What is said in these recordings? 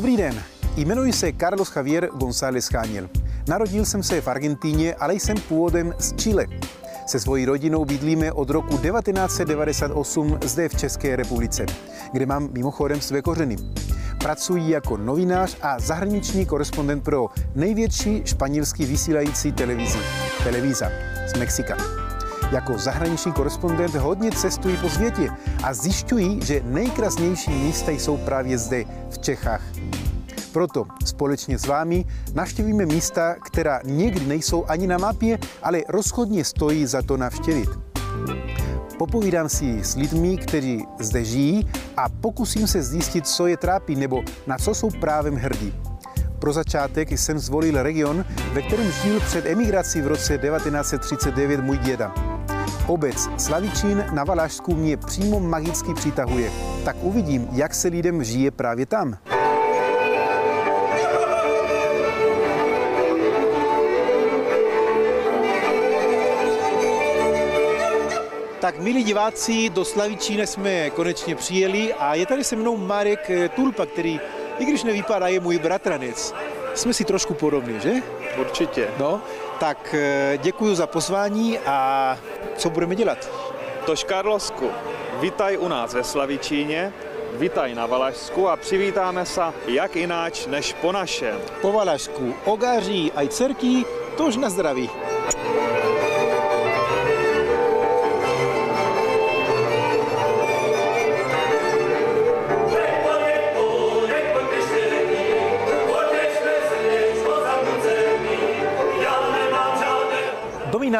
Dobrý den, jmenuji se Carlos Javier González Cháněl. Narodil jsem se v Argentíně, ale jsem původem z Chile. Se svojí rodinou bydlíme od roku 1998 zde v České republice, kde mám mimochodem své kořeny. Pracuji jako novinář a zahraniční korespondent pro největší španělský vysílající televizi, Televisa z Mexika. Jako zahraniční korespondent hodně cestují po světě a zjišťují, že nejkrásnější místa jsou právě zde, v Čechách. Proto společně s vámi navštěvíme místa, která někdy nejsou ani na mapě, ale rozhodně stojí za to navštěvit. Popovídám si s lidmi, kteří zde žijí a pokusím se zjistit, co je trápí nebo na co jsou právem hrdí. Pro začátek jsem zvolil region, ve kterém žil před emigrací v roce 1939 můj děda. Obec Slavičín na Valašsku mě přímo magicky přitahuje. Tak uvidím, jak se lidem žije právě tam. Tak milí diváci, do Slavičína jsme konečně přijeli a je tady se mnou Marek Tulpa, který, i když nevypadá, je můj bratranec. Jsme si trošku podobní, že? Určitě. No, tak děkuji za pozvání a co budeme dělat? Tož Karlosku, vítaj u nás ve Slavičíně, vítaj na Valašsku a přivítáme se jak ináč než po našem. Po Valašsku ogáří aj cerky, tož na zdraví.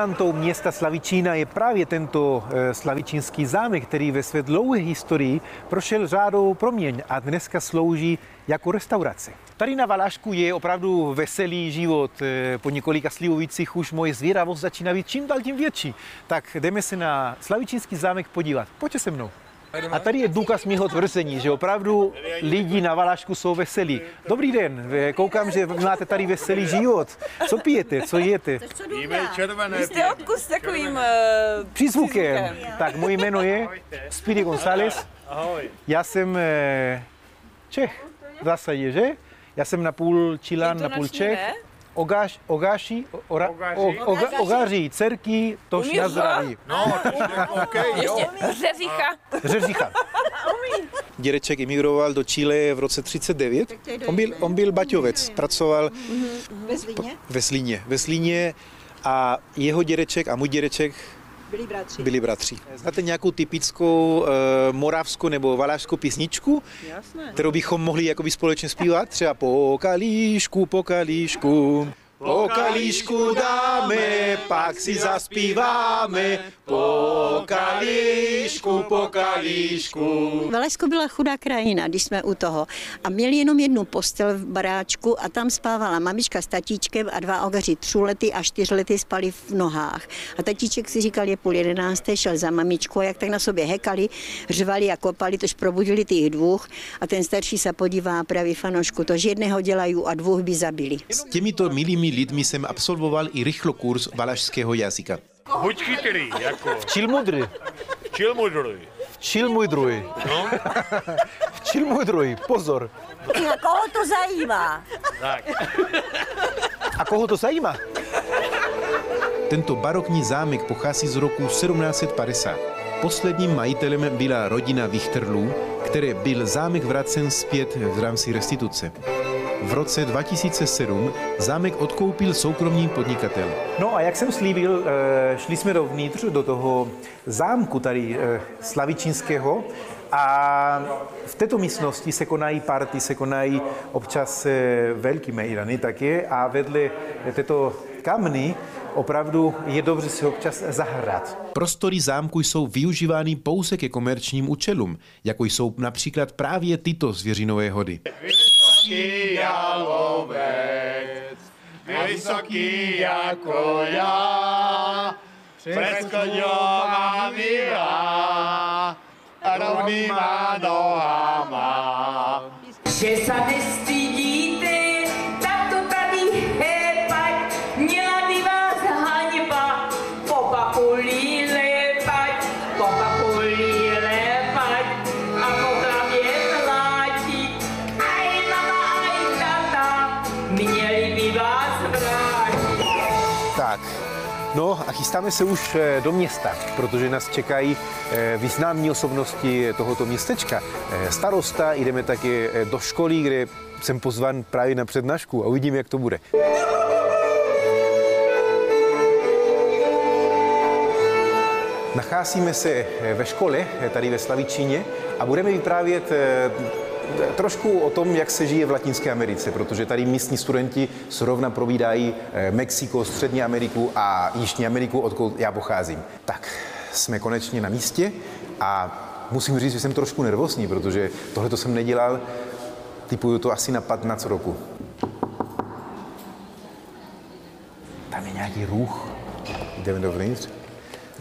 Dominantou města Slavičína je právě tento slavičínský zámek, který ve své dlouhé historii prošel řádou proměň a dneska slouží jako restaurace. Tady na Valašku je opravdu veselý život. Po několika slivovicích už moje zvědavost začíná být čím dál tím větší. Tak jdeme se na Slavičínský zámek podívat. Pojďte se mnou. A tady je důkaz mého tvrzení, že opravdu lidi na Valašku jsou veselí. Dobrý den, koukám, že máte tady veselý život. Co pijete, co jete? Jíme červené Vy jste odkud s takovým uh, Přízvukem. Tak moje jméno je Speedy González. Ahoj. Já jsem eh, Čech v zásadě, že? Já jsem na půl Čilan, na půl Čech. Ne? Ogáš, ogáši, ora, Ogáří. o, oga, ogáří, dcerky, tož Umíš na to? zdraví. No, takže OK, jo. Ještě řeřícha. Řeřícha. Dědeček emigroval do Chile v roce 39. On byl, on byl baťovec, pracoval Ve Zlíně ve Slíně. Ve Slíně a jeho dědeček a můj dědeček byli bratři. byli bratři. Znáte nějakou typickou uh, moravskou nebo valášskou písničku, Jasné. kterou bychom mohli jakoby společně zpívat? Třeba po kalíšku, po kalíšku. Po kalíšku dáme, pak si zaspíváme, po kalíšku, po kalíšku. Valašsko byla chudá krajina, když jsme u toho. A měli jenom jednu postel v baráčku a tam spávala mamička s tatíčkem a dva ogaři třulety a čtyřlety spali v nohách. A tatíček si říkal, je půl jedenácté, šel za mamičkou a jak tak na sobě hekali, řvali a kopali, tož probudili těch dvůch a ten starší se podívá a praví fanošku, tož jedného dělají a dvou by zabili. S těmito milými lidmi jsem absolvoval i rychlokurs valašského jazyka. Buď chytrý, jako. Čil mudry, Čil mudrý. čil můj druhý. No, Čil můj druhý, pozor. A koho to zajímá? tak. A koho to zajímá? Tento barokní zámek pochází z roku 1750. Posledním majitelem byla rodina Vichterlů, které byl zámek vracen zpět v rámci restituce. V roce 2007 zámek odkoupil soukromý podnikatel. No a jak jsem slíbil, eh, šli jsme dovnitř do toho zámku tady eh, slavičínského a v této místnosti se konají party, se konají občas eh, velký mejdany také a vedle této kamny opravdu je dobře si občas zahrát. Prostory zámku jsou využívány pouze ke komerčním účelům, jako jsou například právě tyto zvěřinové hody. Vysoký jalovec, vysoký jako já, Přeskoňová míra a rovnýma nohama. Že se chystáme se už eh, do města, protože nás čekají eh, významní osobnosti tohoto městečka. Eh, Starosta, jdeme taky do školy, kde jsem pozvan právě na přednášku a uvidíme, jak to bude. Nacházíme se ve škole, tady ve Slavičíně, a budeme vyprávět trošku o tom, jak se žije v Latinské Americe, protože tady místní studenti zrovna provídají eh, Mexiko, Střední Ameriku a Jižní Ameriku, odkud já pocházím. Tak, jsme konečně na místě a musím říct, že jsem trošku nervózní, protože tohle to jsem nedělal, typuju to asi na 15 roku. Tam je nějaký ruch. Jdeme dovnitř.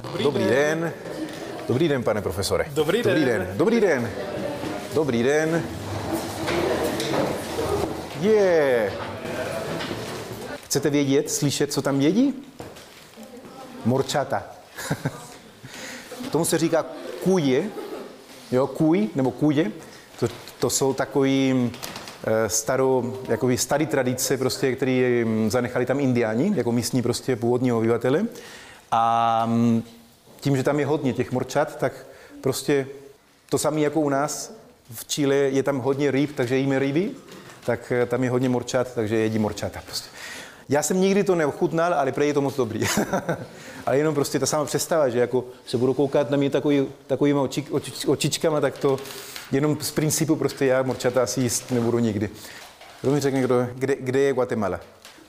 Dobrý, Dobrý den. den. Dobrý den, pane profesore. Dobrý Dobrý den. den. Dobrý den. Dobrý den. Je. Chcete vědět, slyšet, co tam jedí? Morčata. Tomu se říká kuje, jo, kuj nebo kuje. To, to jsou takový eh, starou, jakoby starý tradice, prostě, který hm, zanechali tam indiáni, jako místní prostě původní obyvatele. A hm, tím, že tam je hodně těch morčat, tak prostě to samé jako u nás v Chile je tam hodně ryb, takže jíme ryby, tak eh, tam je hodně morčat, takže jedí morčata prostě. Já jsem nikdy to neochutnal, ale prej je to moc dobrý. ale jenom prostě ta sama představa, že jako se budu koukat na mě takový, takovýma oči, oči, očičkama, tak to jenom z principu prostě já morčata asi jíst nebudu nikdy. Kdo mi řekne, kdo, kde, kde je Guatemala?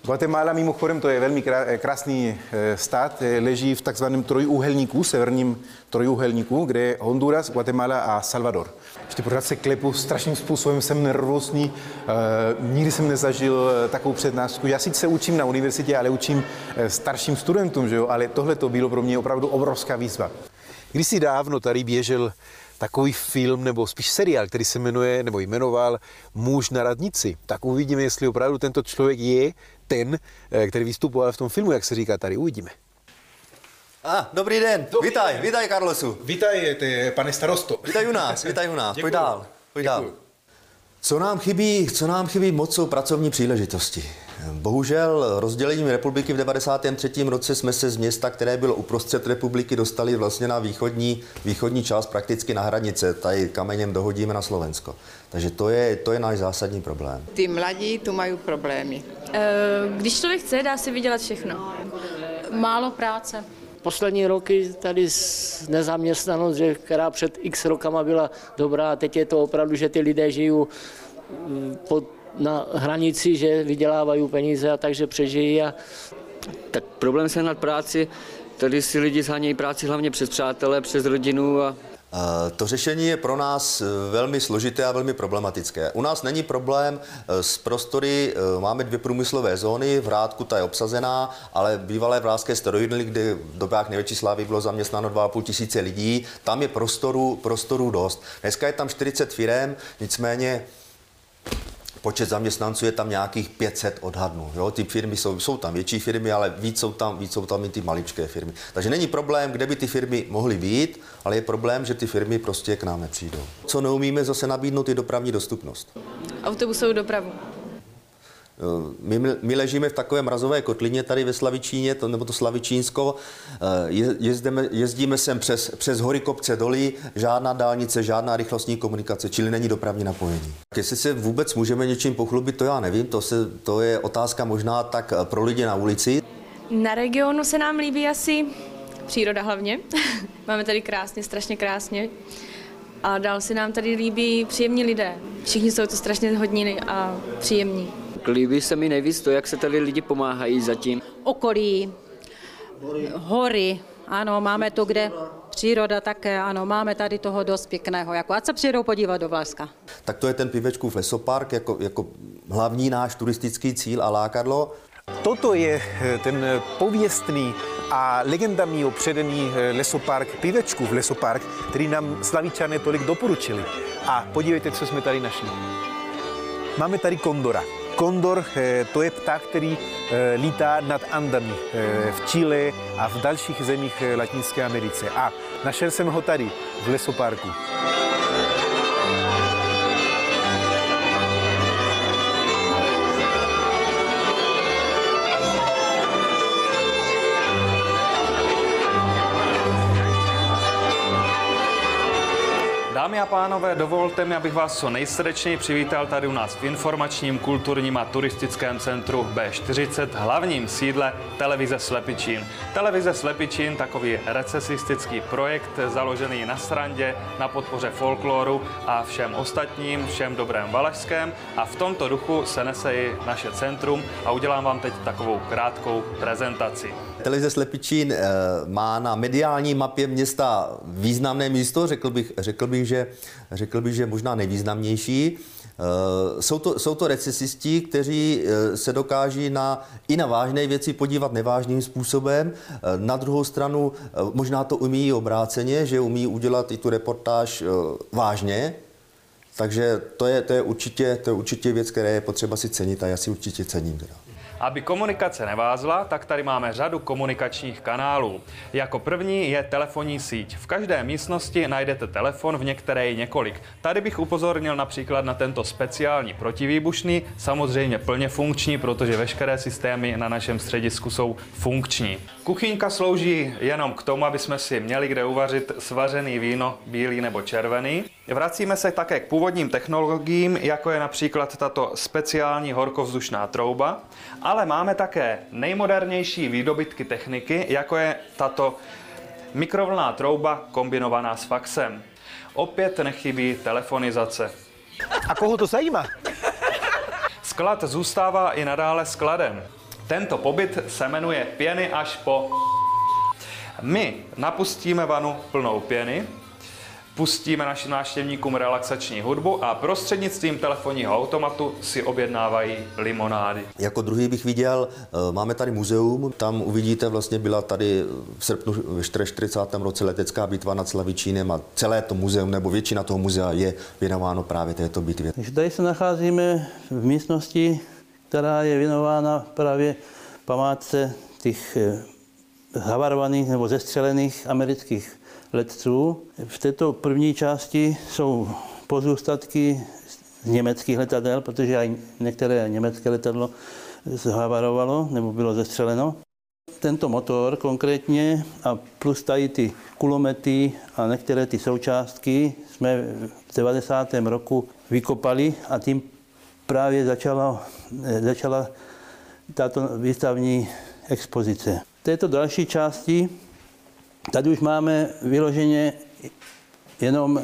Guatemala mimochodem to je velmi krá- krásný eh, stát, eh, leží v takzvaném trojúhelníku, severním trojúhelníku, kde je Honduras, Guatemala a Salvador. Ještě pořád se klepu strašným způsobem, jsem nervózní, eh, nikdy jsem nezažil eh, takovou přednášku. Já sice učím na univerzitě, ale učím eh, starším studentům, že jo? ale tohle to bylo pro mě opravdu obrovská výzva. Kdysi dávno tady běžel takový film nebo spíš seriál, který se jmenuje nebo jmenoval Muž na radnici. Tak uvidíme, jestli opravdu tento člověk je ten, který vystupoval v tom filmu, jak se říká tady. Uvidíme. A, dobrý den, dobrý vítaj, den. vítaj Carlosu. Vítajte, pane starosto. Vítaj u nás, vítaj u nás, pojď dál, pojď dál. Co nám chybí, co nám chybí moc jsou pracovní příležitosti. Bohužel rozdělením republiky v 93. roce jsme se z města, které bylo uprostřed republiky, dostali vlastně na východní, východní část, prakticky na hranice. Tady kamenem dohodíme na Slovensko. Takže to je, to je náš zásadní problém. Ty mladí tu mají problémy. Eh, Když člověk chce, dá si vydělat všechno. Málo práce. Poslední roky tady nezaměstnanost, že, která před x rokama byla dobrá, a teď je to opravdu, že ty lidé žijou mm, pod, na hranici, že vydělávají peníze a takže přežijí a Tak problém sehnat práci, tady si lidi zhánějí práci hlavně přes přátele, přes rodinu a To řešení je pro nás eh, velmi složité a velmi problematické. U nás není problém eh, s prostory, eh, máme dvě průmyslové zóny, v Hrádku ta je obsazená, ale bývalé vláské steroidny, kde v dobách největší slávy bylo zaměstnáno 2,5 tisíce lidí, tam je prostoru, prostoru dost. Dneska je tam 40 firem, nicméně počet zaměstnanců je tam nějakých 500 odhadnů. Jo? Ty firmy jsou, jsou tam větší firmy, ale víc jsou, tam, víc jsou tam i ty maličké firmy. Takže není problém, kde by ty firmy mohly být, ale je problém, že ty firmy prostě k nám nepřijdou. Co neumíme zase nabídnout je dopravní dostupnost. Autobusovou dopravu. Eh, My, my ležíme v takové mrazové kotlině tady ve Slavičíně, to, nebo to Slavičínsko. Eh, Je, jezdíme, jezdíme sem přes, přes hory, kopce, doly, žádná dálnice, žádná rychlostní komunikace, čili není dopravní napojení. Jestli se vůbec můžeme něčím pochlubit, to já nevím, to, se, to je otázka možná tak eh, pro lidi na ulici. Na regionu se nám líbí asi příroda hlavně. Máme tady krásně, strašně krásně. A dál se nám tady líbí příjemní lidé. Všichni jsou to strašně hodní a příjemní. Líbí se mi nejvíc to, jak se tady lidi pomáhají zatím. okolí, hory, ano, máme tu, kde příroda také, ano, máme tady toho dost pěkného, jako ať se přijedou podívat do Vlaska. Tak to je ten Pivečkův lesopark jako, jako hlavní náš turistický cíl a lákadlo. Toto je eh, ten pověstný a legendami opředený eh, lesopark Pivečkův lesopark, který nám slavičané tolik doporučili. A podívejte, co jsme tady našli. Máme tady kondora. Kondor eh, to je pták, který lítá nad Andami v Chile a v dalších zemích Latinské Americe. A našel jsem ho tady v lesoparku. Dámy a pánové, dovolte mi, abych vás co nejsrdečněji přivítal tady u nás v informačním, kulturním a turistickém centru B40, hlavním sídle televize Slepičín. Televize Slepičín, takový recesistický projekt založený na srandě, na podpoře folkloru a všem ostatním, všem dobrém valašském. A v tomto duchu se nese i naše centrum a udělám vám teď takovou krátkou prezentaci. Televize Slepičín eh, má na mediální mapě města významné místo, řekl bych, řekl bych, že, řekl bych, že možná nejvýznamnější. Eh, jsou to, jsou to recesisti, kteří eh, se dokáží na, i na vážné věci podívat nevážným způsobem. Na druhou stranu možná to umí obráceně, že umí udělat i tu reportáž vážně, takže to je, to je, určitě, to je určitě věc, které je potřeba si cenit a já si určitě cením. Teda. Aby komunikace nevázla, tak tady máme řadu komunikačních kanálů. Jako první je telefonní síť. V každé místnosti najdete telefon, v některé i několik. Tady bych upozornil například na tento speciální protivýbušný, samozřejmě plně funkční, protože veškeré systémy na našem středisku jsou funkční. Kuchyňka slouží jenom k tomu, aby jsme si měli kde uvařit svařený víno, bílý nebo červený. Vracíme se také k původním technologiím, jako je například tato speciální horkovzdušná trouba, ale máme také nejmodernější výdobytky techniky, jako je tato mikrovlná trouba kombinovaná s faxem. Opět nechybí telefonizace. A koho to zajímá? Sklad zůstává i nadále skladem. Tento pobyt se jmenuje pěny až po. My napustíme vanu plnou pěny, pustíme našim návštěvníkům relaxační hudbu a prostřednictvím telefonního automatu si objednávají limonády. Jako druhý bych viděl, eh, máme tady muzeum, tam uvidíte, vlastně byla tady v srpnu ve 40. roce letecká bitva nad Slavičínem a celé to muzeum, nebo většina toho muzea je věnováno právě této bitvě. Takže tady se nacházíme v místnosti, která je věnována právě památce těch eh, havarovaných nebo zestřelených amerických letců. V této první části jsou pozůstatky z německých letadel, protože i některé německé letadlo zhavarovalo nebo bylo zestřeleno. Tento motor konkrétně a plus tady ty kulomety a některé ty součástky jsme v 90. roku vykopali a tím právě začala, začala tato výstavní expozice. V této další části Tady už máme vyloženě jenom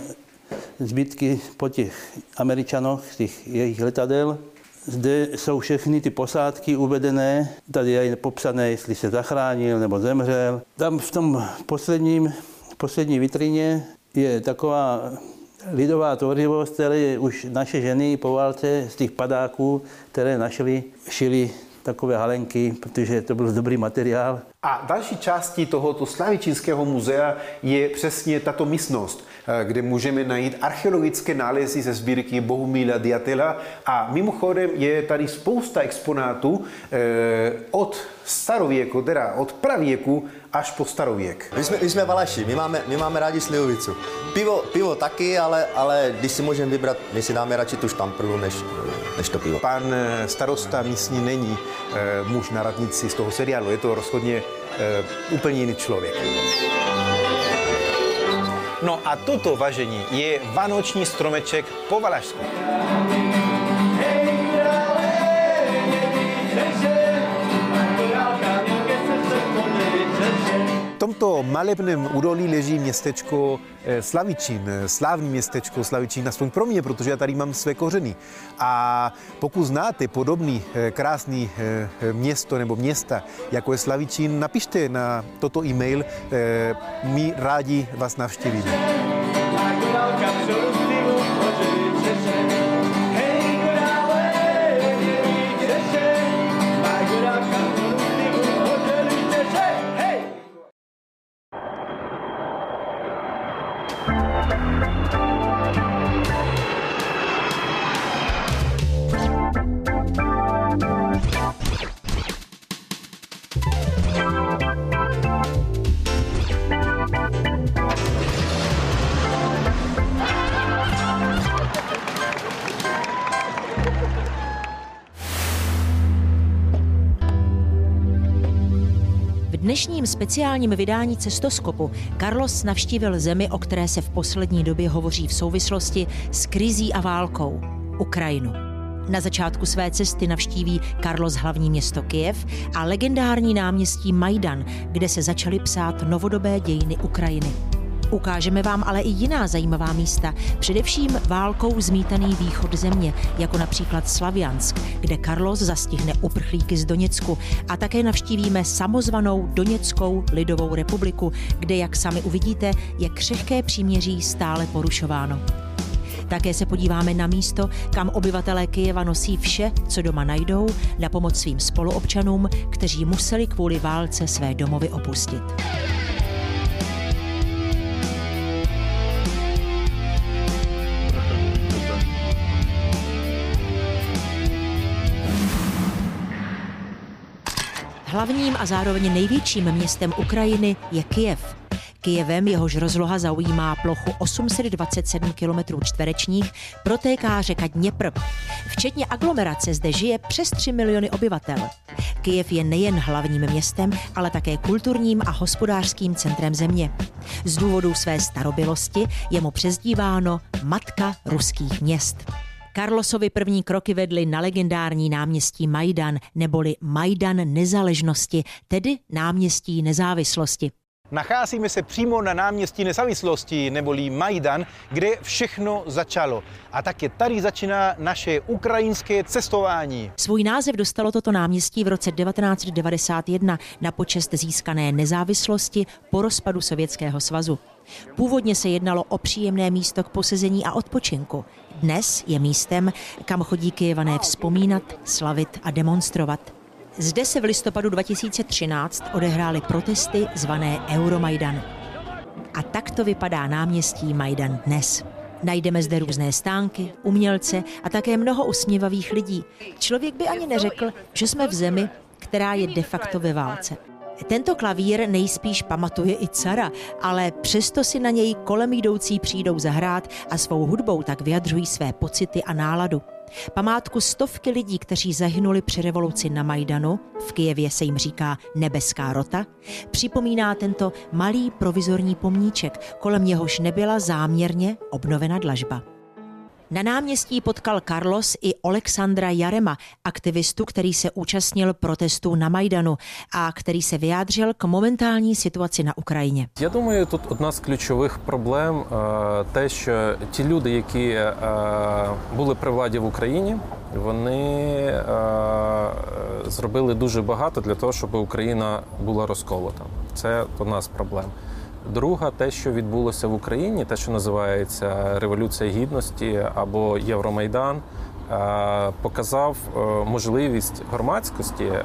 zbytky po těch američanoch, těch jejich letadel. Zde jsou všechny ty posádky uvedené, tady je popsané, jestli se zachránil nebo zemřel. Tam v tom posledním, poslední vitrině je taková lidová tvořivost, které už naše ženy po válce z těch padáků, které našli, šili takové halenky, protože to byl dobrý materiál. A další částí tohoto Slavičínského muzea je přesně tato místnost, eh, kde můžeme najít archeologické nálezy ze sbírky Bohumila Diatela a mimochodem je tady spousta exponátů eh, od starověku, teda od pravěku až po starověk. My jsme, my jsme Valaši, my máme, my máme rádi slivovicu. Pivo, pivo taky, ale, ale když si můžeme vybrat, my si dáme radši tu štamprlu, než, než to pivo. Pan eh, starosta místní není e, muž na radnici z toho seriálu, je to rozhodně e, úplně jiný člověk. No a toto važení je vánoční stromeček po Valašsku. Tomto malebném údolí leží městečko eh, Slavičín, eh, slávní městečko Slavičín, aspoň pro mě, protože já tady mám své kořeny. A pokud znáte podobný eh, krásný město nebo města, jako je Slavičín, napište na toto e-mail, my rádi vás navštívíme. Speciálním vydání Cestoskopu Carlos navštívil zemi, o které se v poslední době hovoří v souvislosti s krizí a válkou Ukrajinu. Na začátku své cesty navštíví Carlos hlavní město Kyjev a legendární náměstí Majdan, kde se začaly psát novodobé dějiny Ukrajiny. Ukážeme vám ale i jiná zajímavá místa, především válkou zmítaný východ země, jako například Slaviansk, kde Carlos zastihne uprchlíky z Doněcku a také navštívíme samozvanou Doněckou lidovou republiku, kde, jak sami uvidíte, je křehké příměří stále porušováno. Také se podíváme na místo, kam obyvatelé Kyjeva nosí vše, co doma najdou, na pomoc svým spoluobčanům, kteří museli kvůli válce své domovy opustit. Hlavním a zároveň největším městem Ukrajiny je Kyjev. Kyjevem, jehož rozloha zaujímá plochu 827 km čtverečních, protéká řeka Dněpr. Včetně aglomerace zde žije přes 3 miliony obyvatel. Kyjev je nejen hlavním městem, ale také kulturním a hospodářským centrem země. Z důvodu své starobilosti je mu přezdíváno Matka ruských měst. Karlosovi první kroky vedly na legendární náměstí Majdan, neboli Majdan nezáležnosti, tedy náměstí nezávislosti. Nacházíme se přímo na náměstí nezávislosti, neboli Majdan, kde všechno začalo. A také tady začíná naše ukrajinské cestování. Svůj název dostalo toto náměstí v roce 1991 na počest získané nezávislosti po rozpadu Sovětského svazu. Původně se jednalo o příjemné místo k posezení a odpočinku. Dnes je místem, kam chodí Kyjevané vzpomínat, slavit a demonstrovat. Zde se v listopadu 2013 odehrály protesty zvané Euromajdan. A takto vypadá náměstí Majdan dnes. Najdeme zde různé stánky, umělce a také mnoho usměvavých lidí. Člověk by ani neřekl, že jsme v zemi, která je de facto ve válce. Tento klavír nejspíš pamatuje i cara, ale přesto si na něj kolem jdoucí přijdou zahrát a svou hudbou tak vyjadřují své pocity a náladu. Památku stovky lidí, kteří zahynuli při revoluci na Majdanu, v Kijevě se jim říká Nebeská rota, připomíná tento malý provizorní pomníček, kolem něhož nebyla záměrně obnovena dlažba. Na náměstí potkal Carlos i Alexandra Jarema, aktivistu, který se účastnil protestů na Majdanu a který se vyjádřil k momentální situaci na Ukrajině. Я думаю, тут одна з ключових проблем е, те, що ті люди, які е, були при владі в Україні, вони е, зробили дуже багато для того, щоб Україна була розколота. Це одна з проблем. Друга, те, що відбулося в Україні, те, що називається Революція Гідності або Євромайдан, е, показав е, можливість громадськості, е,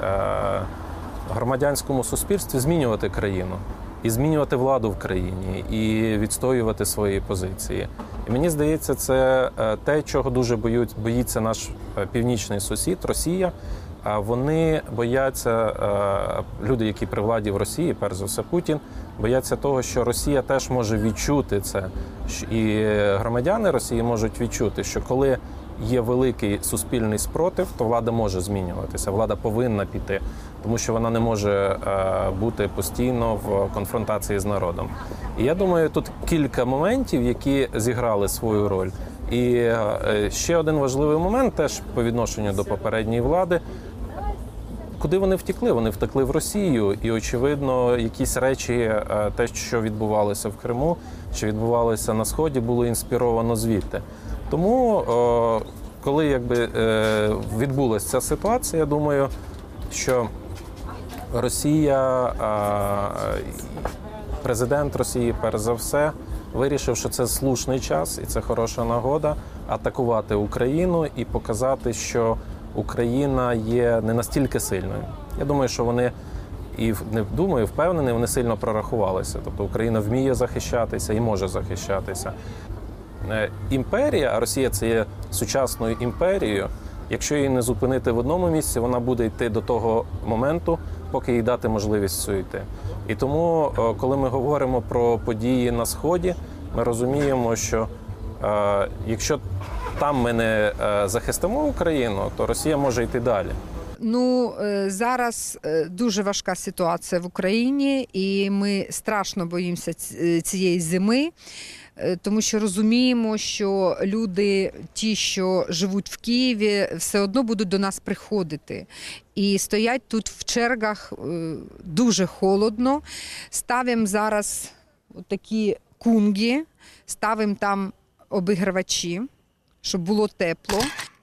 громадянському суспільстві змінювати країну і змінювати владу в країні, і відстоювати свої позиції. І мені здається, це те, чого дуже боїться наш північний сусід Росія. Вони бояться е, люди, які при владі в Росії, перш за все Путін, бояться того, що Росія теж може відчути це, і громадяни Росії можуть відчути, що коли є великий суспільний спротив, то влада може змінюватися. Влада повинна піти, тому що вона не може е, бути постійно в конфронтації з народом. І я думаю, тут кілька моментів, які зіграли свою роль. І е, ще один важливий момент, теж по відношенню до попередньої влади. Куди вони втекли? Вони втекли в Росію, і очевидно, якісь речі, е, те, що відбувалося в Криму, що відбувалося на сході, було інспіровано звідти. Тому, е, коли якби е, відбулася ця ситуація, я думаю, що Росія, президент Росії, перш за все, вирішив, що це слушний час і це хороша нагода атакувати Україну і показати, що Україна є не настільки сильною. Я думаю, що вони І не думаю, впевнений, вони сильно прорахувалися. Тобто Україна вміє захищатися і може захищатися. Е, Імперія, а Росія це є сучасною імперією. Якщо її не зупинити в одному місці, вона буде йти до того моменту, поки їй дати можливість цю йти. І тому, е, коли ми говоримо про події на сході, ми розуміємо, що якщо там ми не е, захистимо Україну, то Росія може йти далі. Ну е, зараз е, дуже важка ситуація в Україні, і ми страшно боїмося е, цієї зими. е, Тому що розуміємо, що люди, ті, що живуть в Києві, все одно будуть до нас приходити. І стоять тут в чергах е, дуже холодно. Ставимо зараз такі кунги, ставимо там обігрівачі, щоб було тепло.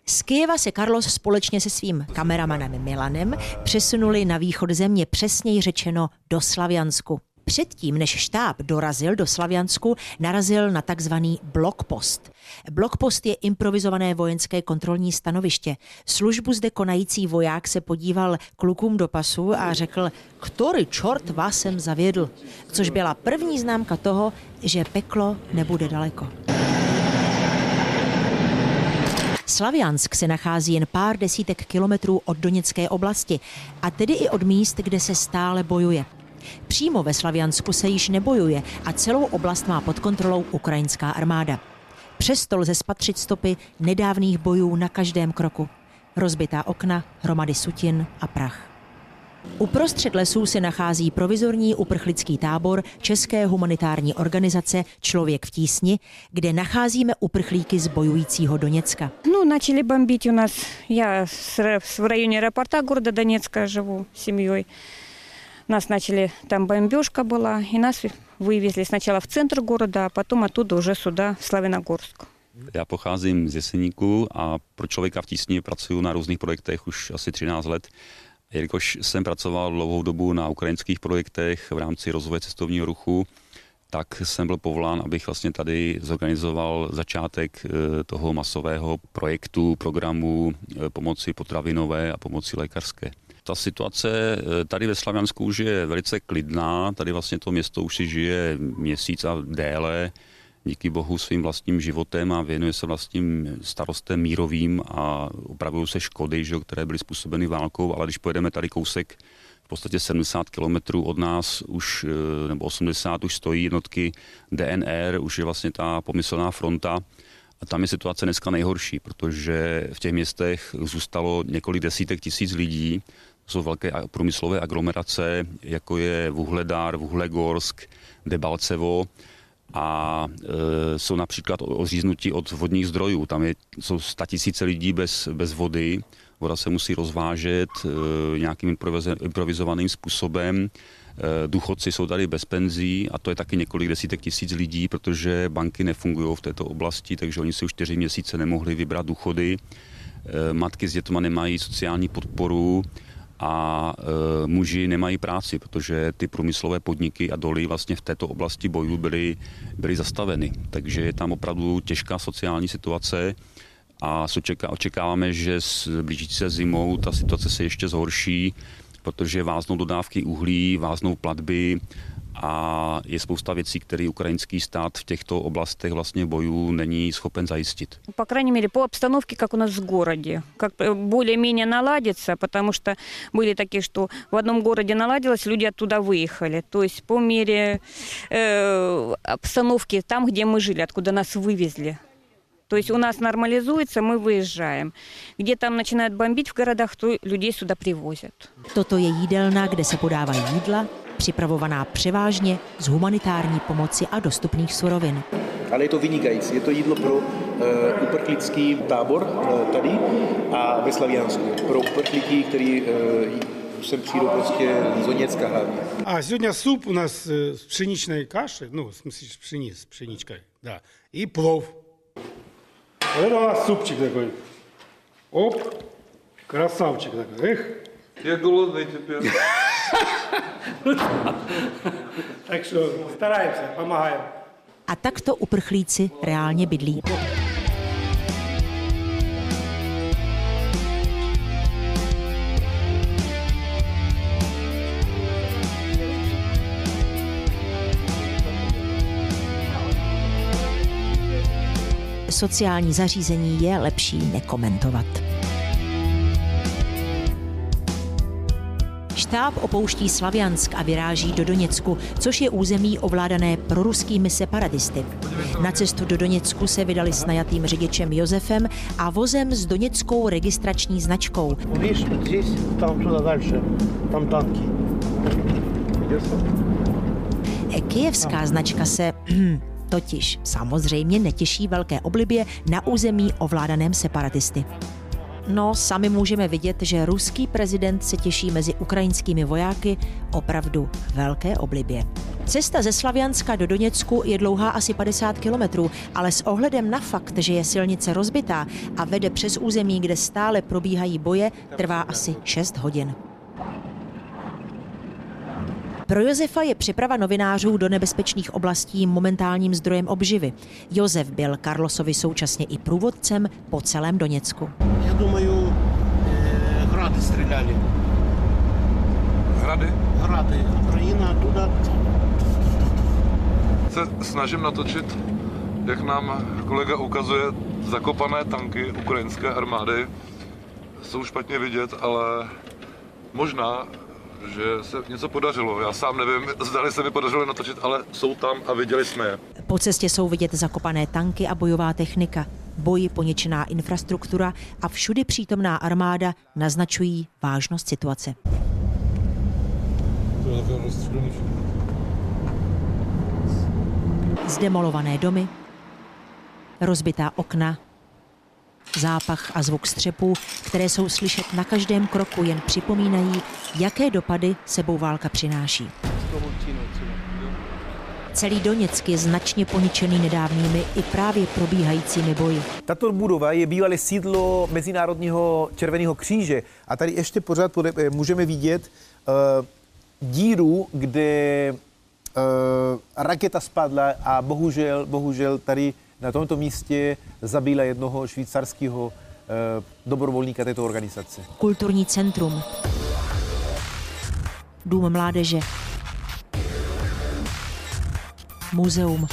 Z Kyjeva se Carlos společně se svým kameramanem Milanem přesunuli na východ země, přesněji řečeno do Slaviansku. Předtím, než štáb dorazil do Slaviansku, narazil na takzvaný blokpost. Blokpost je improvizované vojenské kontrolní stanoviště. Službu zde konající voják se podíval klukům do pasu a řekl, který čort vás sem zavědl, což byla první známka toho, že peklo nebude daleko. Slaviansk se nachází jen pár desítek kilometrů od Doněcké oblasti a tedy i od míst, kde se stále bojuje. Přímo ve Slaviansku se již nebojuje a celou oblast má pod kontrolou ukrajinská armáda. Přesto lze spatřit stopy nedávných bojů na každém kroku. Rozbitá okna, hromady sutin a prach. Uprostřed lesů se nachází provizorní uprchlický tábor České humanitární organizace Člověk v tísni, kde nacházíme uprchlíky z bojujícího Doněcka. Ну, начали бомбить у нас. Я с ра- с- в районе аэропорта города Донецка живу с семьей. Нас начали, там бомбежка была, и нас вывезли сначала в центр города, а потом оттуда уже сюда, в Славяногорск. Já pocházím z Jeseníku a pro člověka v tísni pracuji na různých projektech už asi 13 let. Jelikož jsem pracoval dlouhou dobu na ukrajinských projektech v rámci rozvoje cestovního ruchu, tak jsem byl povolán, abych vlastně tady zorganizoval začátek eh, toho masového projektu, programu eh, pomoci potravinové a pomoci lékařské. Ta situace eh, tady ve Slaviansku už je velice klidná, tady vlastně to město už si žije měsíc a déle, díky bohu svým vlastním životem a věnuje se vlastním starostem mírovým a opravují se škody, že, které byly způsobeny válkou, ale když pojedeme tady kousek v podstatě 70 kilometrů od nás už, eh, nebo 80 už stojí jednotky DNR, už je vlastně ta pomyslná fronta a tam je situace dneska nejhorší, protože v těch městech zůstalo několik desítek tisíc lidí, to jsou velké průmyslové aglomerace, jako je Vuhledar, Vuhlegorsk, Debalcevo, a e, jsou například oříznutí od vodních zdrojů. Tam je, jsou tisíce lidí bez, bez vody, voda se musí rozvážet e, nějakým improvizovaným způsobem. E, důchodci jsou tady bez penzí a to je taky několik desítek tisíc lidí, protože banky nefungují v této oblasti, takže oni si už čtyři měsíce nemohli vybrat důchody. E, matky s dětma nemají sociální podporu a e, muži nemají práci, protože ty průmyslové podniky a doly vlastně v této oblasti bojů byly, byly zastaveny. Takže je tam opravdu těžká sociální situace a očekáváme, že s blížící se zimou ta situace se ještě zhorší, protože váznou dodávky uhlí, váznou platby a je spousta věcí, které ukrajinský stát v těchto oblastech vlastně bojů není schopen zajistit. По крайней мере, по обстановке, как у нас в городе, как э, более-менее наладится, потому что были такие, что в одном городе наладилось, люди оттуда выехали. То есть по мере э, обстановки там, где мы жили, откуда нас вывезли. То есть у нас нормализуется, мы выезжаем. Где там начинают бомбить в городах, то людей сюда привозят. Toto je jídelna, kde se podávají jídla, připravovaná převážně z humanitární pomoci a dostupných surovin. Ale je to vynikající. Je to jídlo pro uh, uprchlický tábor uh, tady a ve Slaviansku. Pro uprchlíky, který uh, sem přijdou prostě z Doněcka hlavně. А сегодня суп у нас э, с пшеничной кашей, ну, в смысле, с пшени, с пшеничкой, да, и плов. Вот это у нас супчик такой. Оп, красавчик такой, эх. Я голодный теперь. tak što, starajme se, pomáhajem. A takto uprchlíci reálně bydlí. Sociální zařízení je lepší nekomentovat. Štáb opouští Slaviansk a vyráží do Doněcku, což je území ovládané proruskými separatisty. Na cestu do Doněcku se vydali s najatým řidičem Josefem a vozem s doněckou registrační značkou. Видишь, здесь, там туда дальше, там танки. Kijevská značka se totiž samozřejmě netěší velké oblibě na území ovládaném separatisty. No, sami můžeme vidět, že ruský prezident se těší mezi ukrajinskými vojáky opravdu velké oblibě. Cesta ze Slavianska do Doněcku je dlouhá asi 50 kilometrů, ale s ohledem na fakt, že je silnice rozbitá a vede přes území, kde stále probíhají boje, trvá asi 6 hodin. Pro Josefa je přeprava novinářů do nebezpečných oblastí momentálním zdrojem obživy. Josef byl Karlosovi současně i průvodcem po celém Doněcku. Я думаю, э, грады стреляли. Hrady? Грады. Украина туда. Se snažím natočit, jak nám kolega ukazuje, zakopané tanky ukrajinské armády. Jsou špatně vidět, ale možná, že se něco podařilo. Já sám nevím, zdali se mi podařilo natočit, ale jsou tam a viděli jsme je. Po cestě jsou vidět zakopané tanky a bojová technika. Boji poničená infrastruktura a všudy přítomná armáda naznačují vážnost situace. Zdemolované domy, rozbitá okna, zápach a zvuk střepů, které jsou slyšet na každém kroku, jen připomínají, jaké dopady sebou válka přináší. Celý Doněck je značně poničený nedávnými i právě probíhajícími boji. Tato budova je bývalé sídlo Mezinárodního červeného kříže a tady ještě pořád eh, můžeme vidět uh, díru, kde uh, raketa spadla a bohužel, bohužel tady na tomto místě zabila jednoho švýcarského uh, dobrovolníka této organizace. Kulturní centrum, dům mládeže, muzeum,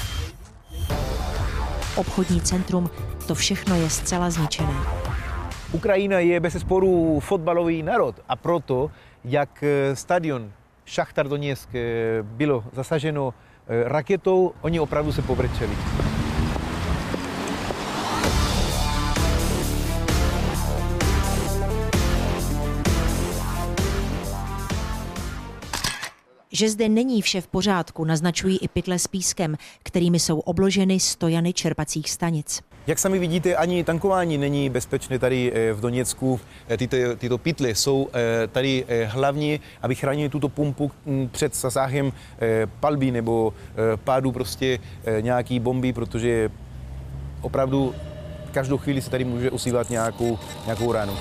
obchodní centrum, to všechno je zcela zničené. Ukrajina je bez sporu fotbalový národ a proto, jak eh, stadion Šachtar Doněck eh, bylo zasaženo eh, raketou, oni opravdu se povrčeli. Že zde není vše v pořádku, naznačují i pytle s pískem, kterými jsou obloženy stojany čerpacích stanic. Jak sami vidíte, ani tankování není bezpečné tady eh, v Doněcku. Eh, Tyto, tyto pytle jsou eh, tady hlavně, aby chránili tuto pumpu mm, před zasáhem palby nebo pádu prostě nějaký bomby, protože opravdu každou chvíli se tady může osívat nějakou, nějakou ránu.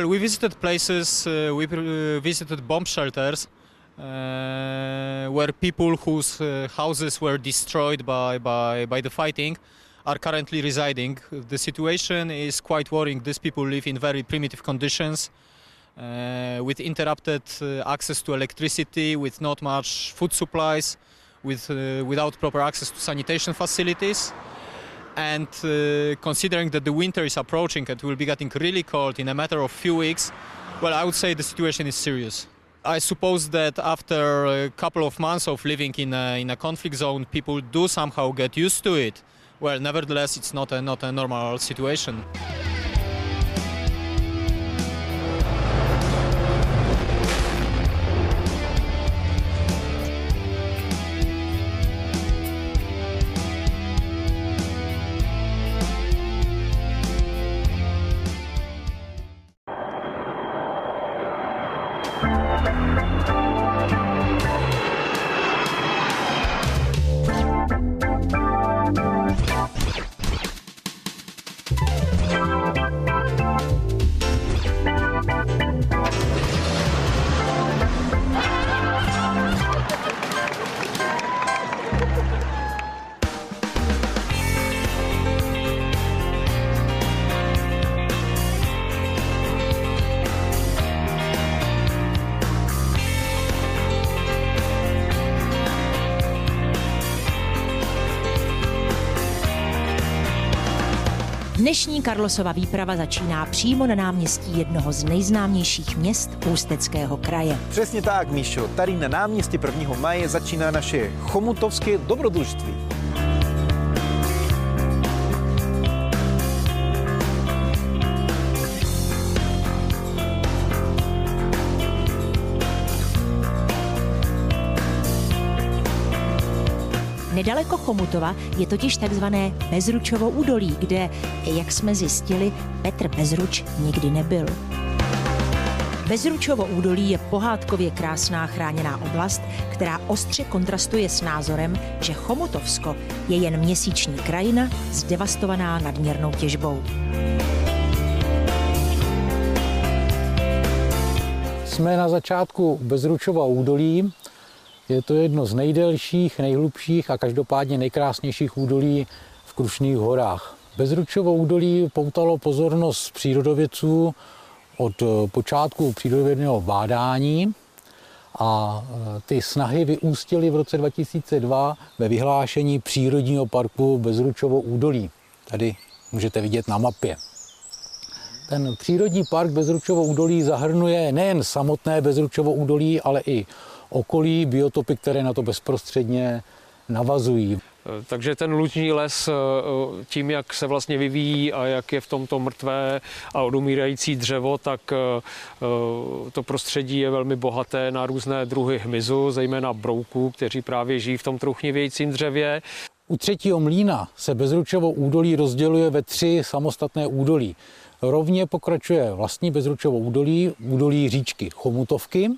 Well, we visited places, uh, we uh, visited bomb shelters uh, where people whose uh, houses were destroyed by, by, by the fighting are currently residing. The situation is quite worrying. These people live in very primitive conditions uh, with interrupted uh, access to electricity, with not much food supplies, with, without proper access to sanitation facilities. And uh, considering that the winter is approaching and will be getting really cold in a matter of few weeks, well, I would say the situation is serious. I suppose that after a couple of months of living in a, in a conflict zone, people do somehow get used to it. Well, nevertheless, it's not a, not a normal situation. Karlosova výprava začíná přímo na náměstí jednoho z nejznámějších měst Ústeckého kraje. Přesně tak, Míšo. Tady na náměstí 1. maje začíná naše chomutovské dobrodružství. Nedaleko Chomutova je totiž takzvané Bezručovo údolí, kde, jak jsme zjistili, Petr Bezruč nikdy nebyl. Bezručovo údolí je pohádkově krásná chráněná oblast, která ostře kontrastuje s názorem, že Chomutovsko je jen měsíční krajina zdevastovaná nadměrnou těžbou. Jsme na začátku Bezručova údolí, je to jedno z nejdelších, nejhlubších a každopádně nejkrásnějších údolí v Krušných horách. Bezručovo údolí poutalo pozornost přírodovědců od počátku přírodovědného bádání a e, ty snahy vyústily v roce 2002 ve vyhlášení přírodního parku Bezručovo údolí. Tady můžete vidět na mapě. Ten přírodní park Bezručovo údolí zahrnuje nejen samotné Bezručovo údolí, ale i okolí, biotopy, které na to bezprostředně navazují. Takže ten lužní les eh, tím, jak se vlastně vyvíjí a jak je v tomto mrtvé a odumírající dřevo, tak eh, eh, to prostředí je velmi bohaté na různé druhy hmyzu, zejména brouků, kteří právě žijí v tom truchnivějícím dřevě. U třetího mlína se Bezručovo údolí rozděluje ve tři samostatné údolí. Rovně pokračuje vlastní Bezručovo údolí, údolí říčky Chomutovky,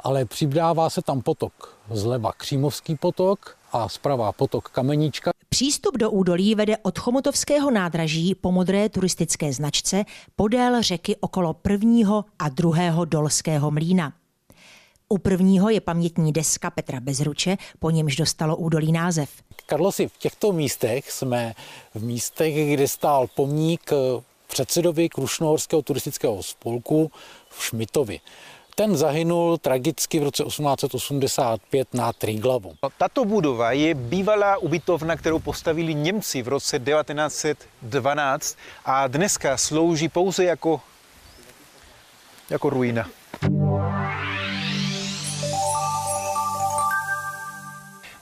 ale přidává se tam potok zleva Křímovský potok a zprava potok Kamenička. Přístup do údolí vede od Chomutovského nádraží po modré turistické značce podél řeky okolo prvního a druhého dolského mlína. U prvního je pamětní deska Petra Bezruče, po němž dostalo údolí název. Karlosi, v těchto místech jsme v místech, kde stál pomník předsedovi Krušnohorského turistického spolku v Šmitovi. Ten zahynul tragicky v roce 1885 na Triglavu. Tato budova je bývalá ubytovna, kterou postavili Němci v roce 1912 a dneska slouží pouze jako, jako ruina.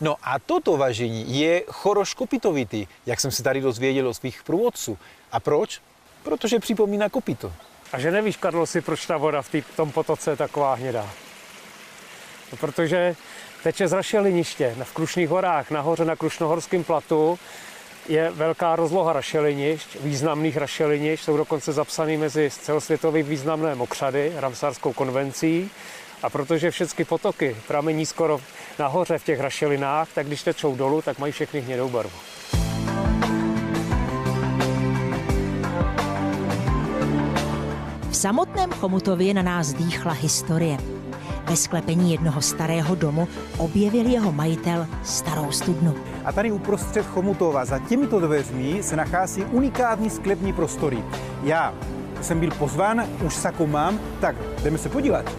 No a toto važení je choroškopitovitý, jak jsem se tady dozvěděl od svých průvodců. A proč? Protože připomíná kopito. A že nevíš, Karlosi, proč ta voda v tý, tom potoce je taková hnědá? No, protože teče z rašeliniště v Krušných horách, nahoře na Krušnohorském platu je velká rozloha rašelinišť, významných rašelinišť, jsou dokonce zapsané mezi celosvětově významné mokřady, Ramsarskou konvencí. A protože všechny potoky pramení skoro nahoře v těch rašelinách, tak když tečou dolů, tak mají všechny hnědou barvu. V samotném Chomutově na nás dýchla historie. Ve sklepení jednoho starého domu objevil jeho majitel starou studnu. A tady uprostřed Chomutova za těmito dveřmi se nachází unikátní sklepní prostory. Já jsem byl pozván, už sako mám, tak jdeme se podívat.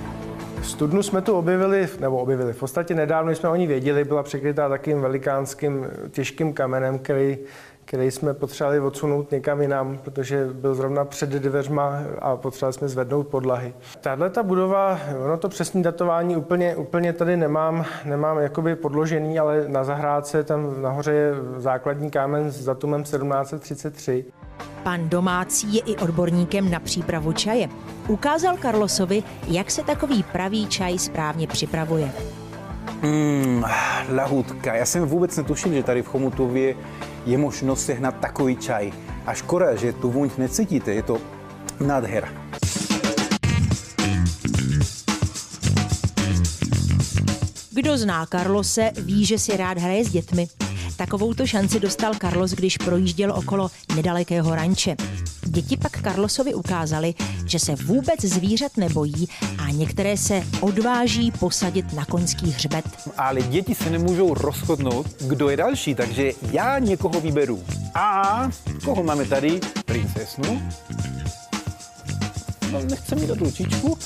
Studnu jsme tu objevili, nebo objevili, v podstatě nedávno jsme o ní věděli, byla překrytá takým velikánským těžkým kamenem, který který jsme potřebovali odsunout někam jinam, protože byl zrovna před dveřma a potřebovali jsme zvednout podlahy. Tahle ta budova, ono to přesné datování úplně, úplně tady nemám, nemám jakoby podložený, ale na zahrádce tam nahoře je základní kámen s datumem 1733. Pan domácí je i odborníkem na přípravu čaje. Ukázal Karlosovi, jak se takový pravý čaj správně připravuje. Mm, lahutka. Já jsem vůbec netušil, že tady v Chomutově je možnost sehnat takový čaj. A škoda, že tu vůň necítíte, je to nádhera. Kdo zná Karlose, ví, že si rád hraje s dětmi. Takovouto šanci dostal Carlos, když projížděl okolo nedalekého ranče. Děti pak Carlosovi ukázali, že se vůbec zvířat nebojí a některé se odváží posadit na koňský hřbet. Ale děti se nemůžou rozhodnout, kdo je další, takže já někoho vyberu. A koho máme tady? Princesnu. No, nechce mi dát ručičku.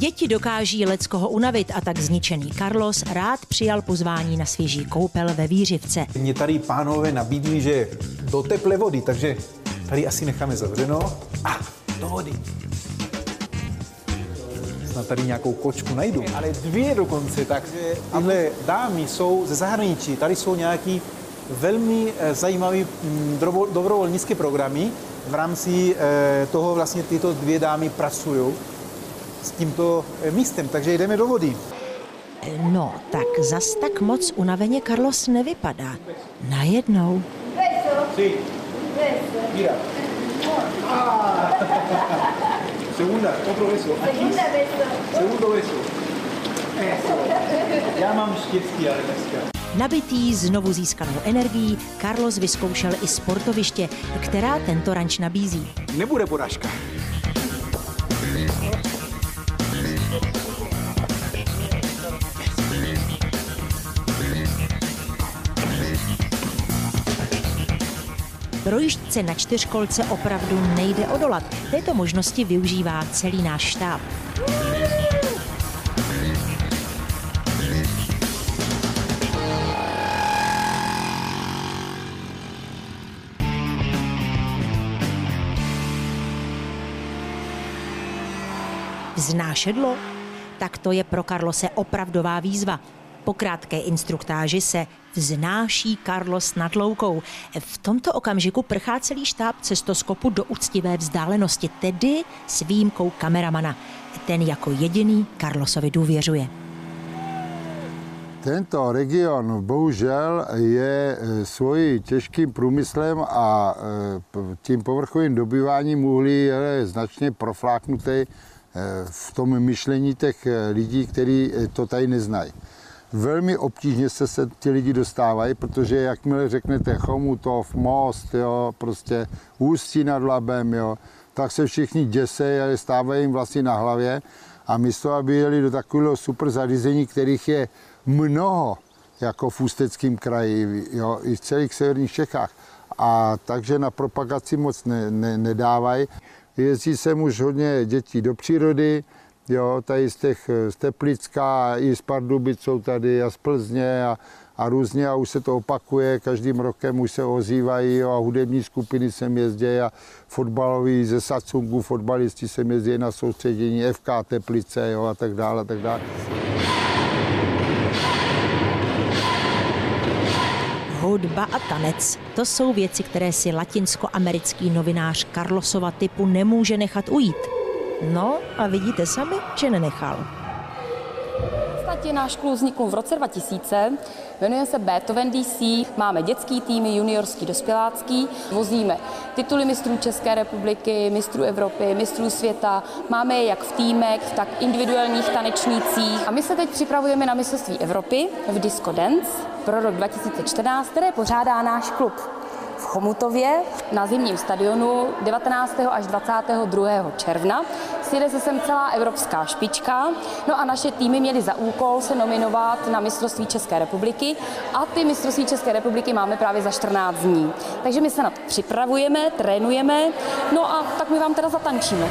Děti dokáží leckoho unavit a tak zničený Carlos rád přijal pozvání na svěží koupel ve Vířivce. Mě tady pánové nabídli, že do teplé vody, takže tady asi necháme zavřeno. A do vody. Snad tady nějakou kočku najdu. Ale dvě dokonce, takže tyhle dámy jsou ze zahraničí. Tady jsou nějaký velmi eh, zajímavý mm, dobrovolnické programy. V rámci eh, toho vlastně tyto dvě dámy pracují s tímto eh, místem, takže jdeme do vody. No, tak zas tak moc unaveně Carlos nevypadá. Najednou. Sí. Mira. Ah. Segunda, otro beso. Aquí. Segundo beso. Eso. Já mám štěstí, ale dneska. Nabitý znovu získanou energií, Carlos vyzkoušel i sportoviště, která tento ranč nabízí. Nebude porážka. Projížďce na čtyřkolce opravdu nejde odolat. Této možnosti využívá celý náš štáb. Vznášedlo? Tak to je pro Karlose opravdová výzva. Po krátké instruktáži se vznáší Carlos nad loukou. V tomto okamžiku prchá celý štáb cestoskopu do úctivé vzdálenosti, tedy s výjimkou kameramana. Ten jako jediný Carlosovi důvěřuje. Tento region bohužel je eh, svojí těžkým průmyslem a eh, tím povrchovým dobýváním uhlí je značně profláknutý eh, v tom myšlení těch lidí, kteří to tady neznají. Velmi obtížně se, se ti lidi dostávají, protože jakmile řeknete Chomutov, Most, jo, prostě Ústí nad Labem, jo, tak se všichni děsejí a stávají jim vlastně na hlavě a místo, aby jeli do takového super zařízení, kterých je mnoho, jako v Ústeckém kraji, jo, i v celých severních Čechách. A takže na propagaci moc ne, ne, nedávají. Jezdí sem už hodně dětí do přírody, jo, tady z, těch, z Teplicka, i z Pardubic jsou tady a z Plzně a, a různě a už se to opakuje, každým rokem už se ozývají jo, a hudební skupiny sem jezdí a fotbaloví ze Satsungu, fotbalisti sem jezdí na soustředění FK Teplice jo, a tak dále, a tak dále. Hudba a tanec, to jsou věci, které si latinskoamerický novinář Carlosova typu nemůže nechat ujít. No a vidíte sami, že nenechal. Náš klub vznikl v roce 2000, jmenuje se Beethoven DC, máme dětský týmy, juniorský, dospělácký, vozíme tituly mistrů České republiky, mistrů Evropy, mistrů světa, máme je jak v týmech, tak individuálních tanečnících. A my se teď připravujeme na mistrovství Evropy v Disco Dance pro rok 2014, které pořádá náš klub Chomutově na zimním stadionu 19. až 22. června. Sjede se sem celá evropská špička, no a naše týmy měly za úkol se nominovat na mistrovství České republiky a ty mistrovství České republiky máme právě za 14 dní. Takže my se na to připravujeme, trénujeme, no a tak my vám teda zatančíme.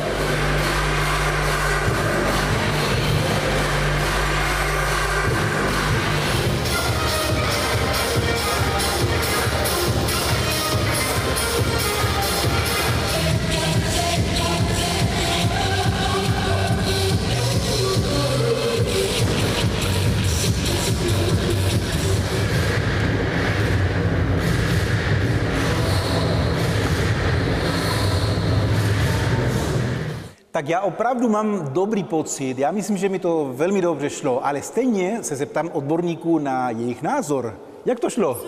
Tak já opravdu mám dobrý pocit. Já myslím, že mi to velmi dobře šlo, ale stejně se zeptám odborníků na jejich názor. Jak to šlo?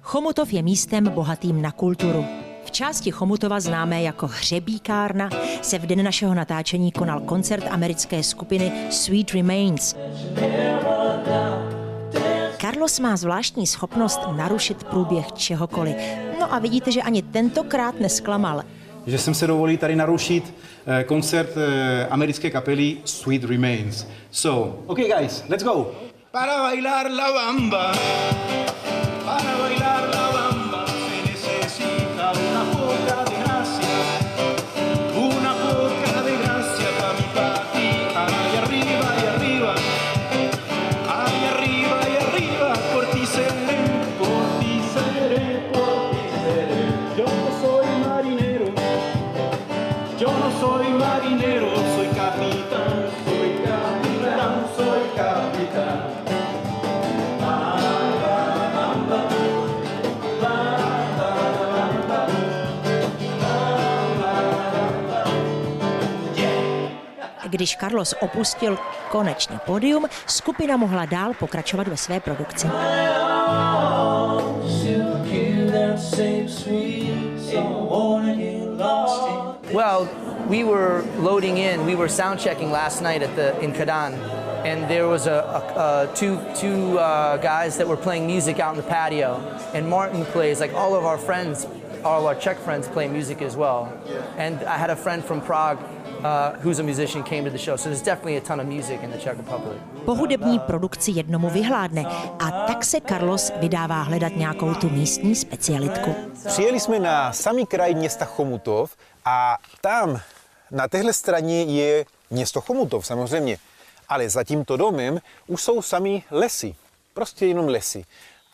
Chomutov je místem bohatým na kulturu. V části Chomutova známé jako Hřebíkárna se v den našeho natáčení konal koncert americké skupiny Sweet Remains. Carlos má zvláštní schopnost narušit průběh čehokoliv. No a vidíte, že ani tentokrát nesklamal. Že jsem se dovolil tady narušit eh, koncert eh, americké kapely Sweet Remains. So, okay guys, let's go. Para bailar la bamba, para bailar la Když Carlos opustil konečně pódium, skupina mohla dál pokračovat ve své produkci. Well, we were loading in. We were sound checking last night at the in Kadan, and there was a, a, a two two uh, guys that were playing music out in the patio. And Martin plays like all of our friends, all our Czech friends play music as well. And I had a friend from Prague uh, who's a musician came to the show. So there's definitely a ton of music in the Czech Republic. Po hudební produkci jednomu vyhládne a tak se Carlos vydává hledat nějakou tu místní specialitku. Přijeli jsme na samý kraj města Chomutov a tam na téhle straně je město Chomutov samozřejmě. Ale za tímto domem už jsou sami lesy. Prostě jenom lesy.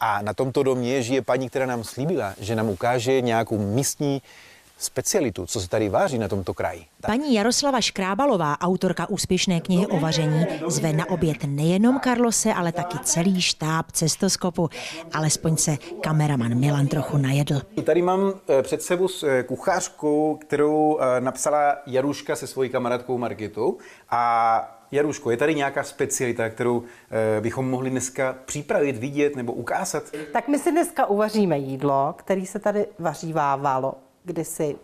A na tomto domě žije paní, která nám slíbila, že nám ukáže nějakou místní specialitu, co se tady váří na tomto kraji. Paní Jaroslava Škrábalová, autorka úspěšné knihy o vaření, zve na oběd nejenom Karlose, ale taky celý štáb cestoskopu. Alespoň se kameraman Milan trochu najedl. Tady mám eh, před sebou eh, kuchařku, kterou eh, napsala Jaruška se svojí kamarádkou Margitou. A Jaruško, je tady nějaká specialita, kterou bychom mohli dneska připravit, vidět nebo ukázat? Tak my si dneska uvaříme jídlo, který se tady vařívávalo kdysi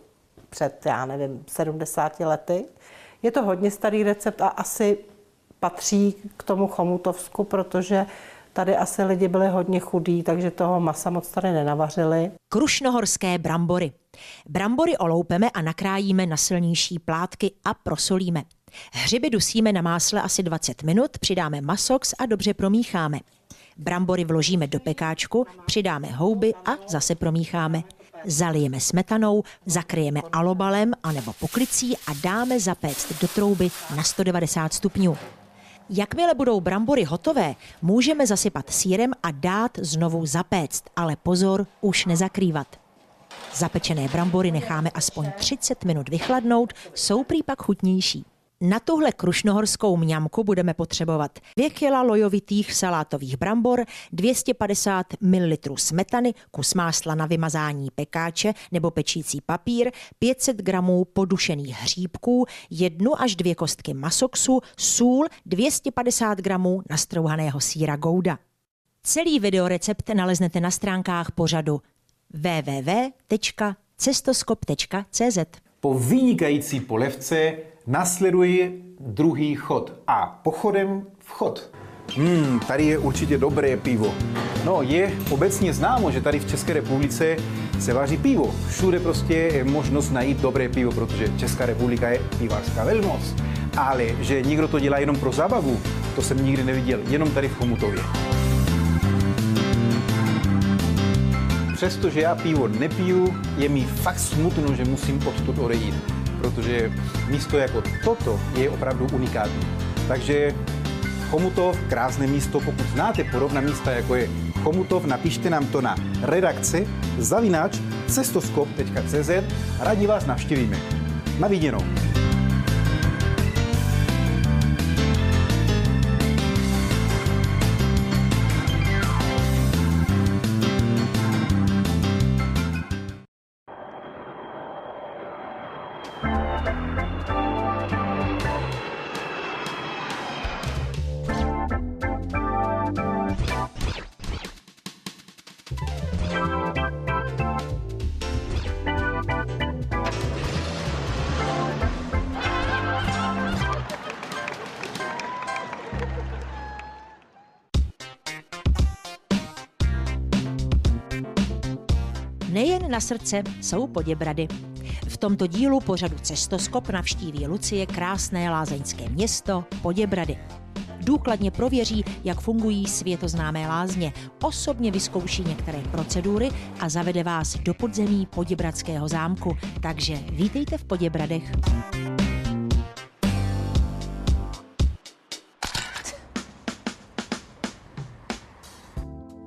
před, já nevím, 70 lety. Je to hodně starý recept a asi patří k tomu chomutovsku, protože tady asi lidi byli hodně chudí, takže toho masa moc tady nenavařili. Krušnohorské brambory. Brambory oloupeme a nakrájíme na silnější plátky a prosolíme. Hřiby dusíme na másle asi 20 minut, přidáme masox a dobře promícháme. Brambory vložíme do pekáčku, přidáme houby a zase promícháme. Zalijeme smetanou, zakryjeme alobalem anebo poklicí a dáme zapéct do trouby na 190 stupňů. Jakmile budou brambory hotové, můžeme zasypat sírem a dát znovu zapéct, ale pozor, už nezakrývat. Zapečené brambory necháme aspoň 30 minut vychladnout, jsou prý pak chutnější. Na tuhle krušnohorskou mňamku budeme potřebovat 2 kg lojovitých salátových brambor, 250 ml smetany, kus másla na vymazání pekáče nebo pečící papír, 500 g podušených hříbků, jednu až dvě kostky masoxu, sůl, 250 g nastrouhaného síra gouda. Celý videorecept naleznete na stránkách pořadu www.cestoskop.cz. Po vynikající polevce Nasleduje druhý chod a pochodem vchod. Hmm, tady je určitě dobré pivo. No, je obecně známo, že tady v České republice se vaří pivo. Všude prostě je možnost najít dobré pivo, protože Česká republika je pivářská velmoc. Ale že někdo to dělá jenom pro zábavu, to jsem nikdy neviděl, jenom tady v Chomutově. Přestože já pivo nepiju, je mi fakt smutno, že musím odtud odejít protože místo jako toto je opravdu unikátní. Takže Chomutov, krásné místo, pokud znáte podobná místa, jako je Chomutov, napište nám to na redakci zavináč cestoskop.cz rádi vás navštívíme. Na viděnou. Srdce jsou Poděbrady. V tomto dílu pořadu Cestoskop navštíví Lucie krásné lázeňské město Poděbrady. Důkladně prověří, jak fungují světoznámé lázně, osobně vyzkouší některé procedury a zavede vás do podzemí Poděbradského zámku. Takže vítejte v Poděbradech.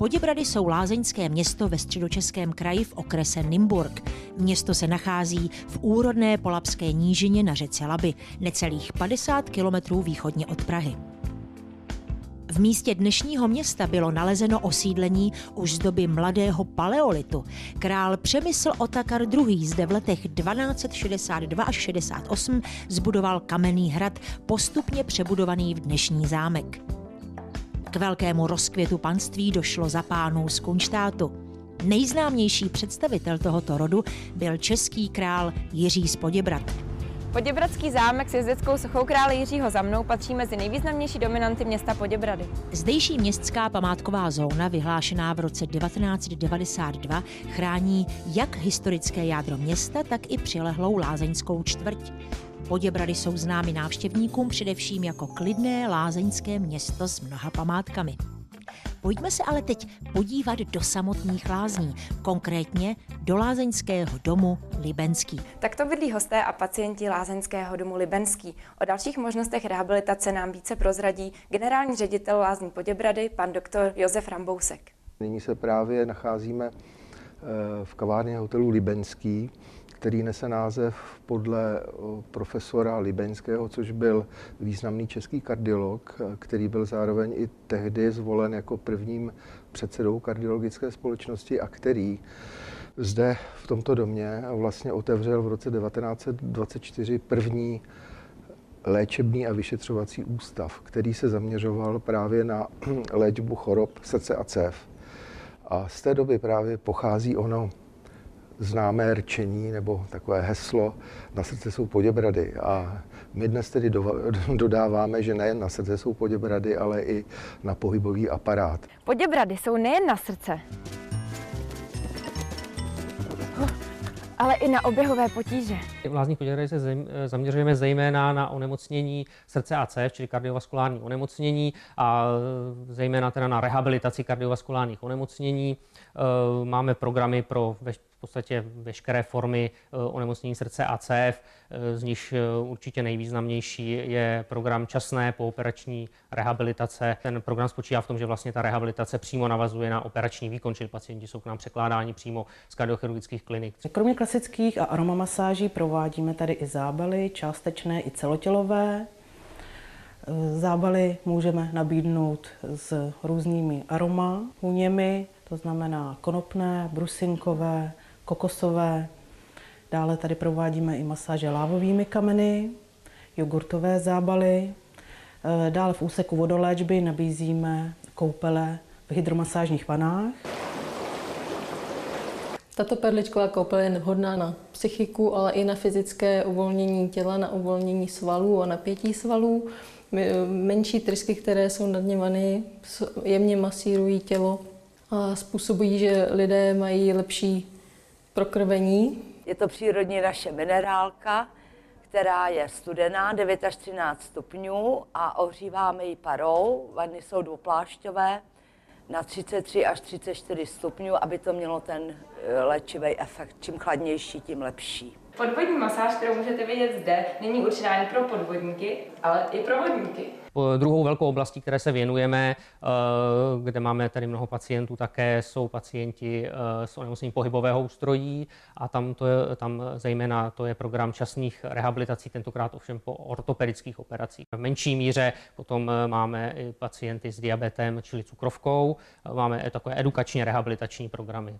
Poděbrady jsou lázeňské město ve středočeském kraji v okrese Nymburk. Město se nachází v úrodné polapské nížině na řece Laby, necelých 50 kilometrů východně od Prahy. V místě dnešního města bylo nalezeno osídlení už z doby mladého paleolitu. Král Přemysl Otakar II. zde v letech 1262 až 68 zbudoval kamenný hrad, postupně přebudovaný v dnešní zámek. K velkému rozkvětu panství došlo za pánů z Kunštátu. Nejznámější představitel tohoto rodu byl český král Jiří z Poděbrat. Poděbradský zámek s jezdeckou sochou krále Jiřího za mnou patří mezi nejvýznamnější dominanty města Poděbrady. Zdejší městská památková zóna, vyhlášená v roce 1992, chrání jak historické jádro města, tak i přilehlou lázeňskou čtvrť. Poděbrady jsou známy návštěvníkům především jako klidné lázeňské město s mnoha památkami. Pojďme se ale teď podívat do samotných lázní, konkrétně do lázeňského domu Libenský. Tak to bydlí hosté a pacienti lázeňského domu Libenský. O dalších možnostech rehabilitace nám více prozradí generální ředitel lázní Poděbrady, pan doktor Josef Rambousek. Nyní se právě nacházíme eh, v kavárně hotelu Libenský, který nese název podle profesora Libeňského, což byl významný český kardiolog, který byl zároveň i tehdy zvolen jako prvním předsedou kardiologické společnosti a který zde v tomto domě vlastně otevřel v roce 1924 první léčebný a vyšetřovací ústav, který se zaměřoval právě na léčbu chorob srdce a cév. A z té doby právě pochází ono známé rčení nebo takové heslo na srdce jsou poděbrady. A my dnes tedy dodáváme, že nejen na srdce jsou poděbrady, ale i na pohybový aparát. Poděbrady jsou nejen na srdce, ale i na oběhové potíže. V lázních poděbrady se zaměřujeme zejména na onemocnění srdce a cév, čili kardiovaskulární onemocnění a zejména teda na rehabilitaci kardiovaskulárních onemocnění. E, máme programy pro podstatě veškeré formy eh, onemocnění srdce a cév, eh, z nich eh, určitě nejvýznamnější je program časné pooperační rehabilitace. Ten program spočívá v tom, že vlastně ta rehabilitace přímo navazuje na operační výkon, čili pacienti jsou k nám překládáni přímo z kardiochirurgických klinik. Kromě klasických a aromamasáží provádíme tady i zábaly, částečné i celotělové. Zábaly můžeme nabídnout s různými aroma, hůněmi, to znamená konopné, brusinkové, kokosové. Dále tady provádíme i masáže lávovými kameny, jogurtové zábaly. Eh, dále v úseku vodoléčby nabízíme koupele v hydromasážních vanách. Tato perličková koupel je vhodná na psychiku, ale i na fyzické uvolnění těla, na uvolnění svalů a napětí svalů. Menší trysky, které jsou nad vany, jemně masírují tělo a způsobují, že lidé mají lepší prokrvení. Je to přírodní naše minerálka, která je studená, 9 až 13 stupňů a ohříváme ji parou. Vanny jsou dvouplášťové na 33 až 34 stupňů, aby to mělo ten eh, léčivý efekt. Čím chladnější, tím lepší. Podvodní masáž, kterou můžete vidět zde, není určená jen pro podvodníky, ale i pro vodníky. Druhou velkou oblastí, které se věnujeme, eh, kde máme tady mnoho pacientů, také jsou pacienti eh, s onemocněním pohybového ústrojí a tam, to je, tam zejména to je program časných rehabilitací, tentokrát ovšem po ortopedických operacích. V menší míře potom eh, máme i pacienty s diabetem, čili cukrovkou, máme takové edukačně rehabilitační programy.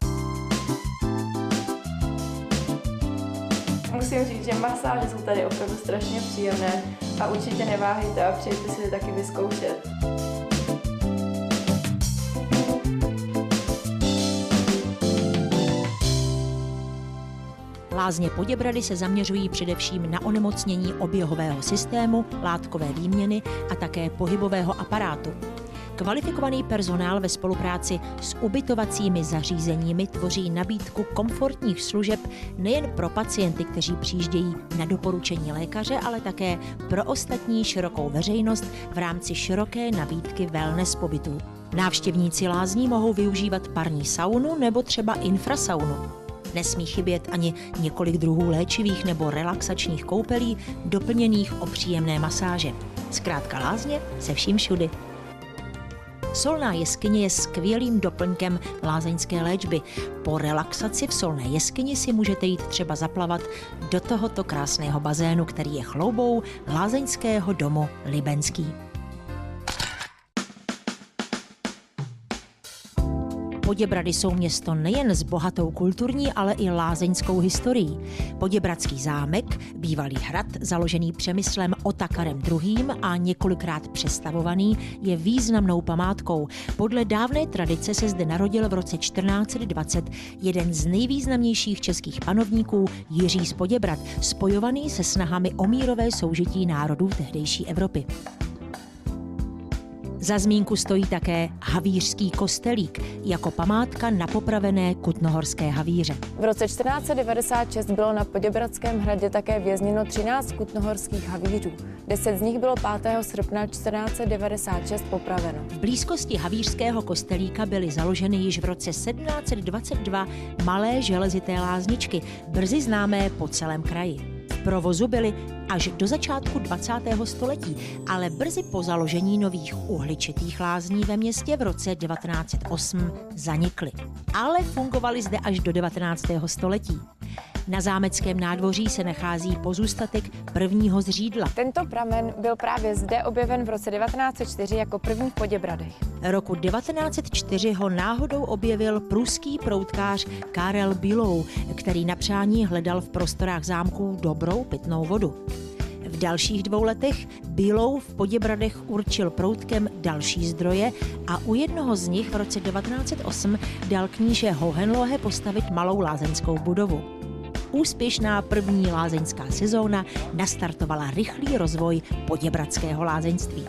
Musím říct, že masáže jsou tady opravdu strašně příjemné a určitě neváhejte a přijďte si je taky vyzkoušet. Lázně Poděbrady se zaměřují především na onemocnění oběhového systému, látkové výměny a také pohybového aparátu. Kvalifikovaný personál ve spolupráci s ubytovacími zařízeními tvoří nabídku komfortních služeb nejen pro pacienty, kteří přijíždějí na doporučení lékaře, ale také pro ostatní širokou veřejnost v rámci široké nabídky wellness pobytů. Návštěvníci lázní mohou využívat parní saunu nebo třeba infrasaunu. Nesmí chybět ani několik druhů léčivých nebo relaxačních koupelí, doplněných o příjemné masáže. Zkrátka lázně se vším všudy. Solná jeskyně je skvělým doplňkem lázeňské léčby. Po relaxaci v solné jeskyni si můžete jít třeba zaplavat do tohoto krásného bazénu, který je chloubou lázeňského domu Libenský. Poděbrady jsou město nejen s bohatou kulturní, ale i lázeňskou historií. Poděbradský zámek, bývalý hrad, založený přemyslem Otakarem II. a několikrát přestavovaný, je významnou památkou. Podle dávné tradice se zde narodil v roce 1420 jeden z nejvýznamnějších českých panovníků Jiří z Poděbrad, spojovaný se snahami o mírové soužití národů tehdejší Evropy. Za zmínku stojí také Havířský kostelík jako památka na popravené kutnohorské havíře. V roce 1496 bylo na Poděbradském hradě také vězněno 13 kutnohorských havířů. Deset z nich bylo 5. srpna 1496 popraveno. V blízkosti Havířského kostelíka byly založeny již v roce 1722 malé železité lázničky, brzy známé po celém kraji provozu byly až do začátku 20. století, ale brzy po založení nových uhličitých lázní ve městě v roce 1908 zanikly. Ale fungovaly zde až do 19. století. Na zámeckém nádvoří se nachází pozůstatek prvního zřídla. Tento pramen byl právě zde objeven v roce 1904 jako první v Poděbradech. Roku 1904 ho náhodou objevil pruský proutkář Karel Bilou, který na přání hledal v prostorách zámků dobrou pitnou vodu. V dalších dvou letech Bílou v Poděbradech určil proutkem další zdroje a u jednoho z nich v roce 1908 dal kníže Hohenlohe postavit malou lázeňskou budovu. Úspěšná první lázeňská sezóna nastartovala rychlý rozvoj poděbradského lázeňství.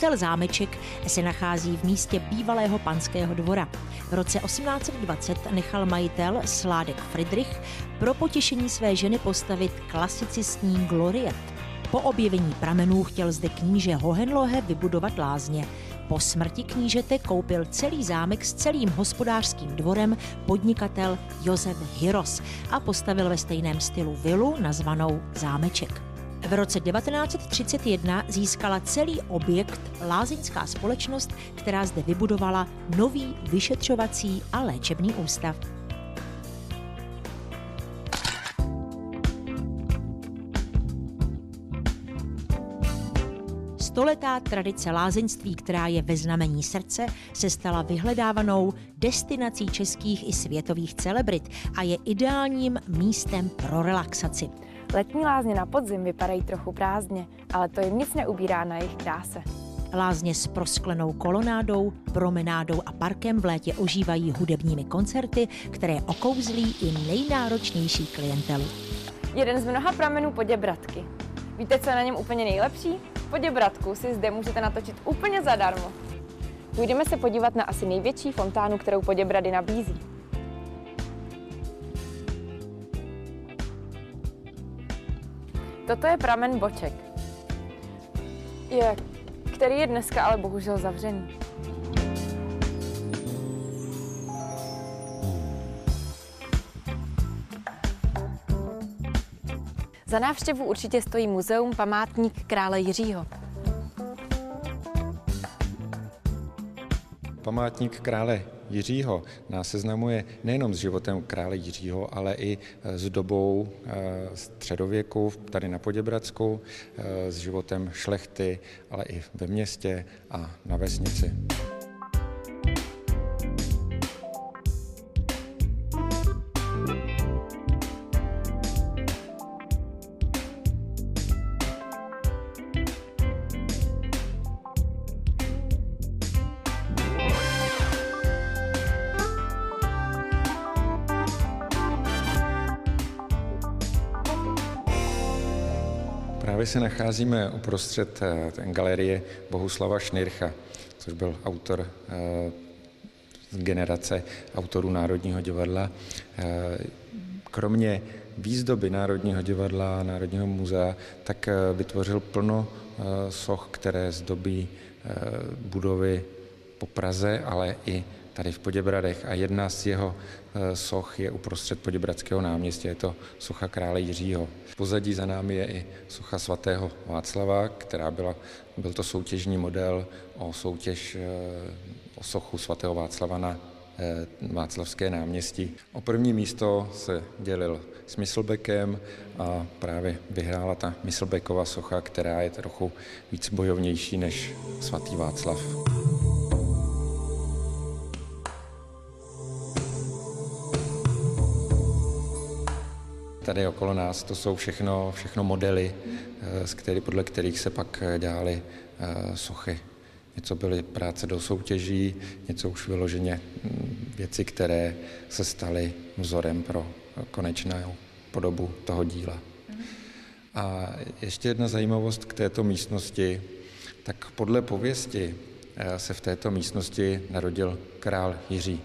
Hotel Zámeček se nachází v místě bývalého panského dvora. V roce 1820 nechal majitel Sládek Friedrich pro potěšení své ženy postavit klasicistní gloriet. Po objevení pramenů chtěl zde kníže Hohenlohe vybudovat lázně. Po smrti knížete koupil celý zámek s celým hospodářským dvorem podnikatel Josef Hiros a postavil ve stejném stylu vilu nazvanou Zámeček. V roce 1931 získala celý objekt lázeňská společnost, která zde vybudovala nový vyšetřovací a léčebný ústav. Stoletá tradice lázeňství, která je ve znamení srdce, se stala vyhledávanou destinací českých i světových celebrit a je ideálním místem pro relaxaci. Letní lázně na podzim vypadají trochu prázdně, ale to jim nic neubírá na jejich kráse. Lázně s prosklenou kolonádou, promenádou a parkem v létě ožívají hudebními koncerty, které okouzlí i nejnáročnější klientelu. Jeden z mnoha pramenů Poděbradky. Víte, co je na něm úplně nejlepší? Poděbradku si zde můžete natočit úplně zadarmo. Půjdeme se podívat na asi největší fontánu, kterou Poděbrady nabízí. Toto je pramen Boček, je, který je dneska ale bohužel zavřený. Za návštěvu určitě stojí muzeum Památník krále Jiřího. Památník krále Jiřího nás seznamuje nejenom s životem krále Jiřího, ale i s dobou eh, středověku tady na Poděbradsku, eh, s životem šlechty, ale i ve městě a na vesnici. Právě se nacházíme uprostřed eh, galerie Bohuslava Šnircha, což byl autor eh, generace autorů Národního divadla. Eh, kromě výzdoby Národního divadla, Národního muzea, tak vytvořil plno soch, které zdobí budovy po Praze, ale i tady v Poděbradech a jedna z jeho eh, soch je uprostřed Poděbradského náměstí, je to socha krále Jiřího. V pozadí za námi je i socha svatého Václava, která byla, byl to soutěžní model o soutěž o sochu svatého Václava na Václavské náměstí. O první místo se dělil s Myslbekem a právě vyhrála ta Myslbekova socha, která je trochu víc bojovnější než svatý Václav. Tady okolo nás to jsou všechno, všechno modely, z eh, který, podle kterých se pak eh, dělaly eh, sochy. Něco byly práce do soutěží, něco už vyloženě hm, věci, které se staly vzorem pro konečnou podobu toho díla. A ještě jedna zajímavost k této místnosti, tak podle pověsti se v této místnosti narodil král Jiří.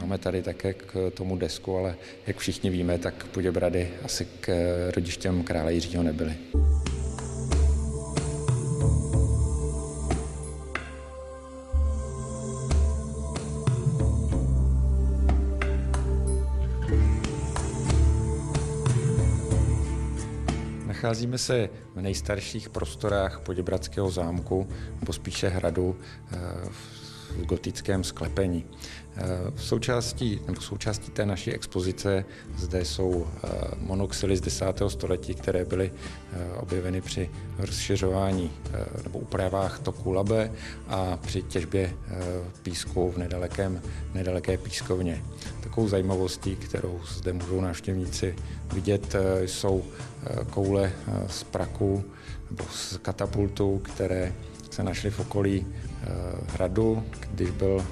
Máme tady také k tomu desku, ale jak všichni víme, tak Poděbrady asi k rodištěm krále Jiřího nebyly. Nacházíme se v nejstarších prostorách Poděbradského zámku, nebo spíše hradu eh, v gotickém sklepení. Eh, v součástí, nebo součástí té naší expozice zde jsou eh, monoxily z 10. století, které byly objeveny při rozšiřování nebo úpravách toku Labe a při těžbě písku v nedalekém, nedaleké pískovně. Takovou zajímavostí, kterou zde můžou návštěvníci vidět, jsou koule z praku nebo z katapultů, které se našly v okolí hradu, když byl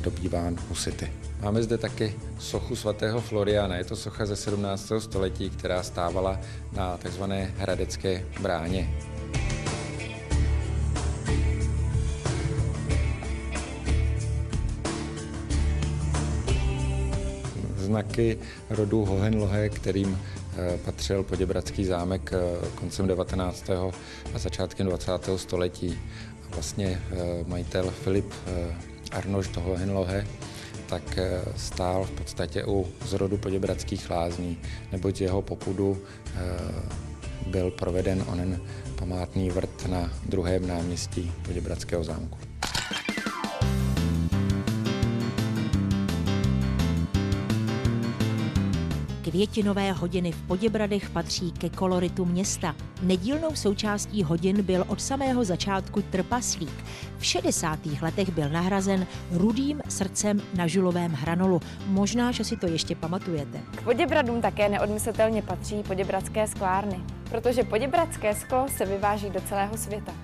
dobýván husity. Máme zde taky sochu svatého Floriana. Je to socha ze 17. století, která stávala na tzv. hradecké bráně. Znaky rodu Hohenlohe, kterým Eh, patřil Poděbradský zámek eh, koncem 19. a začátkem 20. století. Vlastně eh, majitel Filip Arnoš toho Henlohe tak stál v podstatě u zrodu Poděbradských lázní, neboť jeho popudu byl proveden onen památný vrt na druhém náměstí Poděbradského zámku. Květinové hodiny v Poděbradech patří ke koloritu města. Nedílnou součástí hodin byl od samého začátku trpaslík. V 60. letech byl nahrazen rudým srdcem na žulovém hranolu. Možná, že si to ještě pamatujete. K Poděbradům také neodmyslitelně patří poděbradské sklárny, protože poděbradské sklo se vyváží do celého světa.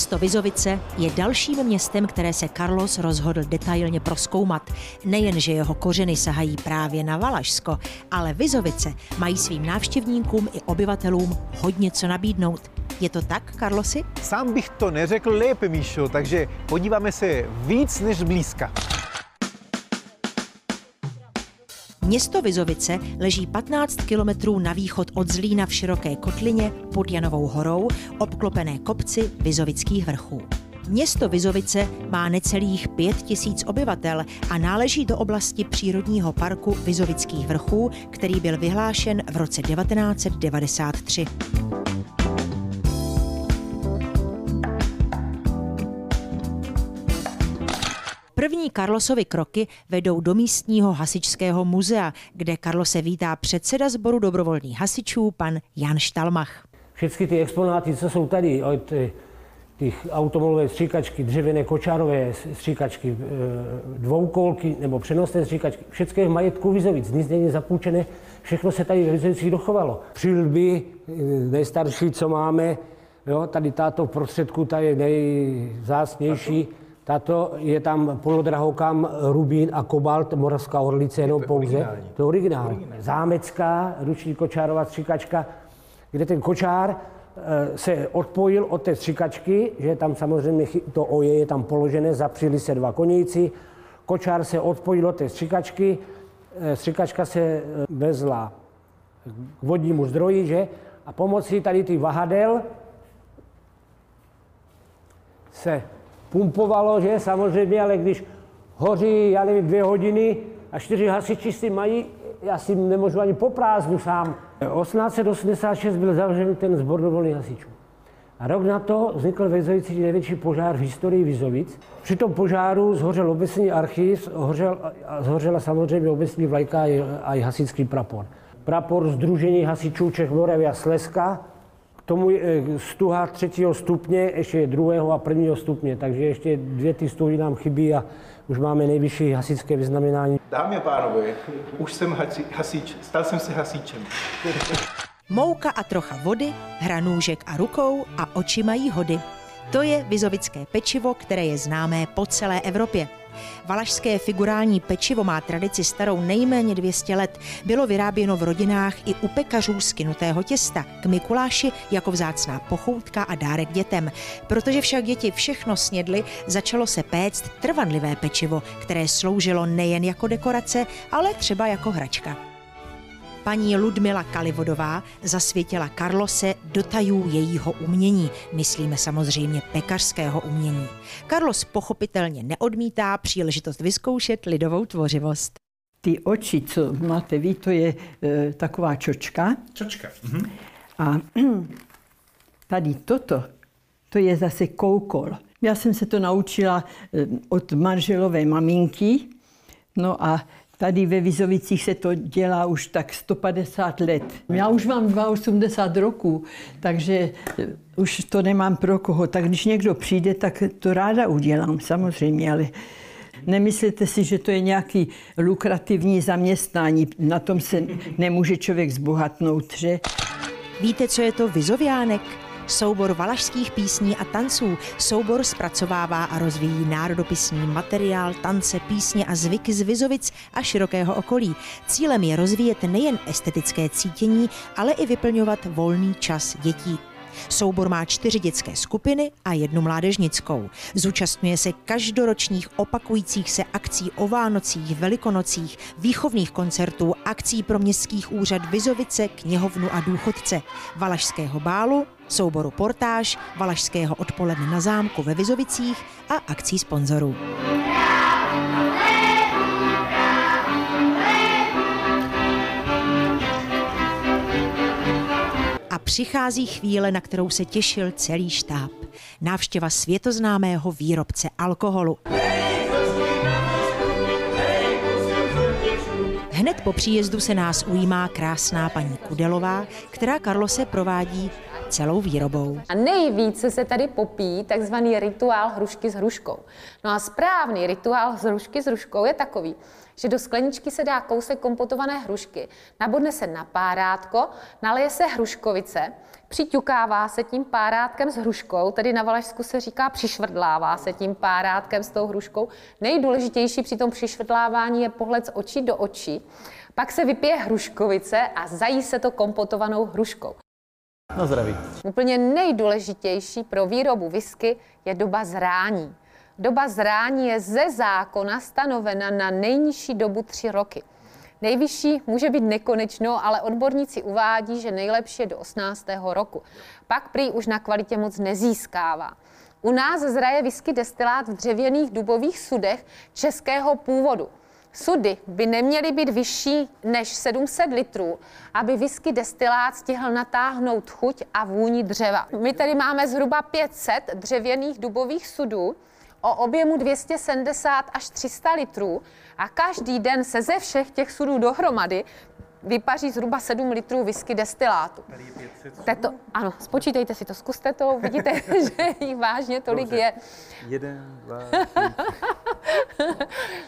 Město Vizovice je dalším městem, které se Carlos rozhodl detailně proskoumat. Nejen, že jeho kořeny sahají právě na Valašsko, ale Vizovice mají svým návštěvníkům i obyvatelům hodně co nabídnout. Je to tak, Carlosi? Sám bych to neřekl lépe, Míšo, takže podíváme se víc než blízka. Město Vizovice leží 15 kilometrů na východ od Zlína v široké kotlině pod Janovou horou, obklopené kopci Vizovických vrchů. Město Vizovice má necelých pět tisíc obyvatel a náleží do oblasti přírodního parku Vizovických vrchů, který byl vyhlášen v roce 1993. První Karlosovy kroky vedou do místního hasičského muzea, kde Karlose vítá předseda sboru dobrovolných hasičů, pan Jan Štalmach. Všechny ty exponáty, co jsou tady, od eh, těch automobilové stříkačky, dřevěné kočárové stříkačky, eh, dvoukolky nebo přenosné stříkačky, všechno je v majetku Vizovic, nic není zapůjčené, všechno se tady ve Vizovicích dochovalo. Přilby, eh, nejstarší, co máme, jo, tady táto v prostředku, ta je nejzásnější. Tato je tam polodrahokam rubín a kobalt, moravská orlice jenom pouze. To je originál. Zámecká ruční kočárová stříkačka, kde ten kočár eh, se odpojil od té stříkačky, že tam samozřejmě to oje je tam položené, zapřili se dva koníci, kočár se odpojil od té stříkačky, eh, stříkačka se eh, vezla k vodnímu zdroji, že? A pomocí tady těch vahadel se pumpovalo, že samozřejmě, ale když hoří, já nevím, dvě hodiny a čtyři hasiči si mají, já si nemůžu ani po prázdnu sám. 1886 byl zavřen ten zbor dobrovolných hasičů. A rok na to vznikl ve Vizovicích největší požár v historii Vizovic. Při tom požáru zhořel obecní archiv, zhořel, zhořela samozřejmě obecní vlajka a i hasičský prapor. Prapor Združení hasičů Čech, Moravy a Slezska, tomu je eh, stuha třetího stupně, ještě druhého a prvního stupně, takže ještě dvě ty stuhy nám chybí a už máme nejvyšší hasičské vyznamenání. Dámy a pánové, už jsem hasič, stal jsem se hasičem. Mouka a trocha vody, hra nůžek a rukou a oči mají hody. To je vizovické pečivo, které je známé po celé Evropě. Valašské figurální pečivo má tradici starou nejméně 200 let. Bylo vyráběno v rodinách i u pekařů z těsta, k Mikuláši jako vzácná pochoutka a dárek dětem. Protože však děti všechno snědly, začalo se péct trvanlivé pečivo, které sloužilo nejen jako dekorace, ale třeba jako hračka. Paní Ludmila Kalivodová zasvětila Karlose do tajů jejího umění, myslíme samozřejmě pekařského umění. Carlos pochopitelně neodmítá příležitost vyzkoušet lidovou tvořivost. Ty oči, co máte vy, to je e, taková čočka. Čočka. Mhm. A tady toto, to je zase koukol. Já jsem se to naučila e, od manželové maminky, no a Tady ve Vizovicích se to dělá už tak 150 let. Já už mám 82 roku, takže eh, už to nemám pro koho. Tak když někdo přijde, tak to ráda udělám, samozřejmě, ale nemyslete si, že to je nějaký lukrativní zaměstnání. Na tom se nemůže člověk zbohatnout, že? Víte, co je to vizoviánek? Soubor valašských písní a tanců. Soubor zpracovává a rozvíjí národopisný materiál, tance, písně a zvyky z Vizovic a širokého okolí. Cílem je rozvíjet nejen estetické cítění, ale i vyplňovat volný čas dětí. Soubor má čtyři dětské skupiny a jednu mládežnickou. Zúčastňuje se každoročních opakujících se akcí o Vánocích, Velikonocích, výchovných koncertů, akcí pro městských úřad Vizovice, knihovnu a důchodce, Valašského bálu, souboru Portáž, Valašského odpoledne na zámku ve Vizovicích a akcí sponzorů. A přichází chvíle, na kterou se těšil celý štáb. Návštěva světoznámého výrobce alkoholu. Hned po příjezdu se nás ujímá krásná paní Kudelová, která Karlose provádí celou výrobou. A nejvíce se tady popíjí takzvaný rituál hrušky s hruškou. No a správný rituál hrušky s hruškou je takový, že do skleničky se dá kousek kompotované hrušky, nabodne se na párátko, naleje se hruškovice, přiťukává se tím párátkem s hruškou, tedy na Valašsku se říká přišvrdlává se tím párátkem s tou hruškou. Nejdůležitější při tom přišvrdlávání je pohled z očí do očí. Pak se vypije hruškovice a zají se to kompotovanou hruškou. Na zdraví. Úplně nejdůležitější pro výrobu whisky je doba zrání. Doba zrání je ze zákona stanovena na nejnižší dobu tři roky. Nejvyšší může být nekonečno, ale odborníci uvádí, že nejlepší je do 18. roku. Pak prý už na kvalitě moc nezískává. U nás zraje whisky destilát v dřevěných dubových sudech českého původu. Sudy by neměly být vyšší než 700 litrů, aby whisky destilát stihl natáhnout chuť a vůni dřeva. My tady máme zhruba 500 dřevěných dubových sudů o objemu 270 až 300 litrů a každý den se ze všech těch sudů dohromady vypaří zhruba 7 litrů whisky destilátu. Teto, ano, spočítejte si to, zkuste to, uvidíte, že jich vážně tolik Dobře. je. Jeden, dva,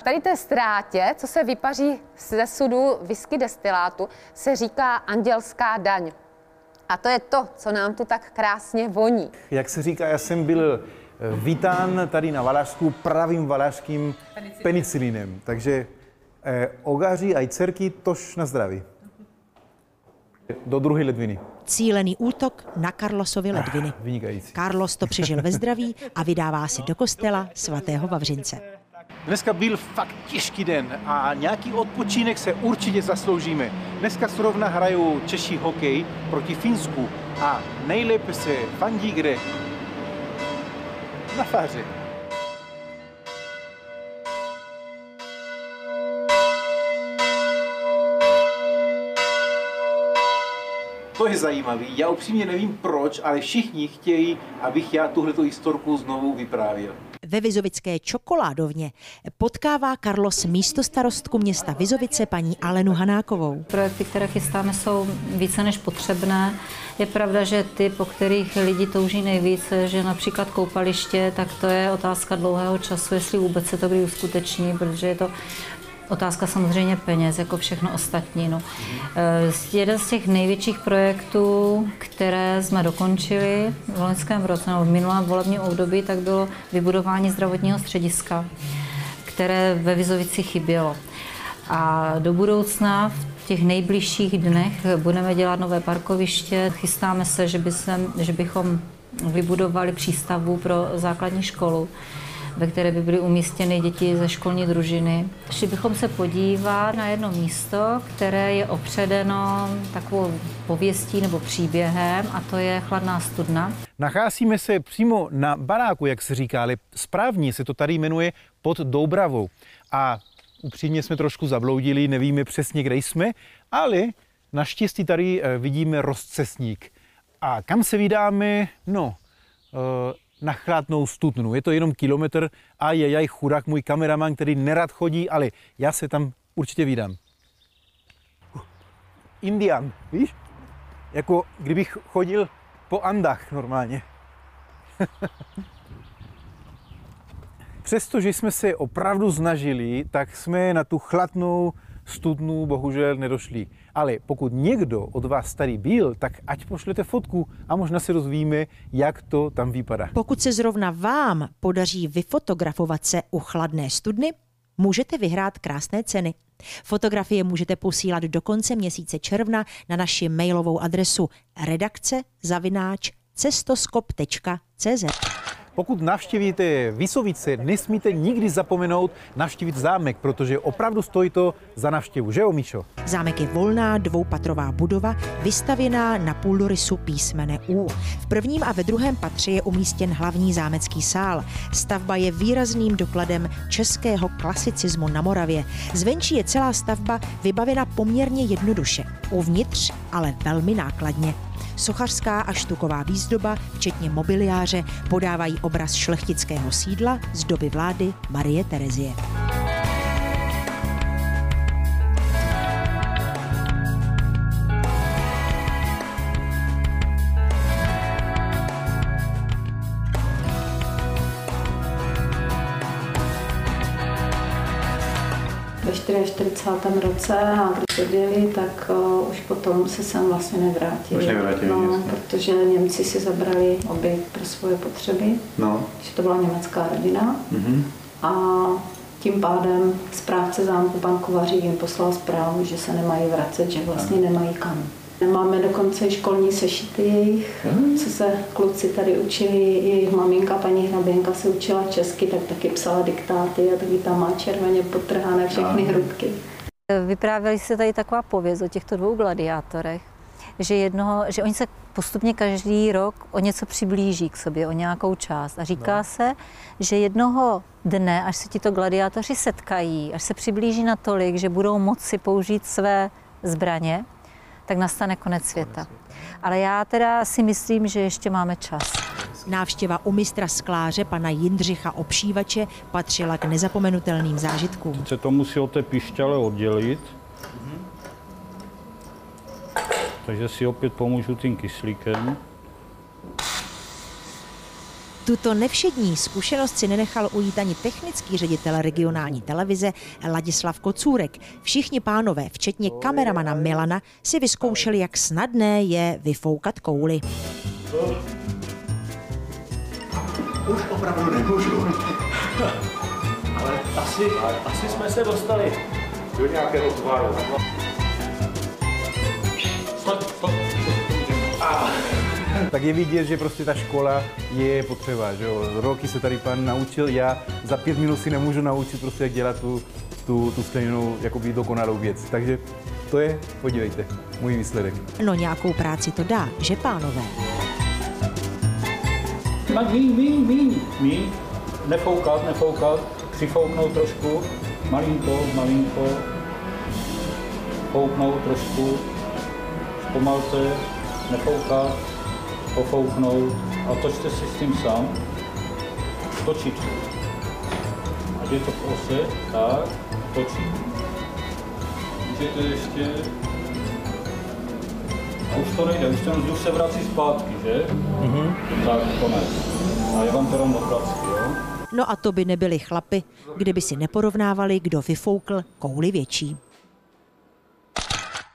Tady té ztrátě, co se vypaří ze sudu whisky destilátu, se říká andělská daň. A to je to, co nám tu tak krásně voní. Jak se říká, já jsem byl eh, vítán tady na Valašsku pravým valašským penicilinem. Takže ogaří a dcerky tož na zdraví. Do druhé ledviny. Cílený útok na Carlosovy ledviny. Vynikající. Carlos to přežil ve zdraví a vydává se do kostela svatého Vavřince. Dneska byl fakt těžký den a nějaký odpočinek se určitě zasloužíme. Dneska zrovna hrajou Češi hokej proti Finsku a nejlépe se fandí kde? Na fáře. To je zajímavý. Já upřímně nevím proč, ale všichni chtějí, abych já tuhleto historku znovu vyprávěl. Ve Vizovické čokoládovně potkává Carlos místostarostku města Vizovice paní Alenu Hanákovou. Projekty, které chystáme, jsou více než potřebné. Je pravda, že ty, po kterých lidi touží nejvíce, že například koupaliště, tak to je otázka dlouhého času, jestli vůbec se to kdy uskuteční, protože je to Otázka samozřejmě peněz, jako všechno ostatní. No. Eh, Jeden z těch největších projektů, které jsme dokončili v loňském roce, nebo v minulém volebním období, tak bylo vybudování zdravotního střediska, které ve Vizovici chybělo. A do budoucna v těch nejbližších dnech budeme dělat nové parkoviště. Chystáme se, že, by se, že bychom vybudovali přístavu pro základní školu ve které by byly umístěny děti ze školní družiny. Šli bychom se podívat na jedno místo, které je opředeno takovou pověstí nebo příběhem a to je chladná studna. Nacházíme se přímo na baráku, jak se říká, ale správně se to tady jmenuje pod Doubravou. A upřímně jsme trošku zabloudili, nevíme přesně, kde jsme, ale naštěstí tady eh, vidíme rozcesník. A kam se vydáme? No, eh, na chladnou studnu. Je to jenom kilometr a je jaj chudák můj kameraman, který nerad chodí, ale já se tam určitě vydám. Indian, víš? Jako kdybych chodil po Andách normálně. Přestože jsme se opravdu snažili, tak jsme na tu chladnou studnu bohužel nedošli. Ale pokud někdo od vás tady byl, tak ať pošlete fotku a možná si rozvíme, jak to tam vypadá. Pokud se zrovna vám podaří vyfotografovat se u chladné studny, můžete vyhrát krásné ceny. Fotografie můžete posílat do konce měsíce června na naši mailovou adresu redakce cestoskop.cz. Pokud navštívíte Visovice, nesmíte nikdy zapomenout navštívit zámek, protože opravdu stojí to za navštěvu, že jo, Míšo? Zámek je volná dvoupatrová budova, vystavěná na půldorysu písmene U. V prvním a ve druhém patře je umístěn hlavní zámecký sál. Stavba je výrazným dokladem českého klasicismu na Moravě. Zvenčí je celá stavba vybavena poměrně jednoduše, uvnitř ale velmi nákladně. Sochařská a štuková výzdoba, včetně mobiliáře, podávají obraz šlechtického sídla z doby vlády Marie Terezie. Ve 44. roce a když odjeli, tak uh, už potom se sem vlastně nevrátili. Už nevrátili, no, jasně. protože Němci si zabrali objekt pro svoje potřeby, No. že to byla německá rodina Mhm. a tím pádem správce zámku pan Kovařík jim poslal zprávu, že se nemají vracet, že vlastně nemají kam. Máme dokonce školní sešity jejich, co se kluci tady učili, jejich maminka, paní hraběnka se učila česky, tak taky psala diktáty a taky tam má červeně potrhané všechny hrudky. Vyprávěli se tady taková pověst o těchto dvou gladiátorech. že, jednoho, že oni se postupně každý rok o něco přiblíží k sobě, o nějakou část. A říká no. se, že jednoho dne, až se ti to gladiátoři setkají, až se přiblíží natolik, že budou moci použít své zbraně, tak nastane konec světa. Ale já teda si myslím, že ještě máme čas. Návštěva u mistra skláře pana Jindřicha Obšívače patřila k nezapomenutelným zážitkům. Se to musí od té pišťale oddělit. Takže si opět pomůžu tím kyslíkem. Tuto nevšední zkušenost si nenechal ujít ani technický ředitel regionální televize Ladislav Kocůrek. Všichni pánové, včetně kameramana Milana, si vyzkoušeli, jak snadné je vyfoukat kouly. Už opravdu nemůžu. Ale asi, asi jsme se dostali do nějakého tvaru. Stop, stop. Tak je vidět, že prostě ta škola je potřeba, že jo. Roky se tady pan naučil, já za pět minut si nemůžu naučit prostě, jak dělat tu, tu, tu stejnou jakoby dokonalou věc. Takže to je, podívejte, můj výsledek. No nějakou práci to dá, že pánové? Míň, míň, míň, míň. Nefoukat, nefoukat. Přifouknout trošku. Malinko, malinko. Fouknout trošku. Zpomalte, nefoukat, pofouknout a točte si s tím sám. Točit. Ať je to v ose, tak, točit. Můžete ještě... A už to nejde, už ten vzduch se vrací zpátky, že? Mm-hmm. Tak, konec. A je vám to rovno prací, jo? No a to by nebyli chlapy, kdyby si neporovnávali, kdo vyfoukl kouli větší.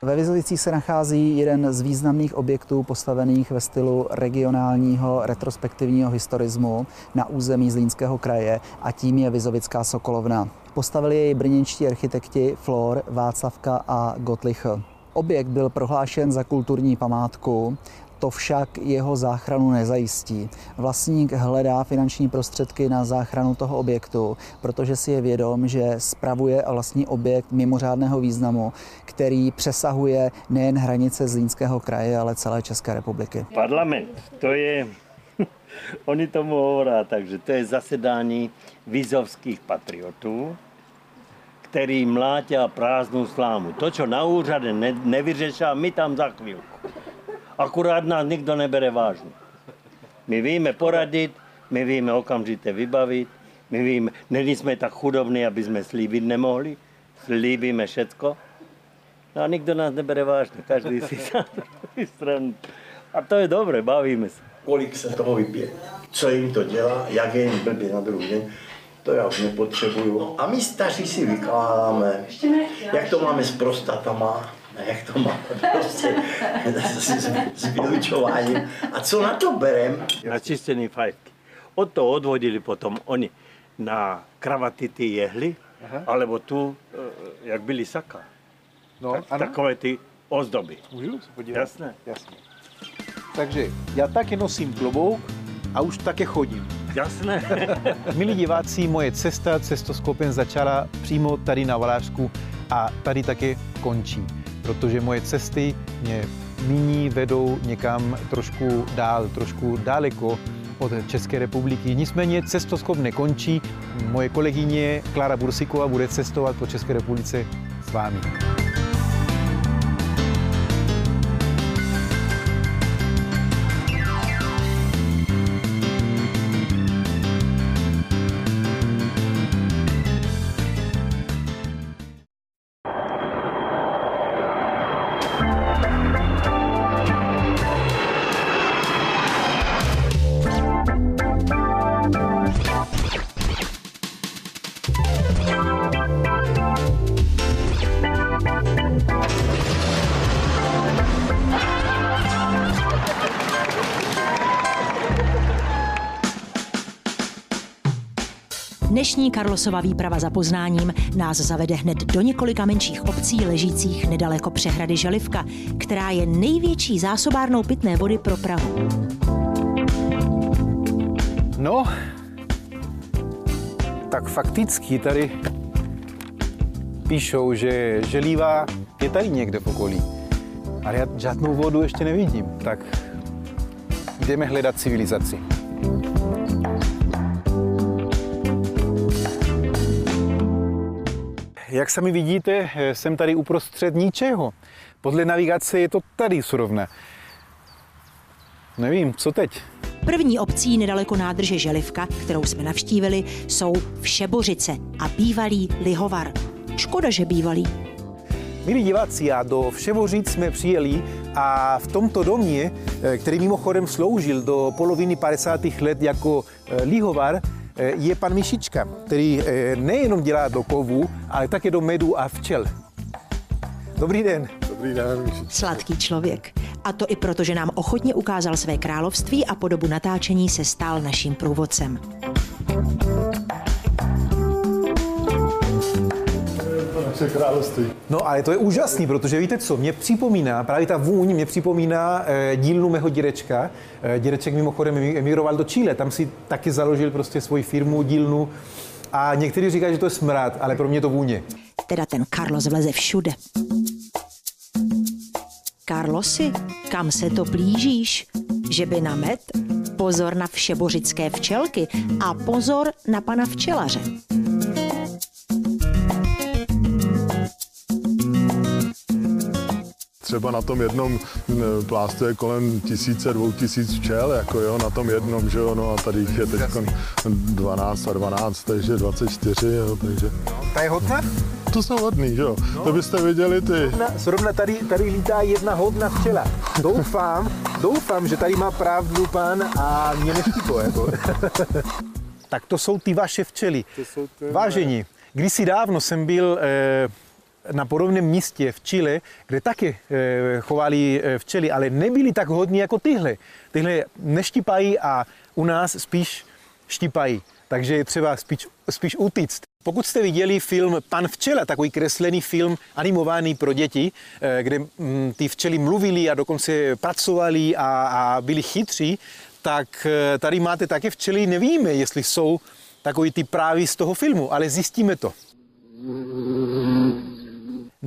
Ve Vizovicích se nachází jeden z významných objektů postavených ve stylu regionálního retrospektivního historismu na území Zlínského kraje a tím je Vizovická Sokolovna. Postavili jej brněnští architekti Flor, Václavka a Gottlich. Objekt byl prohlášen za kulturní památku to však jeho záchranu nezajistí. Vlastník hledá finanční prostředky na záchranu toho objektu, protože si je vědom, že spravuje a vlastní objekt mimořádného významu, který přesahuje nejen hranice Zlínského kraje, ale celé České republiky. Parlament, to je, oni tomu hovorí, takže to je zasedání vizovských patriotů, který mlátí prázdnou slámu. To, co na úřade ne, nevyřešá, my tam za chvilku akurát nás nikdo nebere vážně. My víme poradit, my víme okamžitě vybavit, my víme, není jsme tak chudobní, aby jsme slíbit nemohli, slíbíme všecko. No a nikdo nás nebere vážně, každý si stranu. A to je dobré, bavíme se. Kolik se toho vypije, co jim to dělá, jak je jim blbě na druhý den, to já už nepotřebuju. A my staří si vykládáme, jak to máme s prostatama, jak to má prostě s, s vylučováním. A co na to berem? Načistěný fajky. Od toho odvodili potom oni na kravaty ty jehly, Aha. alebo tu, eh, jak byly saka. No, tak, ano? takové ty ozdoby. Můžu se podívat? Jasné. Jasné. Takže já taky nosím klobouk a už také chodím. Jasné. Milí diváci, moje cesta cestoskopem začala přímo tady na Valářsku a tady také končí protože moje cesty mě nyní vedou někam trošku dál, trošku daleko od České republiky. Nicméně cestoskop nekončí. Moje kolegyně Klara Bursiková bude cestovat po České republice s vámi. Dnešní Karlosova výprava za poznáním nás zavede hned do několika menších obcí ležících nedaleko přehrady Želivka, která je největší zásobárnou pitné vody pro Prahu. No, tak fakticky tady píšou, že želíva je tady někde v okolí. Ale já žádnou vodu ještě nevidím, tak jdeme hledat civilizaci. Jak sami vidíte, jsem tady uprostřed ničeho. Podle navigace je to tady surovna. Nevím, co teď? První obcí nedaleko nádrže Želivka, kterou jsme navštívili, jsou Všebořice a bývalý Lihovar. Škoda, že bývalý. Milí diváci, a do Vševořic jsme přijeli a v tomto domě, eh, který mimochodem sloužil do poloviny 50. let jako eh, lihovar, eh, je pan Mišička, který nejenom dělá do kovu, ale také do medu a včel. Dobrý den. Dobrý den. Sladký člověk. A to i proto, že nám ochotně ukázal své království a po dobu natáčení se stal naším průvodcem. Naše království. No ale to je úžasný, protože víte co, mě připomíná, právě ta vůň mě připomíná eh, dílnu mého dědečka. Eh, dědeček mimochodem emigroval do Chile, tam si taky založil prostě svoji firmu, dílnu a někteří říkají, že to je smrad, ale pro mě to vůně. Teda ten Carlos vleze všude. Carlosi, kam se to blížíš? Že by na med? Pozor na všebořické včelky a pozor na pana včelaře. Třeba na tom jednom plástu je kolem tisíce, dvou tisíc včel, jako jo, na tom jednom, že jo, no a tady jich je teď 12 a 12, takže 24, jo, takže. Ta je hodná? To jsou hodný, že jo, no. to byste viděli ty. Zrovna tady, tady lítá jedna hodná včela. Doufám, doufám, že tady má pravdu pan a mě neštípo, jako. tak to jsou ty vaše včely. To jsou ty Vážení, kdysi dávno jsem byl eh, na podobném místě v Chile, kde taky eh, chovali eh, včely, ale nebyli tak hodní jako tyhle. Tyhle neštipají a u nás spíš štipají. Takže je třeba spíš, spíš utíct. Pokud jste viděli film Pan včela, takový kreslený film animovaný pro děti, eh, kde mm, ty včely mluvili a dokonce pracovali a, a byli chytří, tak tady máte také včely, nevíme, jestli jsou takový ty právě z toho filmu, ale zjistíme to.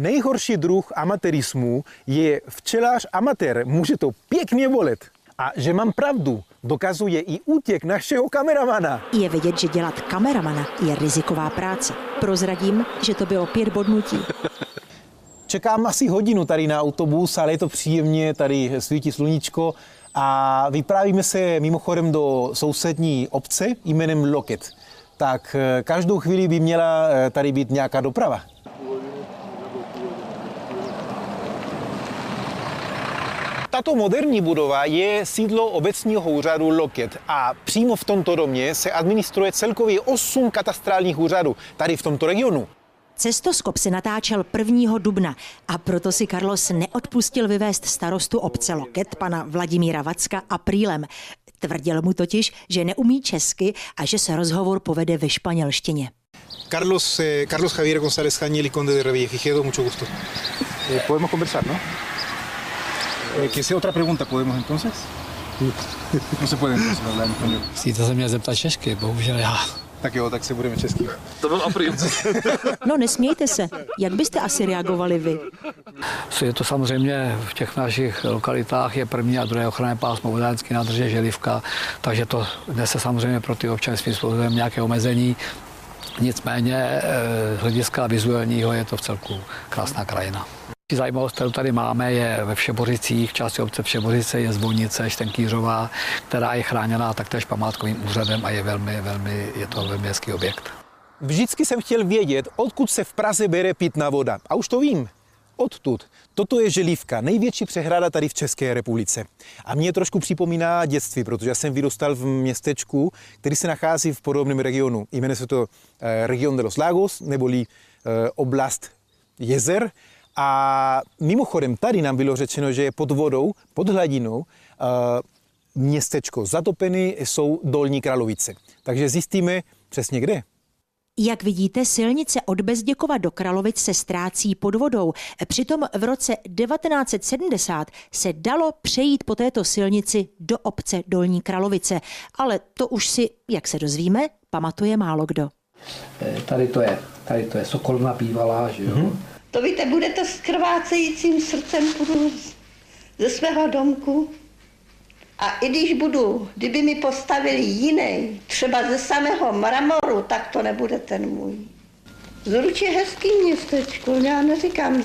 Nejhorší druh amatérismu je včelář amatér. Může to pěkně bolet. A že mám pravdu, dokazuje i útěk našeho kameramana. Je vidět, že dělat kameramana je riziková práce. Prozradím, že to bylo pět bodnutí. Čekám asi hodinu tady na autobus, ale je to příjemně, tady svítí sluníčko a vyprávíme se mimochodem do sousední obce jménem Loket. Tak eh, každou chvíli by měla eh, tady být nějaká doprava. Tato moderní budova je sídlo obecního úřadu Loket a přímo v tomto domě se administruje celkově 8 katastrálních úřadů tady v tomto regionu. Cestoskop se natáčel 1. dubna a proto si Carlos neodpustil vyvést starostu obce Loket, pana Vladimíra Vacka, aprílem. Tvrdil mu totiž, že neumí česky a že se rozhovor povede ve španělštině. Carlos, eh, Carlos Javier González Jañel Conde de Revillagigedo, mucho gusto. Eh, podemos conversar, ¿no? Eh, que sea otra pregunta, ¿podemos entonces? No se puede entonces hablar en español. Si to se mě zeptat česky, bohužel já. Tak jo, tak se budeme česky. To byl apríl. No nesmějte se. Jak byste asi reagovali vy? Je to samozřejmě v těch našich lokalitách je první a druhé ochranné pásmo vodácké nádrže Želivka, takže to nese samozřejmě pro ty občany svým způsobem nějaké omezení. Nicméně eh, z hlediska vizuálního je to v celku krásná krajina. Zajímavost, kterou tady máme, je ve Všeboricích, v části obce Všeborice je zvonice Štenkýřová, která je chráněná taktéž památkovým úřadem a je velmi, velmi, je to velmi hezký objekt. Vždycky jsem chtěl vědět, odkud se v Praze bere pitná voda. A už to vím. Odtud. Toto je Želívka, největší přehrada tady v České republice. A mě trošku připomíná dětství, protože já jsem vyrůstal v městečku, který se nachází v podobném regionu. Jmenuje se to eh, Region de los Lagos, neboli eh, oblast jezer. A mimochodem tady nám bylo řečeno, že je pod vodou, pod hladinou, uh, městečko zatopený jsou Dolní Kralovice. Takže zjistíme přesně kde. Jak vidíte, silnice od Bezděkova do Kralovic se ztrácí pod vodou. Přitom v roce 1970 se dalo přejít po této silnici do obce Dolní Kralovice. Ale to už si, jak se dozvíme, pamatuje málo kdo. Eh, tady to je, tady to je Sokolna bývalá, že jo? Mm-hmm. To víte, budete s krvácejícím srdcem, budu ze svého domku a i když budu, kdyby mi postavili jiný, třeba ze samého mramoru, tak to nebude ten můj. Zruč je hezký městečko, já neříkám,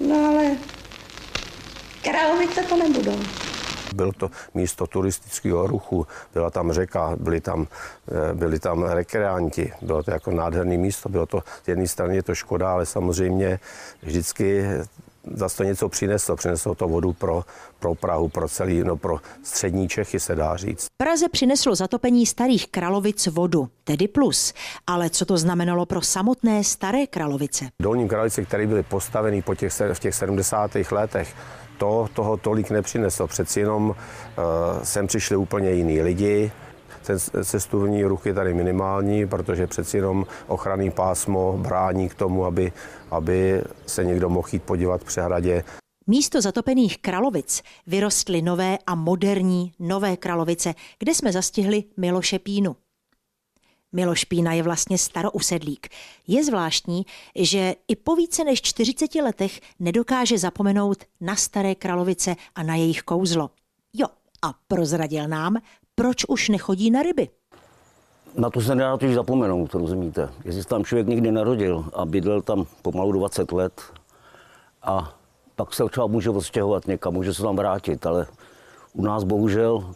no ale Královice to nebudou. Byl to místo turistického ruchu, byla tam řeka, byli tam, eh, byli tam rekreanti, bylo to jako nádherné místo, bylo to, z jedné strany je to škoda, ale samozřejmě vždycky zase to něco přineslo. Přineslo to vodu pro, pro Prahu, pro celý, no pro střední Čechy se dá říct. Praze přineslo zatopení starých Kralovic vodu, tedy plus. Ale co to znamenalo pro samotné staré Kralovice? Dolní Kralovice, které byly postaveny po těch, v těch 70. letech, to toho tolik nepřineslo. Přeci jenom uh, sem přišli úplně jiní lidi, ten cestovní ruch je tady minimální, protože přeci jenom ochranný pásmo brání k tomu, aby, aby se někdo mohl jít podívat při hradě. Místo zatopených Kralovic vyrostly nové a moderní Nové Kralovice, kde jsme zastihli Miloše Pínu. Miloš Pína je vlastně starousedlík. Je zvláštní, že i po více než 40 letech nedokáže zapomenout na staré Kralovice a na jejich kouzlo. Jo, a prozradil nám, proč už nechodí na ryby. Na to se nedá totiž zapomenout, rozumíte. Jestli tam člověk někdy narodil a bydlel tam pomalu 20 let a pak se třeba může odstěhovat někam, může se tam vrátit, ale u nás bohužel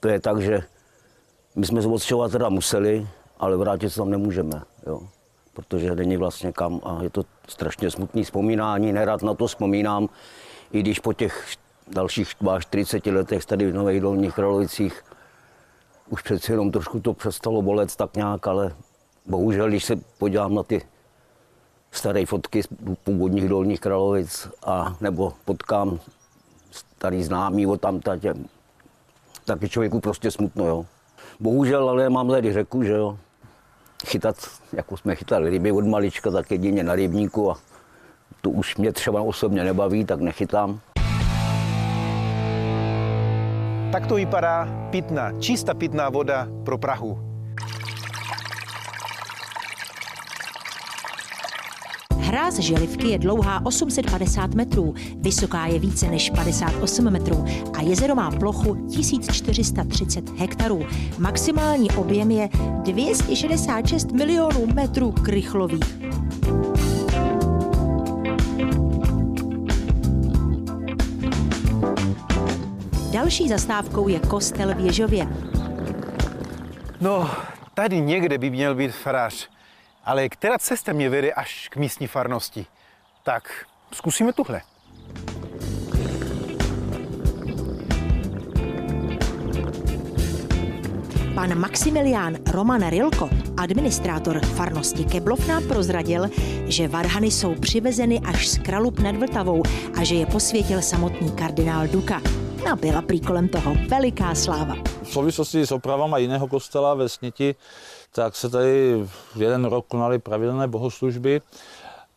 to je tak, že my jsme se odstěhovat teda museli, ale vrátit se tam nemůžeme, jo. protože není vlastně kam a je to strašně smutný vzpomínání, nerad na to vzpomínám, i když po těch dalších 42 letech tady v Nových Dolních Kralovicích už přeci jenom trošku to přestalo bolet tak nějak, ale bohužel, když se podívám na ty staré fotky z původních dolních Kralovic a nebo potkám starý známý od tam tak je člověku prostě smutno, jo. Bohužel, ale mám tady řeku, že jo. Chytat, jako jsme chytali ryby od malička, tak jedině na rybníku a to už mě třeba osobně nebaví, tak nechytám. Tak to vypadá pitná, čistá pitná voda pro Prahu. Hráz Želivky je dlouhá 850 metrů, vysoká je více než 58 metrů a jezero má plochu 1430 hektarů. Maximální objem je 266 milionů metrů krychlových. Další zastávkou je kostel v Ježově. No, tady někde by měl být farář, ale která cesta mě vede až k místní farnosti? Tak zkusíme tuhle. Pan Maximilián Roman Rilko, administrátor farnosti Keblov, nám prozradil, že varhany jsou přivezeny až z Kralup nad Vltavou a že je posvětil samotný kardinál Duka a byla prý kolem toho veliká sláva. V souvislosti s opravama jiného kostela ve Sněti, tak se tady v jeden rok konaly pravidelné bohoslužby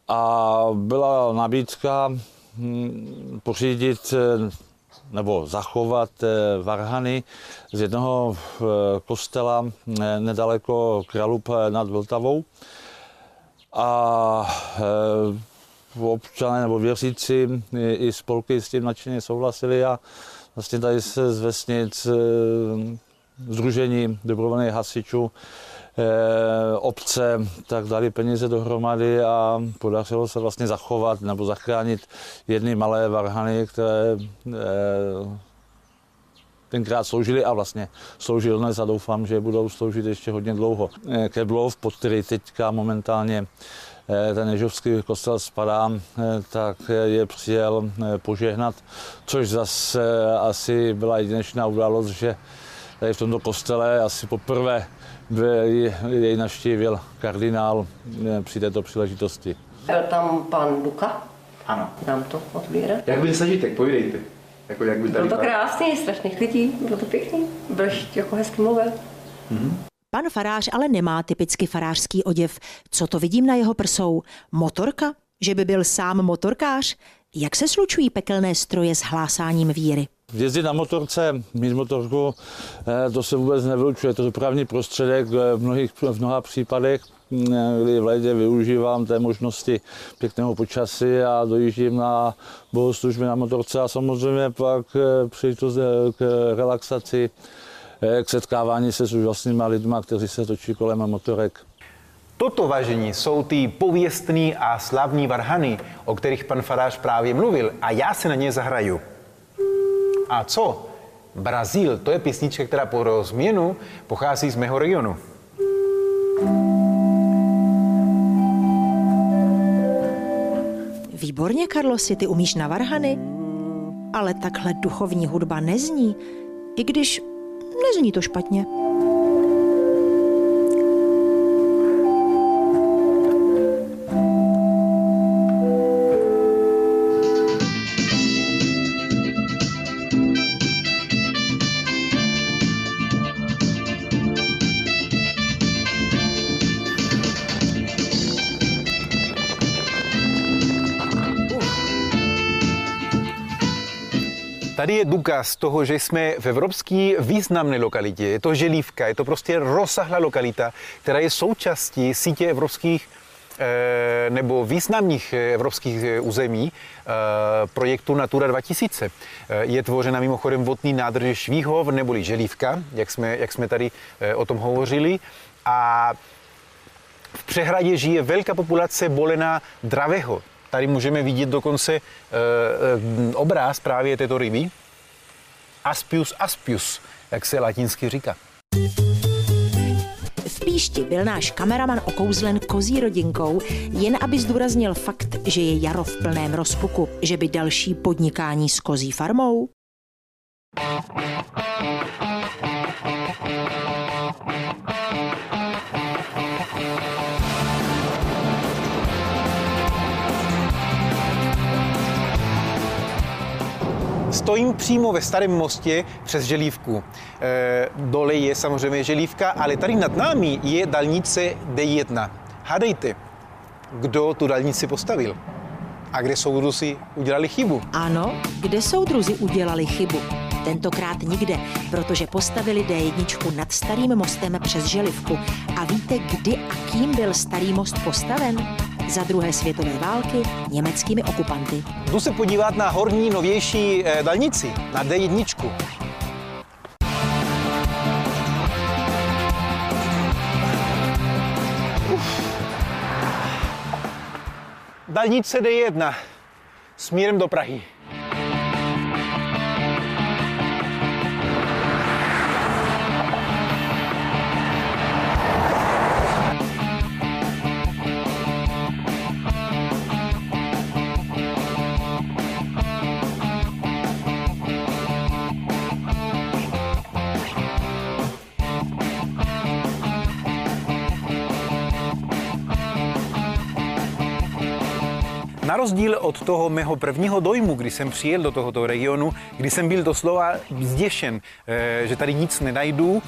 a byla nabídka hm, pořídit eh, nebo zachovat eh, varhany z jednoho eh, kostela nedaleko Kralup nad Vltavou. A občané nebo věřící i spolky s tím nadšeně souhlasili a vlastně tady se z vesnic Združení dobrovolných hasičů obce, tak dali peníze dohromady a podařilo se vlastně zachovat nebo zachránit jedny malé varhany, které eh, tenkrát sloužili a vlastně sloužil dnes a doufám, že budou sloužit ještě hodně dlouho. Keblov, pod který teďka momentálně Eh, ten ježovský kostel spadá, eh, tak je přijel eh, požehnat, což zase asi byla jedinečná událost, že tady v tomto kostele asi poprvé jej navštívil kardinál při této příležitosti. Byl tam pan Duka? Ano. Dám to otvírat. Jak byl zažitek, povídejte. Jako jak by tady bylo to krásný, strašných lidí, bylo to pěkný, byl jako hezky mluvil. Mm-hmm. Pan farář ale nemá typicky farářský oděv. Co to vidím na jeho prsou? Motorka? Že by byl sám motorkář? Jak se slučují pekelné stroje s hlásáním víry? Jezdit na motorce, mít motorku, eh, to se vůbec nevylučuje. To je dopravní prostředek v, mnohých, v mnoha případech. kdy v létě využívám té možnosti pěkného počasí a dojíždím na bohoslužby na motorce a samozřejmě pak příležitost k relaxaci, k setkávání se s úžasnými lidmi, kteří se točí kolem motorek. Toto vážení jsou ty pověstný a slavní varhany, o kterých pan farář právě mluvil a já se na ně zahraju. A co? Brazíl, to je písnička, která po změnu pochází z mého regionu. Výborně, Karlosi, ty umíš na varhany? Ale takhle duchovní hudba nezní, i když nezní to špatně. Tady je důkaz toho, že jsme v evropské významné lokalitě. Je to Želívka, je to prostě rozsáhlá lokalita, která je součástí sítě evropských eh, nebo významných evropských území eh, projektu Natura 2000. Eh, je tvořena mimochodem vodní nádrž Švíhov neboli Želívka, jak jsme, jak jsme tady o tom hovořili. A v přehradě žije velká populace bolená dravého, Tady můžeme vidět dokonce obráz právě této ryby. Aspius aspius, jak se latinsky říká. V Píšti byl náš kameraman okouzlen kozí rodinkou, jen aby zdůraznil fakt, že je jaro v plném rozpuku, že by další podnikání s kozí farmou. Stojím přímo ve starém mostě přes Želívku. E, dole je samozřejmě Želívka, ale tady nad námi je dálnice D1. Hádejte, kdo tu dálnici postavil? A kde soudruzi udělali chybu? Ano, kde soudruzi udělali chybu? Tentokrát nikde, protože postavili D1 nad starým mostem přes Želivku. A víte, kdy a kým byl starý most postaven? Za druhé světové války německými okupanty. Jdu se podívat na horní novější eh, dálnici, na D1. Uf. Dálnice D1 směrem do Prahy. Rozdíl od toho mého prvního dojmu, kdy jsem přijel do tohoto regionu, kdy jsem byl doslova zděšen, eh, že tady nic nenajdu,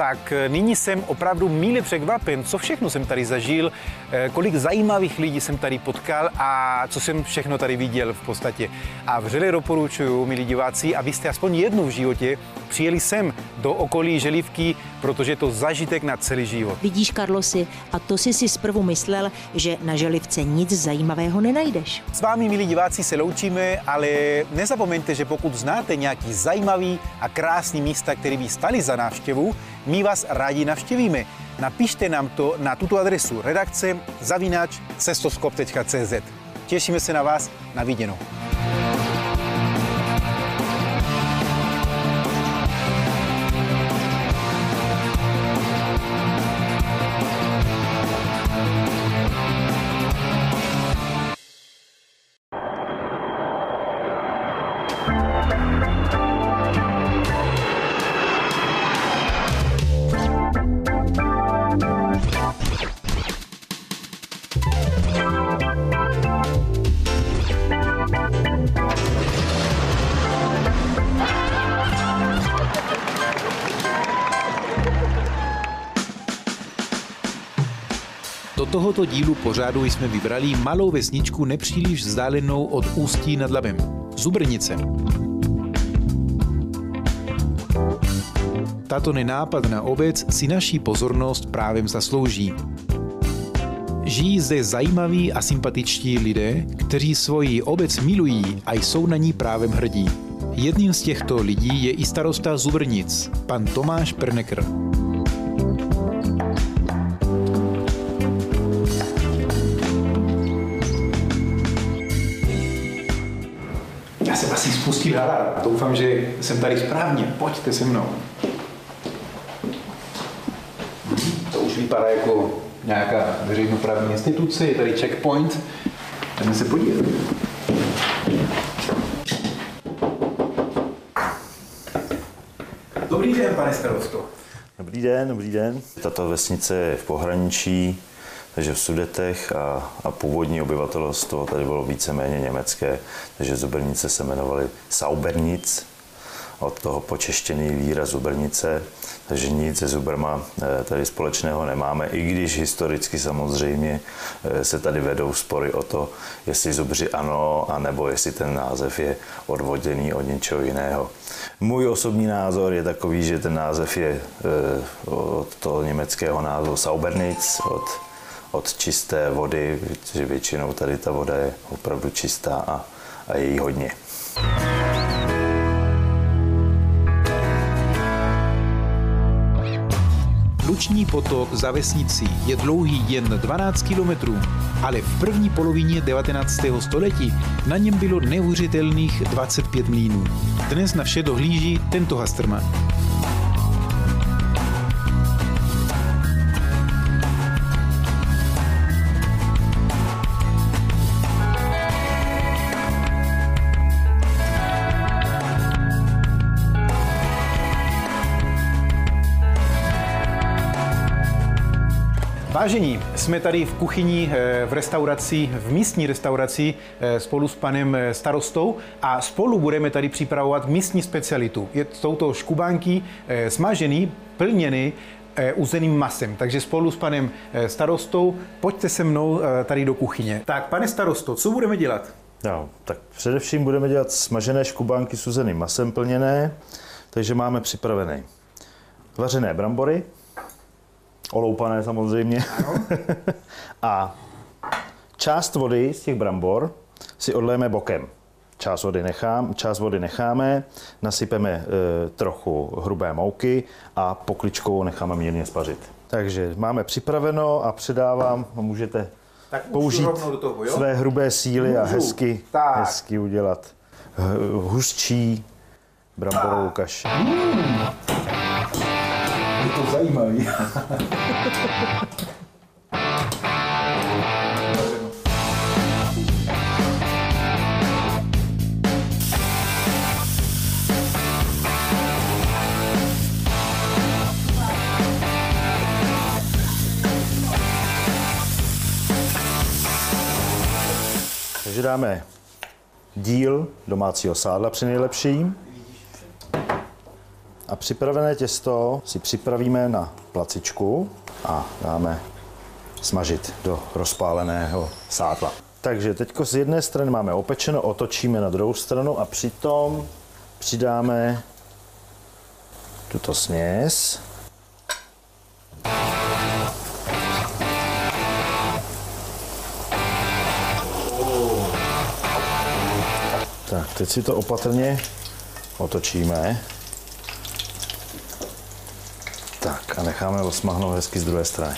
tak eh, nyní jsem opravdu míle překvapen, co všechno jsem tady zažil, eh, kolik zajímavých lidí jsem tady potkal a co jsem všechno tady viděl v podstatě. A vřele doporučuju, milí diváci, abyste aspoň jednou v životě přijeli sem do okolí Želivky, protože je to zažitek na celý život. Vidíš, Karlosi, a to si si zprvu myslel, že na Želivce nic zajímavého nenajdeš. S vámi, milí diváci, se loučíme, ale nezapomeňte, že pokud znáte nějaký zajímavý a krásný místa, který by stali za návštěvu, my vás rádi navštěvíme. Napište nám to na tuto adresu redakce zavináč cestoskop.cz. Těšíme se na vás na viděnou. Tohoto dílu pořádu jsme vybrali malou vesničku nepříliš vzdálenou od Ústí nad Labem. Zubrnice. Tato nenápadná obec si naší pozornost právě zaslouží. žijí zde zajímaví a sympatičtí lidé, kteří svoji obec milují a jsou na ní právem hrdí. Jedním z těchto lidí je i starosta Zubrnic, pan Tomáš Pernekr. Alarm. Doufám, že jsem tady správně. Pojďte se mnou. To už vypadá jako nějaká veřejnoprávní instituce, je tady checkpoint. Jdeme se podívat. Dobrý den, pane starosto. Dobrý den, dobrý den. Tato vesnice je v pohraničí, takže v Sudetech a, a původní obyvatelstvo tady bylo víceméně německé, takže Zubernice se jmenovaly Saubernic, od toho počeštěný výraz Zubernice, takže nic se Zuberma eh, tady společného nemáme, i když historicky samozřejmě eh, se tady vedou spory o to, jestli Zubři ano, anebo jestli ten název je odvoděný od něčeho jiného. Můj osobní názor je takový, že ten název je eh, od toho německého názvu Saubernic, od, od čisté vody, že většinou tady ta voda je opravdu čistá a, a je jí hodně. Luční potok za vesnicí je dlouhý jen 12 kilometrů, ale v první polovině 19. století na něm bylo neuvěřitelných 25 mlínů. Dnes na vše dohlíží tento Hasterman. Vážení, jsme tady v kuchyni eh, v restauraci, v místní restauraci eh, spolu s panem eh, starostou a spolu budeme tady připravovat místní specialitu. Je, jsou to škubánky smažený, plněny uzeným masem. Takže spolu s panem starostou pojďte se mnou tady do kuchyně. Tak, pane starosto, co budeme dělat? No, tak především budeme dělat smažené škubánky s uzeným masem plněné, takže máme připravené vařené brambory, Oloupané samozřejmě. a část vody z těch brambor si odlejeme bokem. Část vody, nechám, část vody necháme, nasypeme e, trochu hrubé mouky a pokličkou necháme mírně spařit. Takže máme připraveno a předávám, můžete tak použít do toho, jo? své hrubé síly Můžu. a hezky, tak. hezky udělat hustší bramborovou kaši. Mm. Zajímavý. Takže dáme díl domácího sádla při nejlepším. A připravené těsto si připravíme na placičku a dáme smažit do rozpáleného sádla. Takže teď z jedné strany máme opečeno, otočíme na druhou stranu a přitom přidáme tuto směs. Tak, teď si to opatrně otočíme. Tak a necháme osmahnout hezky z druhé strany.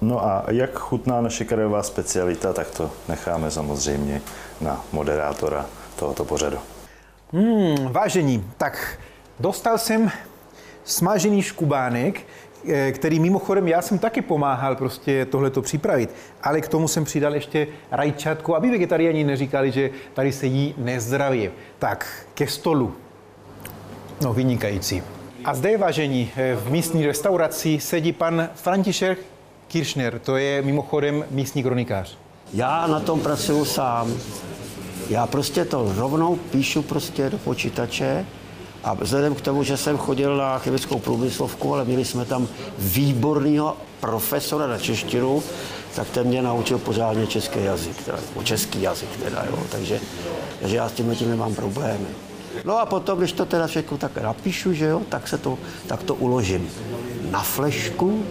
No a jak chutná naše krajová specialita, tak to necháme samozřejmě na moderátora tohoto pořadu. Hmm, vážení, tak dostal jsem smažený škubánek, který mimochodem já jsem taky pomáhal prostě tohleto připravit, ale k tomu jsem přidal ještě rajčátko, aby vegetariáni neříkali, že tady se jí nezdravě. Tak, ke stolu. No, vynikající. A zde je vážení, eh, v místní restauraci sedí pan František Kirchner, to je mimochodem místní kronikář. Já na tom pracuji sám. Já prostě to rovnou píšu prostě do počítače A vzhledem k tomu, že jsem chodil na chemickou průmyslovku, ale měli jsme tam výborného profesora na češtinu, tak ten mě naučil pořádně český jazyk, teda, český jazyk teda, jo. Takže, takže já s tím tím nemám problémy. No a potom, když to teda všechno tak napíšu, že jo, tak se to, tak to uložím na flešku,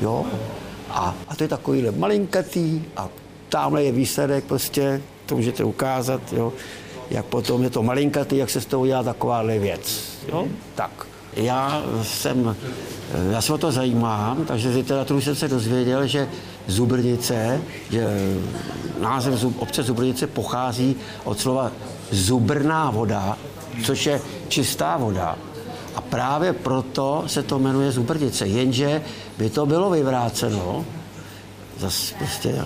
jo, a, a to je takovýhle malinkatý a tamhle je výsledek prostě, to můžete ukázat, jo, jak potom je to malinkatý, jak se z toho udělá takováhle věc, jo, tak. Já jsem, já se o to zajímám, takže z literaturu jsem se dozvěděl, že Zubrnice, že název Zub, obce Zubrnice pochází od slova zubrná voda, což je čistá voda. A právě proto se to jmenuje Zubrnice. Jenže by to bylo vyvráceno, zase prostě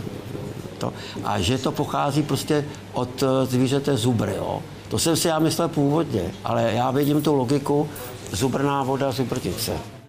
to, a že to pochází prostě od zvířete zubry. Jo. To jsem si já myslel původně, ale já vidím tu logiku zubrná voda, zubrnice.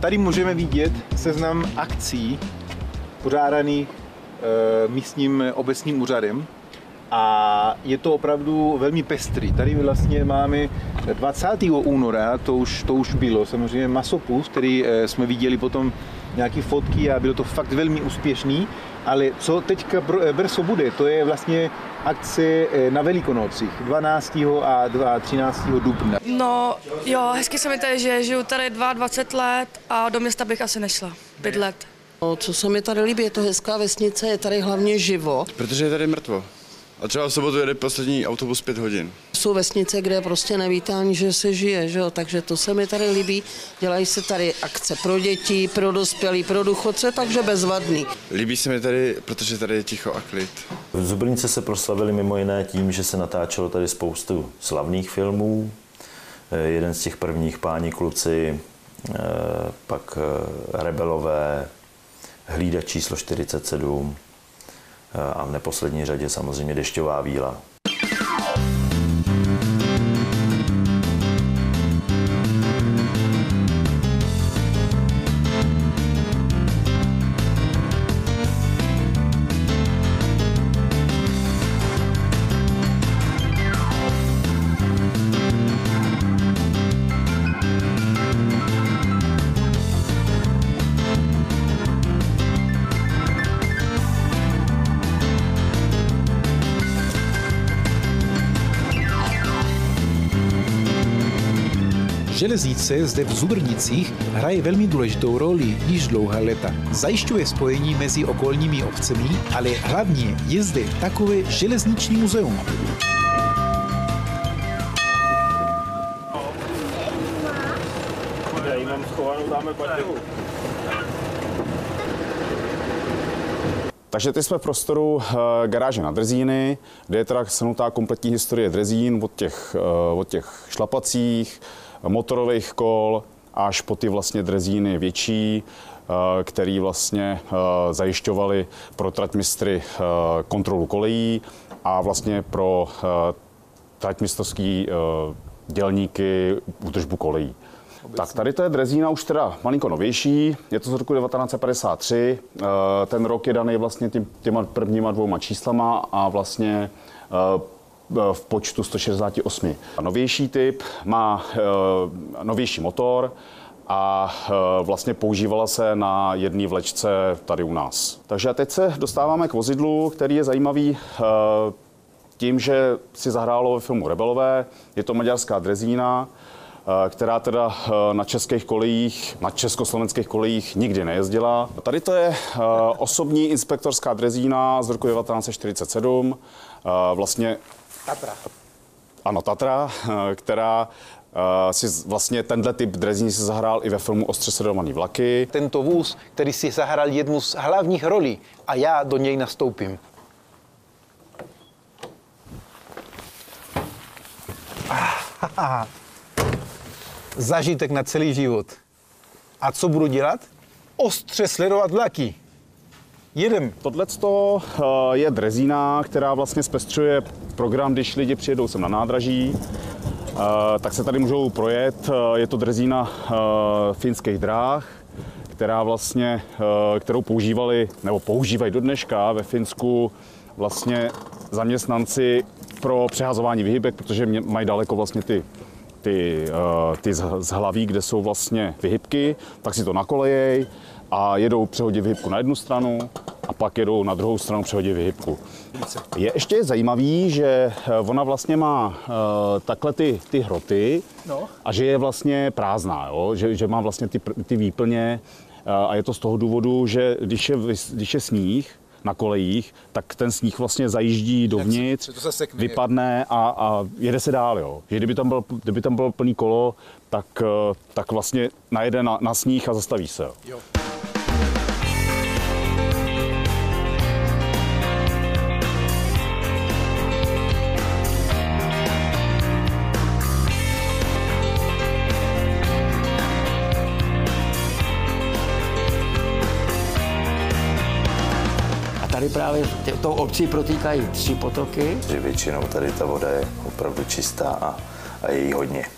Tady můžeme vidět seznam akcí pořádaných eh, místním obecním úřadem a je to opravdu velmi pestrý. Tady vlastně máme 20. února, to už, to už bylo samozřejmě masopust, který eh, jsme viděli potom nějaké fotky a bylo to fakt velmi úspěšný, ale co teďka brzo bude, to je vlastně akce na Velikonocích 12. a 13. dubna. No jo, hezky se mi tady žije, žiju tady 22 let a do města bych asi nešla, pět let. No, co se mi tady líbí, je to hezká vesnice, je tady hlavně živo. Protože je tady mrtvo. A třeba v sobotu jede poslední autobus pět hodin. Jsou vesnice, kde prostě nevíte ani, že se žije, že jo? takže to se mi tady líbí. Dělají se tady akce pro děti, pro dospělí, pro důchodce, takže bezvadný. Líbí se mi tady, protože tady je ticho a klid. V Zubrnice se proslavili mimo jiné tím, že se natáčelo tady spoustu slavných filmů. Jeden z těch prvních Páni kluci, pak Rebelové, Hlída číslo 47, a v neposlední řadě samozřejmě dešťová víla. Železnice zde v Zubrnicích hraje velmi důležitou roli již dlouhá léta. Zajišťuje spojení mezi okolními obcemi, ale hlavně je zde takové železniční muzeum. Takže teď jsme v prostoru garáže na Drzíny, kde je teda shrnutá kompletní historie Drzín od těch, od těch šlapacích, motorových kol až po ty vlastně drezíny větší, který vlastně zajišťovali pro traťmistry kontrolu kolejí a vlastně pro traťmistrovský dělníky údržbu kolejí. Tak tady to je drezína už teda malinko novější, je to z roku 1953. Ten rok je daný vlastně těma prvníma dvouma číslama a vlastně v počtu 168. Novější typ má novější motor a vlastně používala se na jedné vlečce tady u nás. Takže teď se dostáváme k vozidlu, který je zajímavý tím, že si zahrálo ve filmu Rebelové. Je to maďarská drezína, která teda na českých kolejích, na československých kolejích nikdy nejezdila. Tady to je osobní inspektorská drezína z roku 1947. Vlastně Tatra. Ano, Tatra, eh, která eh, si vlastně tenhle typ drezní se zahrál i ve filmu Ostře sledovaný vlaky. Tento vůz, který si zahrál jednu z hlavních rolí a já do něj nastoupím. Zažitek na celý život. A co budu dělat? Ostře sledovat vlaky. Jedem. Tohle je drezína, která vlastně zpestřuje program, když lidi přijedou sem na nádraží, eh, tak se tady můžou projet. Je to drezína eh, finských dráh, která vlastně, eh, kterou používali, nebo používají do dneška ve Finsku vlastně zaměstnanci pro přehazování vyhybek, protože mají daleko vlastně ty ty, ty z hlaví, kde jsou vlastně vyhybky, tak si to nakolejej a jedou přehodit vyhybku na jednu stranu a pak jedou na druhou stranu přehodit vyhybku. Je ještě zajímavý, že eh, ona vlastně má uh, takhle ty, ty hroty no. a že je vlastně prázdná, jo? Že, že má vlastně ty, ty výplně uh, a je to z toho důvodu, že když je, když je sníh, na kolejích, tak ten sníh vlastně zajíždí dovnitř, vypadne a, a jede se dál. Jo. Že kdyby tam, byl, kdyby tam bylo plný kolo, tak, tak vlastně najede na, na sníh a zastaví se. Jo. tady právě tou obcí protýkají tři potoky. Že většinou tady ta voda je opravdu čistá a, a je jí hodně.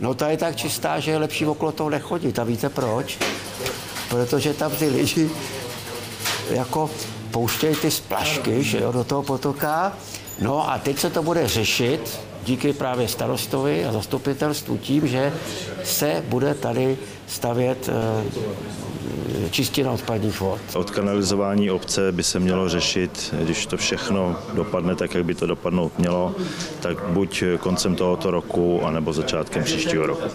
No ta je tak čistá, že je lepší okolo toho nechodit. A víte proč? Protože tam ty lidi jako pouštějí ty splašky že jo, do toho potoka. No a teď se to bude řešit díky právě starostovi a zastupitelstvu tím, že se bude tady stavět eh, čistina odpadních vod. Odkanalizování obce by se mělo řešit, když to všechno dopadne tak, jak by to dopadnout mělo, tak buď koncem tohoto roku, anebo začátkem příštího roku.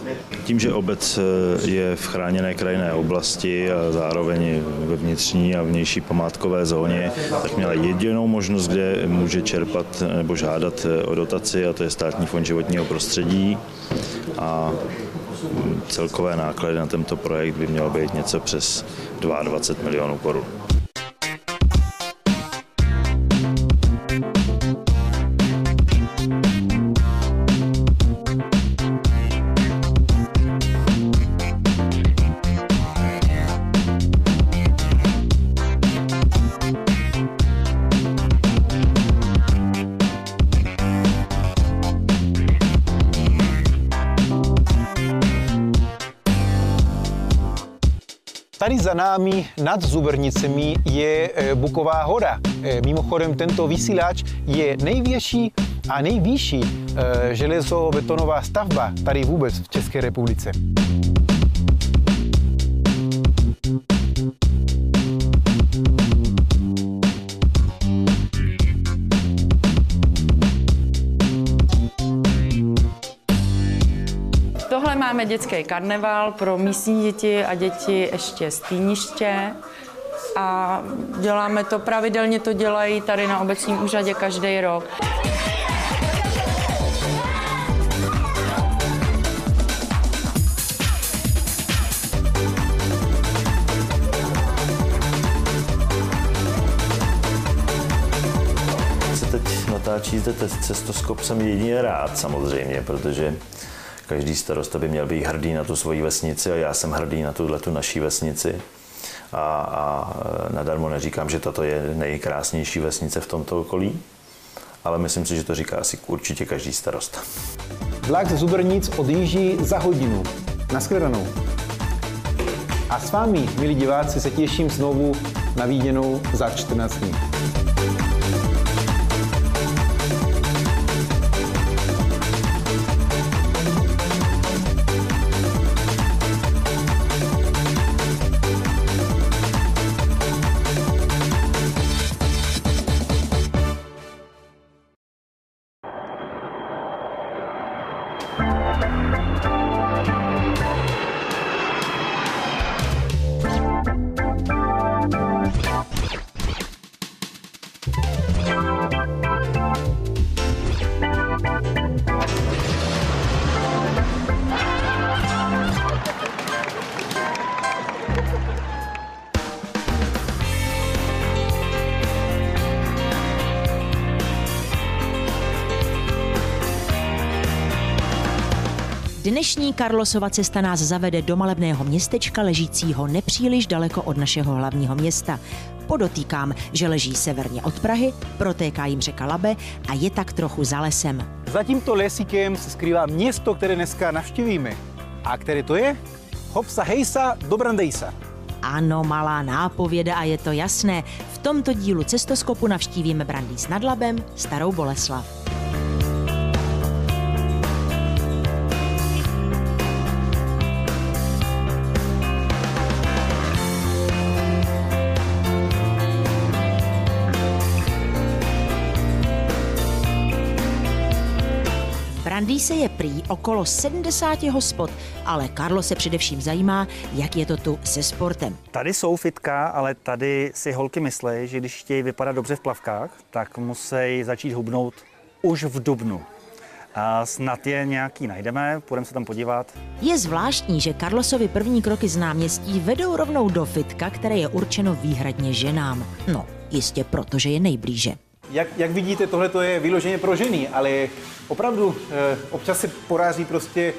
Tím, že obec je v chráněné krajinné oblasti a zároveň ve vnitřní a vnější památkové zóně, tak měla jedinou možnost, kde může čerpat nebo žádat o dotaci, a to je Státní fond životního prostředí. A celkové náklady na tento projekt by mělo být něco přes 22 milionů korun. Tady za námi nad Zubernicemi je e, Buková hora. E, mimochodem tento vysílač je největší a nejvyšší e, železobetonová stavba tady vůbec v České republice. Máme dětský karneval pro místní děti a děti ještě z týniště. A děláme to, pravidelně to dělají tady na obecním úřadě každý rok. Natáčí zde cestoskop, jsem jedině rád samozřejmě, protože Každý starosta by měl být hrdý na tu svoji vesnici a já jsem hrdý na tuhle tu naší vesnici. A, a nadarmo neříkám, že tato je nejkrásnější vesnice v tomto okolí, ale myslím si, že to říká asi určitě každý starosta. Vlak z Zubrnic odjíždí za hodinu. Naschledanou. A s vámi, milí diváci, se těším znovu na výděnou za 14 dní. Dnešní Karlosova cesta nás zavede do malebného městečka ležícího nepříliš daleko od našeho hlavního města. Podotýkám, že leží severně od Prahy, protéká jim řeka Labe a je tak trochu za lesem. Za tímto lesíkem se skrývá město, které dneska navštívíme. A které to je? Hopsa hejsa do Brandejsa. Ano, malá nápověda a je to jasné. V tomto dílu cestoskopu navštívíme Brandýs nad Labem, Starou Boleslav. Brandýse je prý okolo 70 hospod, ale Karlo se především zajímá, jak je to tu se sportem. Tady jsou fitka, ale tady si holky myslí, že když chtějí vypadat dobře v plavkách, tak musí začít hubnout už v dubnu. A snad je nějaký najdeme, půjdeme se tam podívat. Je zvláštní, že Carlosovi první kroky z náměstí vedou rovnou do fitka, které je určeno výhradně ženám. No, jistě protože je nejblíže. Jak, jak vidíte, tohle to je vyloženě pro ženy, ale opravdu eh, občas se poráří prostě,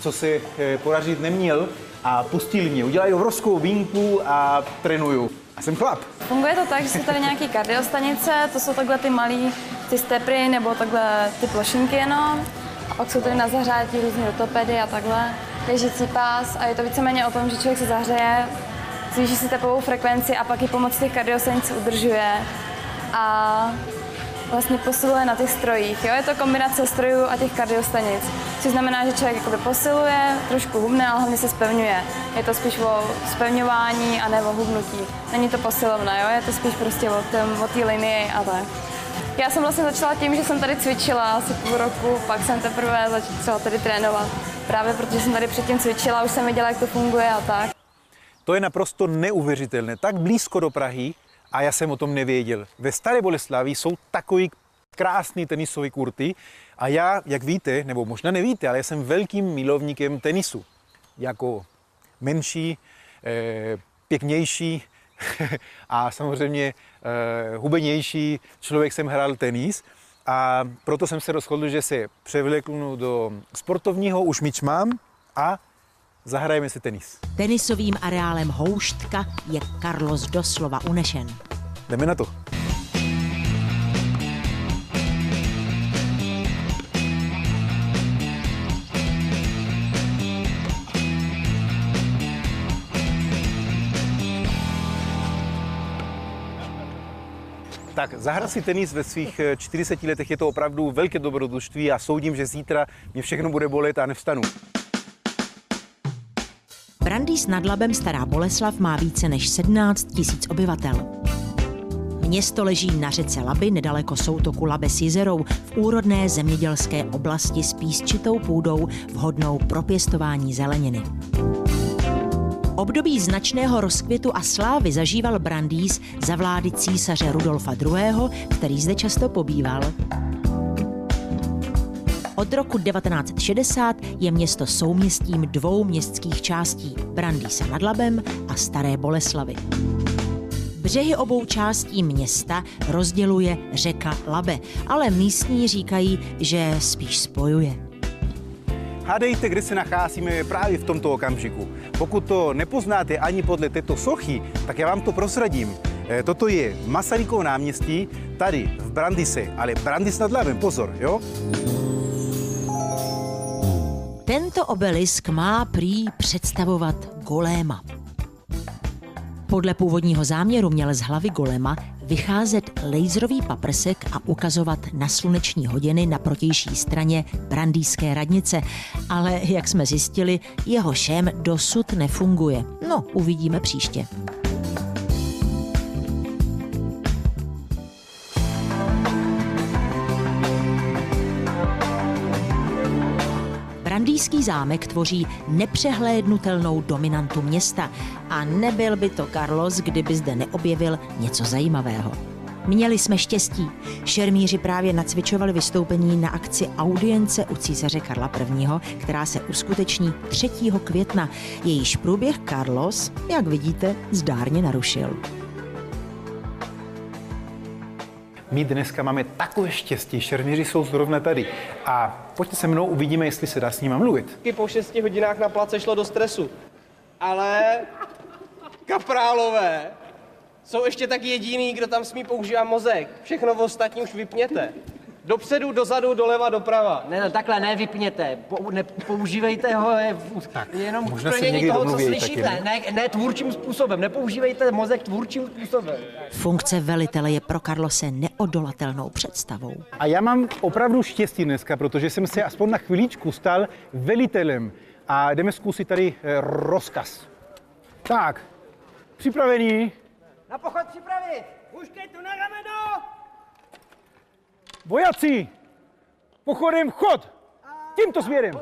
co se eh, poražit neměl a pustili mě. Udělají obrovskou vínku a trénuju. A jsem chlap. Funguje to tak, že jsou tady nějaké kardiostanice, to jsou takhle ty malé ty stepry nebo takhle ty plošinky jenom. A pak jsou tady na zahřátí různé rotopedy a takhle. Ležící pás a je to víceméně o tom, že člověk se zahřeje, zvýší si tepovou frekvenci a pak i pomocí těch kardiostanic udržuje a vlastně posiluje na těch strojích. Jo? Je to kombinace strojů a těch kardiostanic, což znamená, že člověk jakoby posiluje, trošku hubne, ale hlavně se spevňuje. Je to spíš o spevňování a ne o hubnutí. Není to posilovna, jo? je to spíš prostě o té linii a tak. Já jsem vlastně začala tím, že jsem tady cvičila asi půl roku, pak jsem teprve začala tady trénovat. Právě protože jsem tady předtím cvičila, už jsem viděla, jak to funguje a tak. To je naprosto neuvěřitelné. Tak blízko do Prahy, a já jsem o tom nevěděl. Ve Staré Boleslavi jsou takový krásný tenisové kurty a já, jak víte, nebo možná nevíte, ale já jsem velkým milovníkem tenisu. Jako menší, eh, pěknější a samozřejmě eh, hubenější člověk jsem hrál tenis. A proto jsem se rozhodl, že se převleknu do sportovního, už míč mám a Zahrajeme si tenis. Tenisovým areálem Houštka je Carlos doslova unešen. Jdeme na to. Tak, zahrát si tenis ve svých 40 eh, letech je to opravdu velké dobrodružství a soudím, že zítra mě všechno bude bolet a nevstanu. Brandýs nad Labem Stará Boleslav má více než 17 tisíc obyvatel. Město leží na řece Laby nedaleko soutoku Labe s jezerou v úrodné zemědělské oblasti s písčitou půdou vhodnou pro pěstování zeleniny. Období značného rozkvětu a slávy zažíval Brandýs za vlády císaře Rudolfa II., který zde často pobýval. Od roku 1960 je město souměstím dvou městských částí Brandýsa nad Labem a Staré Boleslavy. Břehy obou částí města rozděluje řeka Labe, ale místní říkají, že spíš spojuje. Hádejte, kde se nacházíme právě v tomto okamžiku. Pokud to nepoznáte ani podle této sochy, tak já vám to prosradím. Eh, toto je Masarykovo náměstí, tady v Brandise, ale Brandis nad Labem, pozor, jo? Tento obelisk má prý představovat goléma. Podle původního záměru měl z hlavy golema vycházet laserový paprsek a ukazovat na sluneční hodiny na protější straně Brandýské radnice, ale jak jsme zjistili, jeho šém dosud nefunguje. No, uvidíme příště. Brandýský zámek tvoří nepřehlédnutelnou dominantu města a nebyl by to Carlos, kdyby zde neobjevil něco zajímavého. Měli jsme štěstí. Šermíři právě nacvičovali vystoupení na akci audience u císaře Karla I., která se uskuteční 3. května. Jejíž průběh Carlos, jak vidíte, zdárně narušil. My dneska máme takové štěstí, šermíři jsou zrovna tady. A pojďte se mnou, uvidíme, jestli se dá s nimi mluvit. Po 6 hodinách na place šlo do stresu. Ale kaprálové jsou ještě tak jediný, kdo tam smí používat mozek. Všechno ostatní už vypněte. Dopředu, dozadu, doleva, doprava. Ne, no takhle ne, vypněte. Po, ne, používejte ho je, tak, jenom možná k se plnění někdy toho, co slyšíte. taky, ne? ne, tvůrčím způsobem. Nepoužívejte mozek tvůrčím způsobem. Funkce velitele je pro Karlose neodolatelnou představou. A já mám opravdu štěstí dneska, protože jsem se aspoň na chviličku stal velitelem. A jdeme zkusit tady eh, rozkaz. Tak, připravení. Na pochod připravit! Vojaci, pochodem chod! Tímto směrem.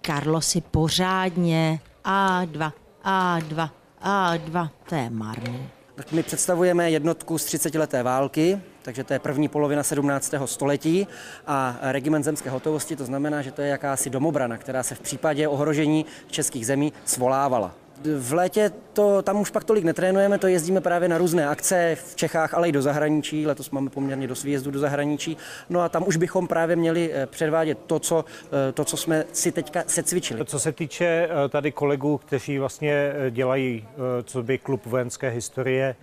Karlo si pořádně A2, A2, A2, to je marný. Tak my představujeme jednotku z 30-leté války, takže to je první polovina 17. století a regiment zemské hotovosti, to znamená, že to je jakási domobrana, která se v případě ohrožení českých zemí svolávala. V létě to tam už pak tolik netrénujeme, to jezdíme právě na různé akce v Čechách, ale i do zahraničí. Letos máme poměrně dost výjezdů do zahraničí. No a tam už bychom právě měli eh, předvádět to, co, eh, to, co jsme si teďka secvičili. Co se týče eh, tady kolegů, kteří vlastně dělají, co by klub vojenské historie,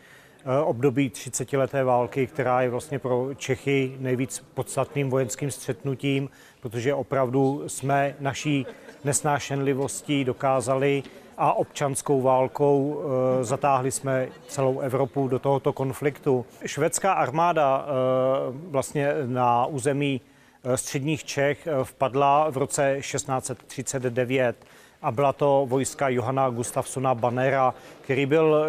období 30 leté války, která je vlastně pro Čechy nejvíc podstatným vojenským střetnutím, protože opravdu jsme naší nesnášenlivostí dokázali a občanskou válkou e, zatáhli jsme celou Evropu do tohoto konfliktu. Švédská armáda e, vlastně na území e, středních Čech vpadla v roce 1639 a byla to vojska Johana Gustafsona Bannera, který byl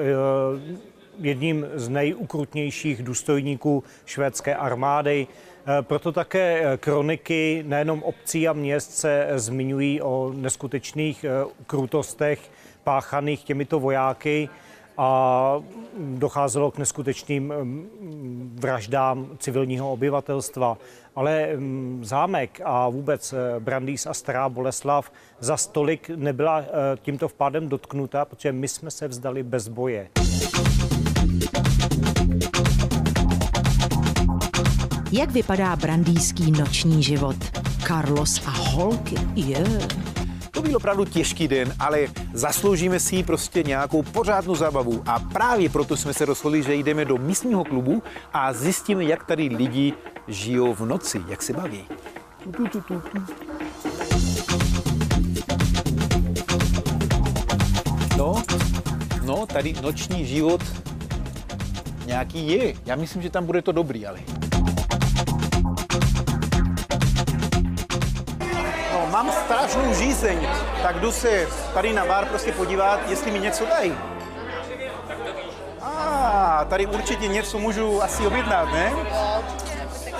jedním z nejukrutnějších důstojníků švédské armády. Proto také kroniky nejenom obcí a měst se zmiňují o neskutečných krutostech páchaných těmito vojáky a docházelo k neskutečným vraždám civilního obyvatelstva. Ale zámek a vůbec Brandýs a Stará Boleslav za stolik nebyla tímto vpádem dotknuta, protože my jsme se vzdali bez boje. Jak vypadá brandýský noční život? Carlos a holky, yeah. To byl opravdu těžký den, ale zasloužíme si prostě nějakou pořádnou zábavu. A právě proto jsme se rozhodli, že jdeme do místního klubu a zjistíme, jak tady lidi žijou v noci, jak se baví. Tu, tu, tu, tu. No, no, tady noční život nějaký je. Já myslím, že tam bude to dobrý, ale. mám strašnou žízeň, tak jdu se tady na bar prostě podívat, jestli mi něco dají. A ah, tady určitě něco můžu asi objednat, ne?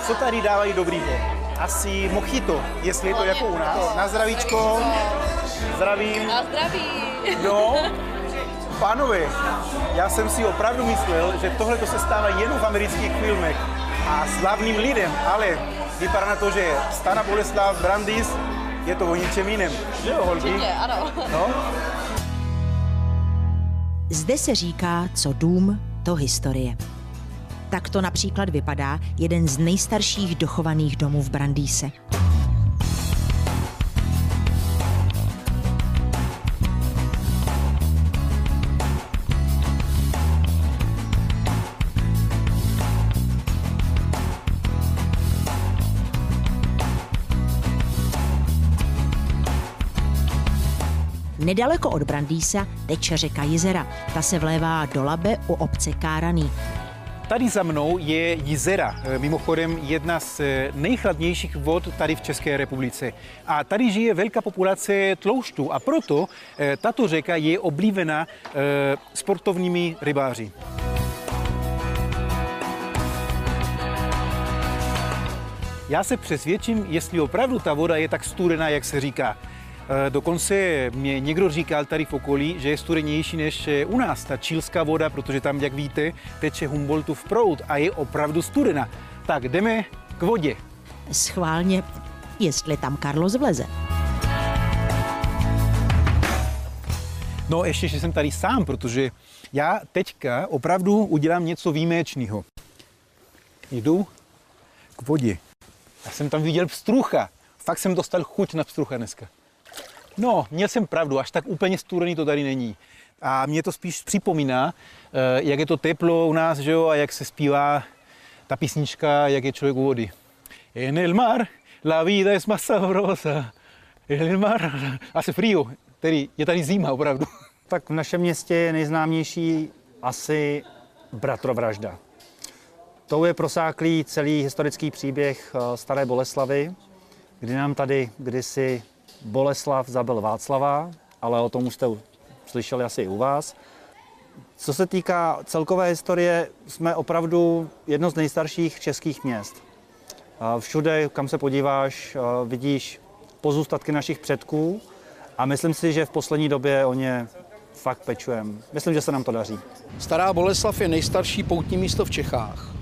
Co tady dávají dobrýho? Asi mojito, jestli je to jako u nás. Na zdravíčko. Zdravím. Na zdraví. No, pánové, já jsem si opravdu myslel, že tohle to se stává jenom v amerických filmech a slavným lidem, ale vypadá na to, že Stará Boleslav, Brandis je to o ničem jiném. Že jo, holky? Určitě, ano. No? Zde se říká, co dům, to historie. Tak to například vypadá jeden z nejstarších dochovaných domů v Brandýse. Nedaleko od Brandýsa teče řeka Jizera. Ta se vlévá do Labe u obce Káraný. Tady za mnou je Jizera, eh, mimochodem jedna z eh, nejchladnějších vod tady v České republice. A tady žije velká populace tloušťů a proto eh, tato řeka je oblíbená sportovními rybáři. Já se přesvědčím, jestli opravdu ta voda je tak studená, jak se říká. Eh, dokonce mě někdo říkal tady v okolí, že je studenější než eh, u nás ta čílská voda, protože tam, jak víte, teče Humboldtův proud a je opravdu studená. Tak jdeme k vodě. Schválně, jestli tam Carlos vleze. No ještě, že jsem tady sám, protože já teďka opravdu udělám něco výjimečného. Jdu k vodě. Já jsem tam viděl pstrucha. Fakt jsem dostal chuť na pstrucha dneska. No, měl jsem pravdu, až tak úplně studený to tady není. A mě to spíš připomíná, eh, jak je to teplo u nás, že jo, a jak se zpívá ta písnička, jak je člověk u vody. En el mar la vida es más sabrosa. En el mar hace frío, tedy je tady zima opravdu. Tak v našem městě je nejznámější asi bratrovražda. Tou je prosáklý celý historický příběh eh, Staré Boleslavy, kdy nám tady kdysi Boleslav zabil Václava, ale o tom už jste slyšeli asi i u vás. Co se týká celkové historie, jsme opravdu jedno z nejstarších českých měst. Všude, kam se podíváš, vidíš pozůstatky našich předků a myslím si, že v poslední době o ně fakt pečujeme. Myslím, že se nám to daří. Stará Boleslav je nejstarší poutní místo v Čechách.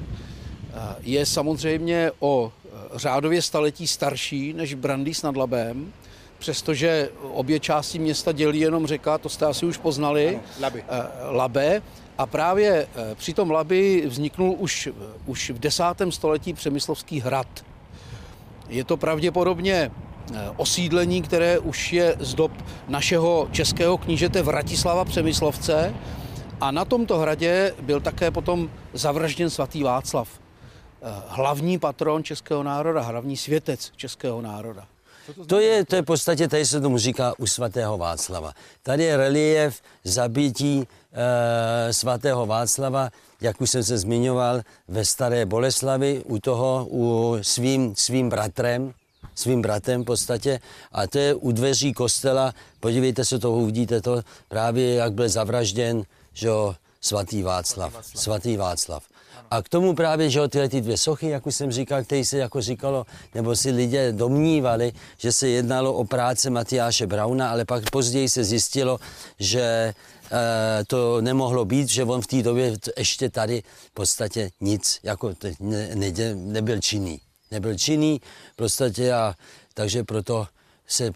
Je samozřejmě o řádově staletí starší než Brandýs nad Labem, přestože obě části města dělí jenom řeka, to jste asi už poznali, ano, Laby. Eh, Labe. A právě eh, při tom Labi vzniknul už, už v desátém století Přemyslovský hrad. Je to pravděpodobně eh, osídlení, které už je z dob našeho českého knížete Vratislava Přemyslovce a na tomto hradě byl také potom zavražděn svatý Václav, hlavní patron českého národa, hlavní světec českého národa. To je, to je v podstatě, tady se tomu říká u svatého Václava. Tady je relief zabití e, svatého Václava, jak už jsem se zmiňoval, ve Staré Boleslavi, u toho, u svým, svým bratrem, svým bratem v podstatě. A to je u dveří kostela, podívejte se to, uvidíte to, právě jak byl zavražděn, že jo, svatý Václav. Svatý Václav. A k tomu právě, že tyhle ty dvě sochy, jak už jsem říkal, které se jako říkalo, nebo si lidé domnívali, že se jednalo o práce Matyáše Brauna, ale pak později se zjistilo, že e, to nemohlo být, že on v té době ještě tady v podstatě nic, jako ne, ne, nebyl činný. Nebyl činný v podstatě a takže proto se,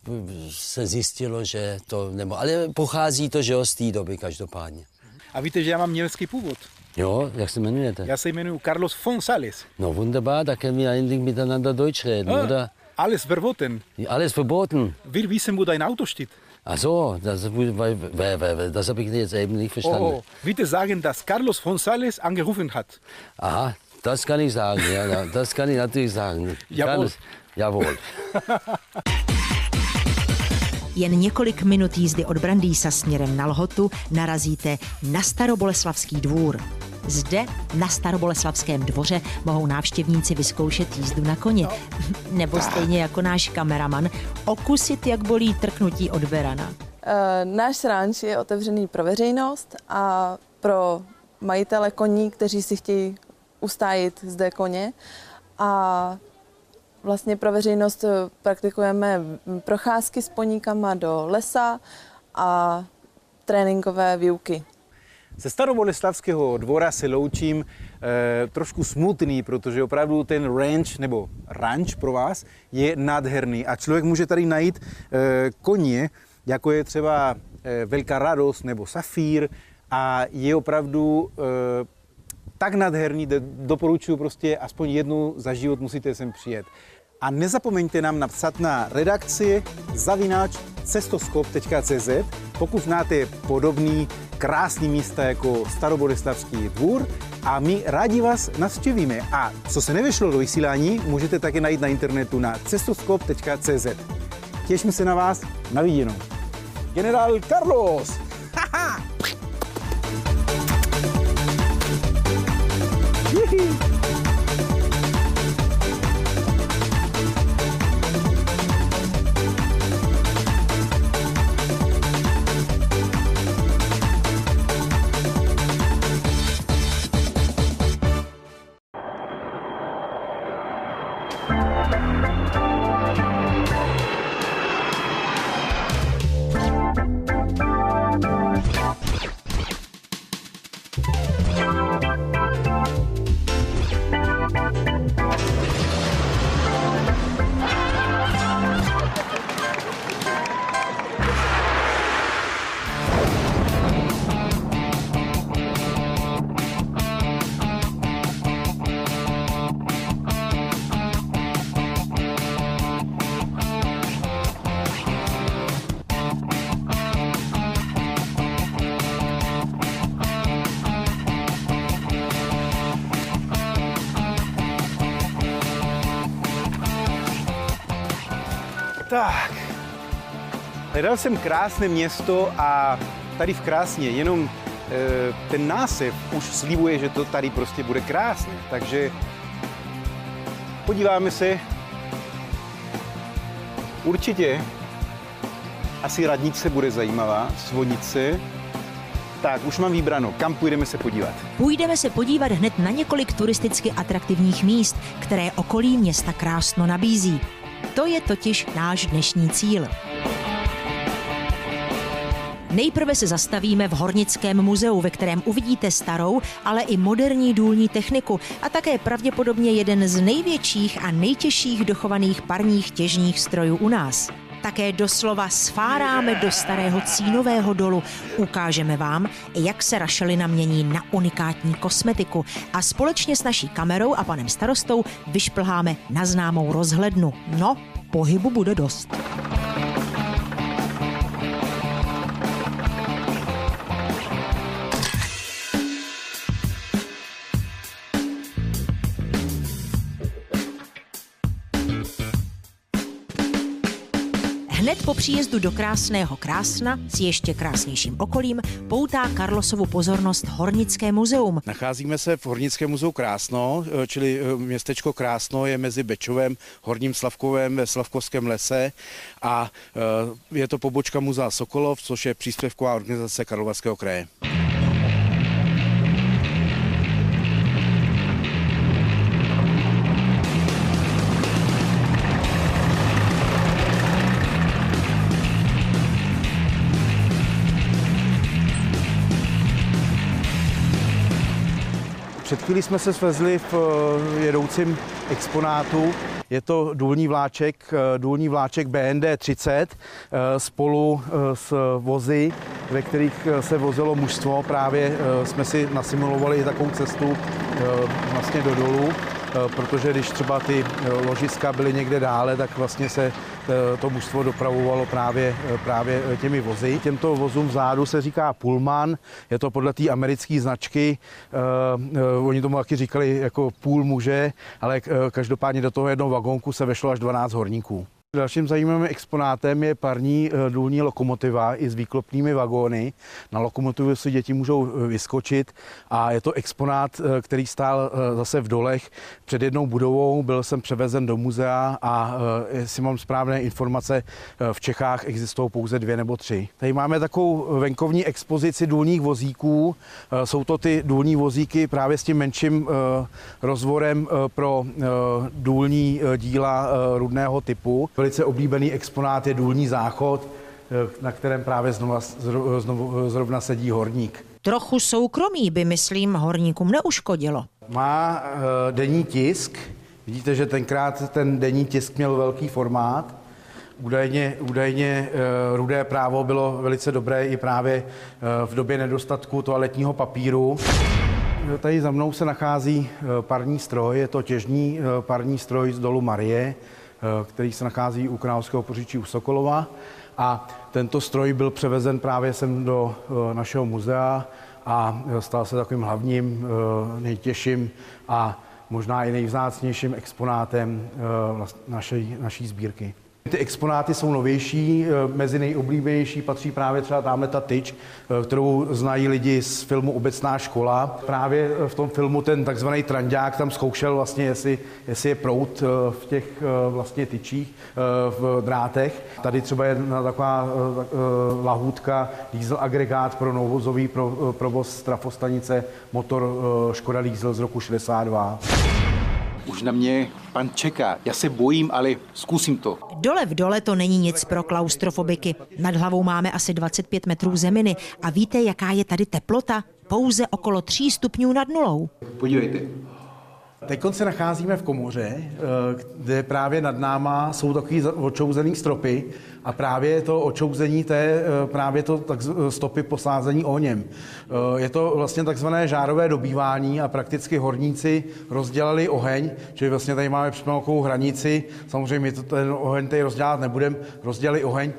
se zjistilo, že to nebo, ale pochází to, že z té doby každopádně. A víte, že já mám německý původ. Jo, jak se jmenujete? Já se jmenuji Carlos Fonsales. No wunderbar, da können wir eigentlich miteinander Deutsch reden, ah, oder? Alles verboten. Alles verboten. Wir wissen, wo dein Auto steht. Ach so, das, das habe ich jetzt eben nicht verstanden. Oh, bitte sagen, dass Carlos Fonsales angerufen hat. Aha, das kann ich sagen, ja, das kann ich natürlich sagen. Jawohl. Carlos, jawohl. Jen několik minut jízdy od Brandýsa směrem na Lhotu narazíte na Staroboleslavský dvůr. Zde na Staroboleslavském dvoře mohou návštěvníci vyzkoušet jízdu na koni. Nebo stejně jako náš kameraman, okusit, jak bolí trknutí od berana. E, náš ranč je otevřený pro veřejnost a pro majitele koní, kteří si chtějí ustájit zde koně. A vlastně pro veřejnost eh, praktikujeme procházky s poníkama do lesa a tréninkové výuky. Ze staroboleslavského dvora se loučím e, trošku smutný, protože opravdu ten ranch nebo ranch pro vás je nádherný a člověk může tady najít e, koně, jako je třeba e, Velká radost nebo Safír a je opravdu e, tak nádherný, doporučuji prostě aspoň jednu za život musíte sem přijet. A nezapomeňte nám napsat na redakci zavináč cestoskop.cz, pokud znáte podobný krásný místa jako Staroboleslavský dvůr a my rádi vás navštěvíme. A co se nevyšlo do vysílání, můžete také najít na internetu na cestoskop.cz. Těším se na vás, na viděnou. Generál Carlos! Haha! Hledal jsem krásné město a tady v Krásně jenom e, ten násev už slibuje, že to tady prostě bude krásné. Takže podíváme se. Určitě asi radnice bude zajímavá, Svonice. Tak, už mám výbrano. Kam půjdeme se podívat? Půjdeme se podívat hned na několik turisticky atraktivních míst, které okolí města krásno nabízí. To je totiž náš dnešní cíl. Nejprve se zastavíme v Hornickém muzeu, ve kterém uvidíte starou, ale i moderní důlní techniku a také pravděpodobně jeden z největších a nejtěžších dochovaných parních těžních strojů u nás. Také doslova sfáráme do starého cínového dolu. Ukážeme vám, jak se rašelina mění na unikátní kosmetiku a společně s naší kamerou a panem starostou vyšplháme na známou rozhlednu. No, pohybu bude dost. Hned po příjezdu do krásného Krásna s ještě krásnějším okolím poutá Karlosovu pozornost Hornické muzeum. Nacházíme se v Hornickém muzeu Krásno, eh, čili eh, městečko Krásno je mezi Bečovem, Horním Slavkovem ve Slavkovském lese a eh, je to pobočka muzea Sokolov, což je příspěvková organizace Karlovarského kraje. Před chvílí jsme se svezli v eh, jedoucím exponátu. Je to důlní vláček, eh, důlní vláček BND 30 eh, spolu s vozy, ve kterých se vozilo mužstvo. Právě jsme si nasimulovali takovou cestu vlastně do dolu protože když třeba ty ložiska byly někde dále, tak vlastně se to mužstvo dopravovalo právě, právě těmi vozy. Těmto vozům vzadu se říká Pullman, je to podle té americké značky, oni tomu taky říkali jako půl muže, ale každopádně do toho jednoho vagónku se vešlo až 12 horníků. Dalším zajímavým exponátem je parní eh, důlní lokomotiva i s výklopnými vagóny. Na lokomotivu si děti můžou eh, vyskočit a je to exponát, eh, který stál zase v dolech před jednou budovou. Byl jsem převezen do muzea a jestli mám správné informace, v Čechách existují pouze dvě nebo tři. Tady máme takovou venkovní expozici důlních vozíků. Jsou to ty důlní vozíky právě s tím menším rozvorem pro důlní díla rudného typu velice oblíbený exponát je důlní záchod, eh, na kterém právě znova, znovu, zrovna sedí horník. Trochu soukromí by, myslím, horníkům neuškodilo. Má uh, denní tisk. Vidíte, že tenkrát ten denní tisk měl velký formát. Údajně, údajně uh, rudé právo bylo velice dobré i právě uh, v době nedostatku toaletního papíru. Tady za mnou se nachází parní stroj, je to těžní parní stroj z dolu Marie. Eh, který se nachází u Královského poříčí u Sokolova. A tento stroj byl převezen právě sem do eh, našeho muzea a stal se takovým hlavním, eh, nejtěžším a možná i nejvzácnějším exponátem naší, naší sbírky. Ty exponáty jsou novější, eh, mezi nejoblíbenější patří právě třeba tamhle ta tyč, eh, kterou znají lidi z filmu Obecná škola. Právě eh, v tom filmu ten takzvaný trandák tam zkoušel vlastně, jestli, jestli je prout v těch vlastně tyčích, v drátech. Tady třeba je taková lahůdka, diesel agregát pro novozový provoz trafostanice, motor Škoda Diesel z roku 62. Už na mě pan čeká. Já se bojím, ale zkusím to. Dole v dole to není nic pro klaustrofobiky. Nad hlavou máme asi 25 metrů zeminy a víte, jaká je tady teplota? Pouze okolo 3 stupňů nad nulou. Podívejte. Teď se nacházíme v komoře, eh, kde právě nad náma jsou takový očouzený stropy a právě to očouzení, to je eh, právě to tak stopy posázení ohněm. Eh, je to vlastně takzvané žárové dobývání a prakticky horníci rozdělali oheň, čili vlastně tady máme před hranici, samozřejmě to, ten oheň tady rozdělat nebudeme, rozdělili oheň,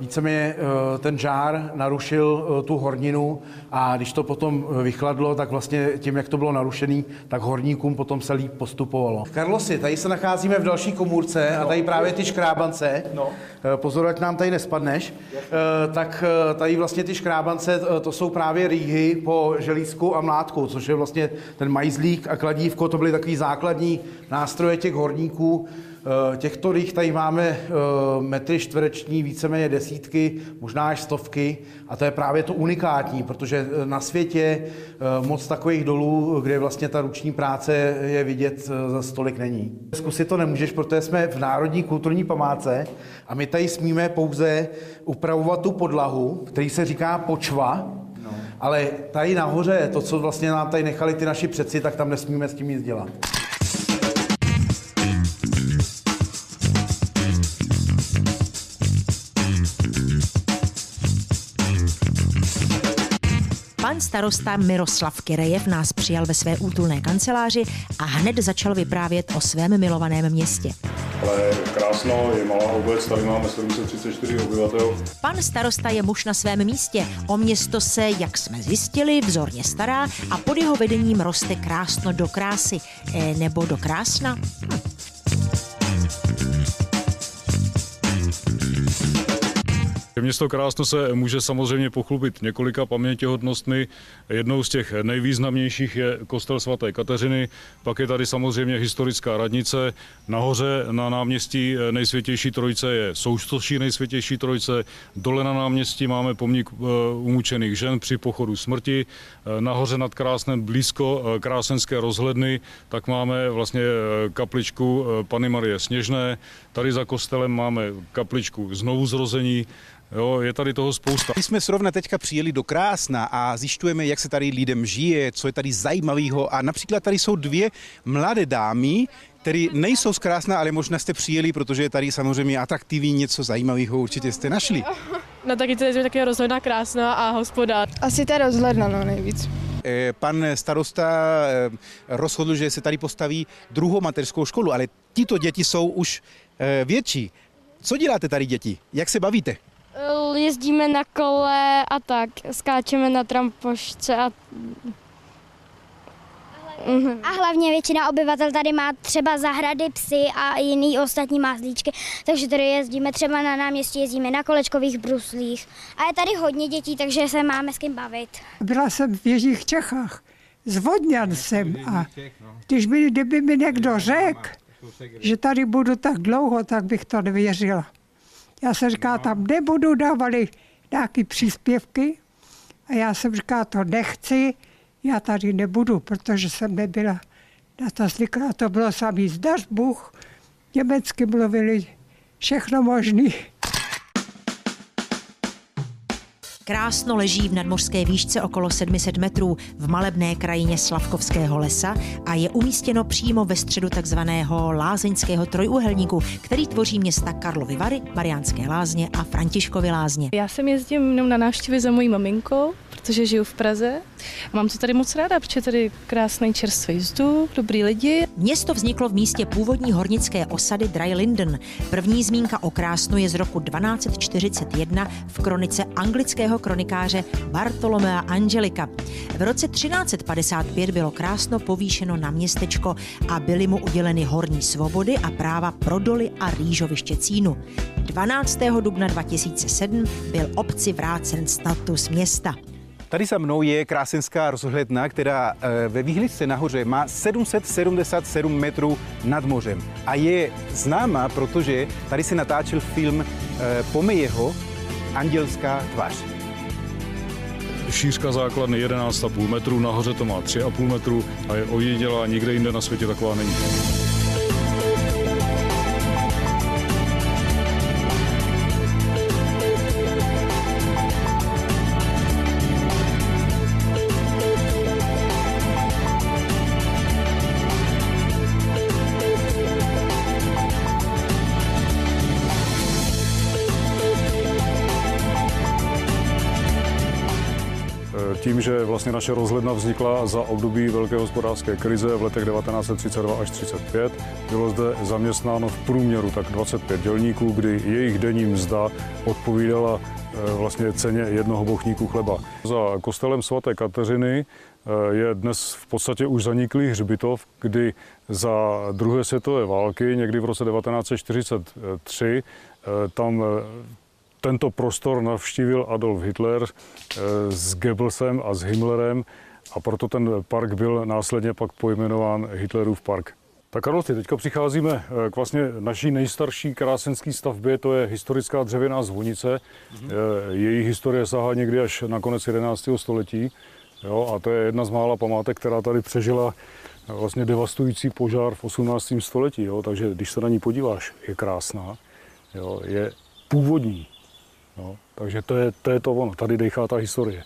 víceméně eh, ten žár narušil eh, tu horninu a když to potom vychladlo, tak vlastně tím, jak to bylo narušený, tak horníkům potom potom se líp postupovalo. Karlosi, tady se nacházíme v další komůrce a tady právě ty škrábance. No. Pozor, ať nám tady nespadneš. Tak tady vlastně ty škrábance, to jsou právě rýhy po želízku a mlátku, což je vlastně ten majzlík a kladívko, to byly takový základní nástroje těch horníků. Eh, těchto rých tady máme eh, metry čtvereční, víceméně desítky, možná až stovky a to je právě to unikátní, protože eh, na světě moc takových dolů, kde vlastně ta ruční práce je vidět, za stolik není. Zkusit to nemůžeš, protože jsme v Národní kulturní památce a my tady smíme pouze upravovat tu podlahu, který se říká počva, no. ale tady nahoře, to, co vlastně nám tady nechali ty naši přeci, tak tam nesmíme s tím nic dělat. Pan starosta Miroslav Kirejev nás přijal ve své útulné kanceláři a hned začal vyprávět o svém milovaném městě. Ale krásno, je malá obec, tady máme 734 obyvatel. Pan starosta je muž na svém místě. O město se, jak jsme zjistili, vzorně stará a pod jeho vedením roste krásno do krásy. E, nebo do krásna? Hm. Město Krásno se může samozřejmě pochlubit několika pamětihodnostmi. Jednou z těch nejvýznamnějších je kostel svaté Kateřiny, pak je tady samozřejmě historická radnice. Nahoře na náměstí nejsvětější trojice je soustoší nejsvětější trojice. Dole na náměstí máme pomník eh, umučených žen při pochodu smrti. Eh, nahoře nad Krásnem blízko eh, Krásenské rozhledny, tak máme vlastně kapličku Pany Marie Sněžné. Tady za kostelem máme kapličku znovu zrození. Jo, je tady toho spousta. My jsme srovna teďka přijeli do Krásna a zjišťujeme, jak se tady lidem žije, co je tady zajímavého. A například tady jsou dvě mladé dámy, které nejsou z Krásna, ale možná jste přijeli, protože je tady samozřejmě atraktivní, něco zajímavého určitě jste našli. No taky to je také rozhledna krásná a hospoda. Asi ta rozhledna, no nejvíc. Eh, pan starosta eh, rozhodl, že se tady postaví druhou mateřskou školu, ale tito děti jsou už eh, větší. Co děláte tady děti? Jak se bavíte? Jezdíme na kole a tak, skáčeme na trampošce a A hlavně většina obyvatel tady má třeba zahrady, psy a jiný ostatní mazlíčky, takže tady jezdíme třeba na náměstí, jezdíme na kolečkových bruslích a je tady hodně dětí, takže se máme s kým bavit. Byla jsem v Jižních Čechách, z Vodňan jsem a když by, kdyby mi někdo řekl, že tady budu tak dlouho, tak bych to nevěřila. Já jsem říká, tam nebudu, dávali nějaké příspěvky a já jsem říká, to nechci, já tady nebudu, protože jsem nebyla na to zvyklá. To bylo samý zdař Bůh, německy mluvili, všechno možný. Krásno leží v nadmořské výšce okolo 700 metrů v malebné krajině Slavkovského lesa a je umístěno přímo ve středu takzvaného lázeňského trojuhelníku, který tvoří města Karlovy Vary, Mariánské lázně a Františkovy lázně. Já jsem jezdím jenom na návštěvy za mojí maminkou, protože žiju v Praze. A mám to tady moc ráda, protože tady krásný čerstvý vzduch, dobrý lidi. Město vzniklo v místě původní hornické osady Dry Linden. První zmínka o Krásnu je z roku 1241 v kronice anglického kronikáře Bartolomea Angelika. V roce 1355 bylo Krásno povýšeno na městečko a byly mu uděleny horní svobody a práva pro doly a rýžoviště Cínu. 12. dubna 2007 byl obci vrácen status města. Tady za mnou je krásenská rozhledna, která eh, ve výhlice nahoře má 777 metrů nad mořem. A je známá, protože tady se natáčel film eh, Pomejeho Andělská tvář. Šířka základny 11,5 metrů, nahoře to má 3,5 metru a je ojedinělá, nikde jinde na světě taková není. Vlastně naše rozhledna vznikla za období velké hospodářské krize v letech 1932 až 35, bylo zde zaměstnáno v průměru tak 25 dělníků, kdy jejich denní mzda odpovídala eh, vlastně ceně jednoho bochníku chleba. Za kostelem svaté Kateřiny je dnes v podstatě už zaniklý hřbitov, kdy za druhé světové války, někdy v roce 1943, tam tento prostor navštívil Adolf Hitler s Goebbelsem a s Himmlerem a proto ten park byl následně pak pojmenován Hitlerův park. Tak Karlosti, teďka přicházíme eh, k vlastně naší nejstarší krásenské stavbě, to je historická dřevěná zvonice. Mm-hmm. Její historie sahá někdy až na konec 11. století. Jo, a to je jedna z mála památek, která tady přežila eh, vlastně devastující požár v 18. století. Jo, takže když se na ní podíváš, je krásná, jo, je původní. Jo, takže to je, to je to ono, tady dechá ta historie.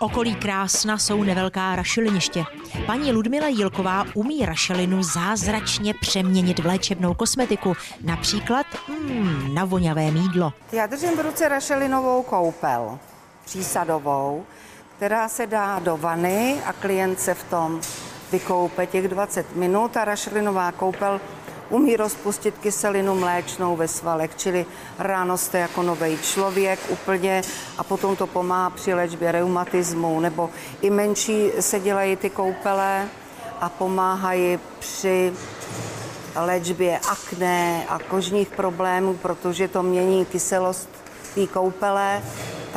Okolí Krásna jsou nevelká rašeliniště. Paní Ludmila Jílková umí rašelinu zázračně přeměnit v léčebnou kosmetiku, například mm, na voňavé mídlo. Já držím v ruce rašelinovou koupel, přísadovou, která se dá do vany a klient se v tom vykoupe těch 20 minut a rašelinová koupel umí rozpustit kyselinu mléčnou ve svalech, čili ráno jste jako nový člověk úplně a potom to pomáhá při léčbě reumatismu, nebo i menší se dělají ty koupele a pomáhají při léčbě akné a kožních problémů, protože to mění kyselost té koupele,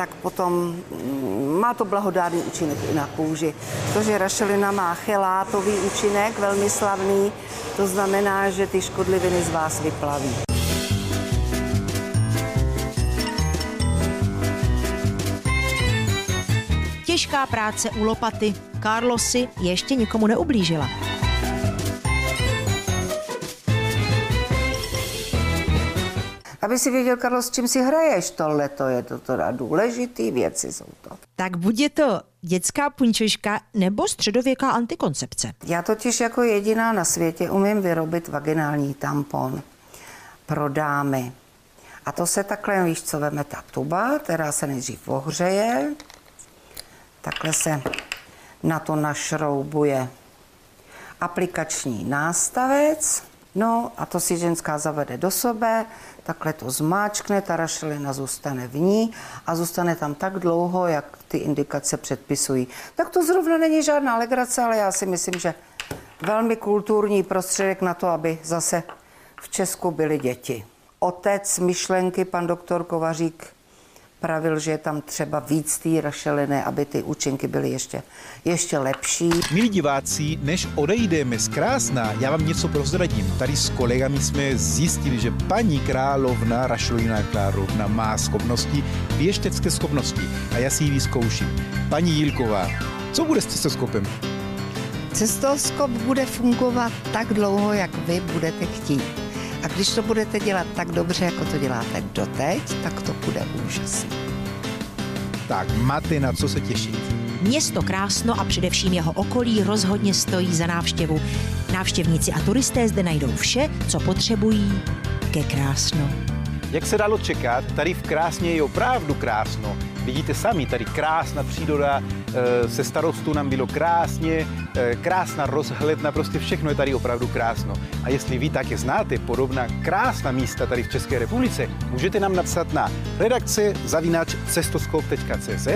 tak potom mm, má to blahodárný účinek i na kůži. Protože rašelina má chelátový účinek, velmi slavný, to znamená, že ty škodliviny z vás vyplaví. Těžká práce u lopaty. Carlosi ještě nikomu neublížila. Aby si věděl, Karlo, s čím si hraješ, tohle to je to teda důležitý věci jsou to. Tak buď je to dětská punčoška nebo středověká antikoncepce. Já totiž jako jediná na světě umím vyrobit vaginální tampon pro dámy. A to se takhle, víš co, veme ta tuba, která se nejdřív ohřeje, takhle se na to našroubuje aplikační nástavec, no a to si ženská zavede do sebe, takhle to zmáčkne, ta rašelina zůstane v ní a zůstane tam tak dlouho, jak ty indikace předpisují. Tak to zrovna není žádná legrace, ale já si myslím, že velmi kulturní prostředek na to, aby zase v Česku byly děti. Otec myšlenky, pan doktor Kovařík, pravil, že je tam třeba víc té rašeliny, aby ty účinky byly ještě, ještě lepší. Milí diváci, než odejdeme z Krásna, já vám něco prozradím. Tady s kolegami jsme zjistili, že paní královna Rašelina Královna má schopnosti, věštecké schopnosti a já si ji vyzkouším. Paní Jílková, co bude s cestoskopem? Cestoskop bude fungovat tak dlouho, jak vy budete chtít. A když to budete dělat tak dobře, jako to děláte doteď, tak to bude úžasné. Tak máte na co se těšit. Město Krásno a především jeho okolí rozhodně stojí za návštěvu. Návštěvníci a turisté zde najdou vše, co potřebují ke Krásno. Jak se dalo čekat, tady v Krásně je opravdu krásno. Vidíte sami, tady krásná příroda, eh, se starostu nám bylo krásně, eh, krásná rozhledna, prostě všechno je tady opravdu krásno. A jestli vy také znáte podobná krásná místa tady v České republice, můžete nám napsat na redakce zavinač cestoskop.cz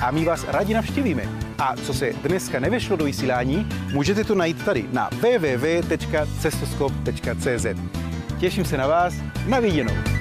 a my vás rádi navštívíme. A co se dneska nevešlo do vysílání, můžete to najít tady na www.cestoskop.cz. Těším se na vás, na viděnou.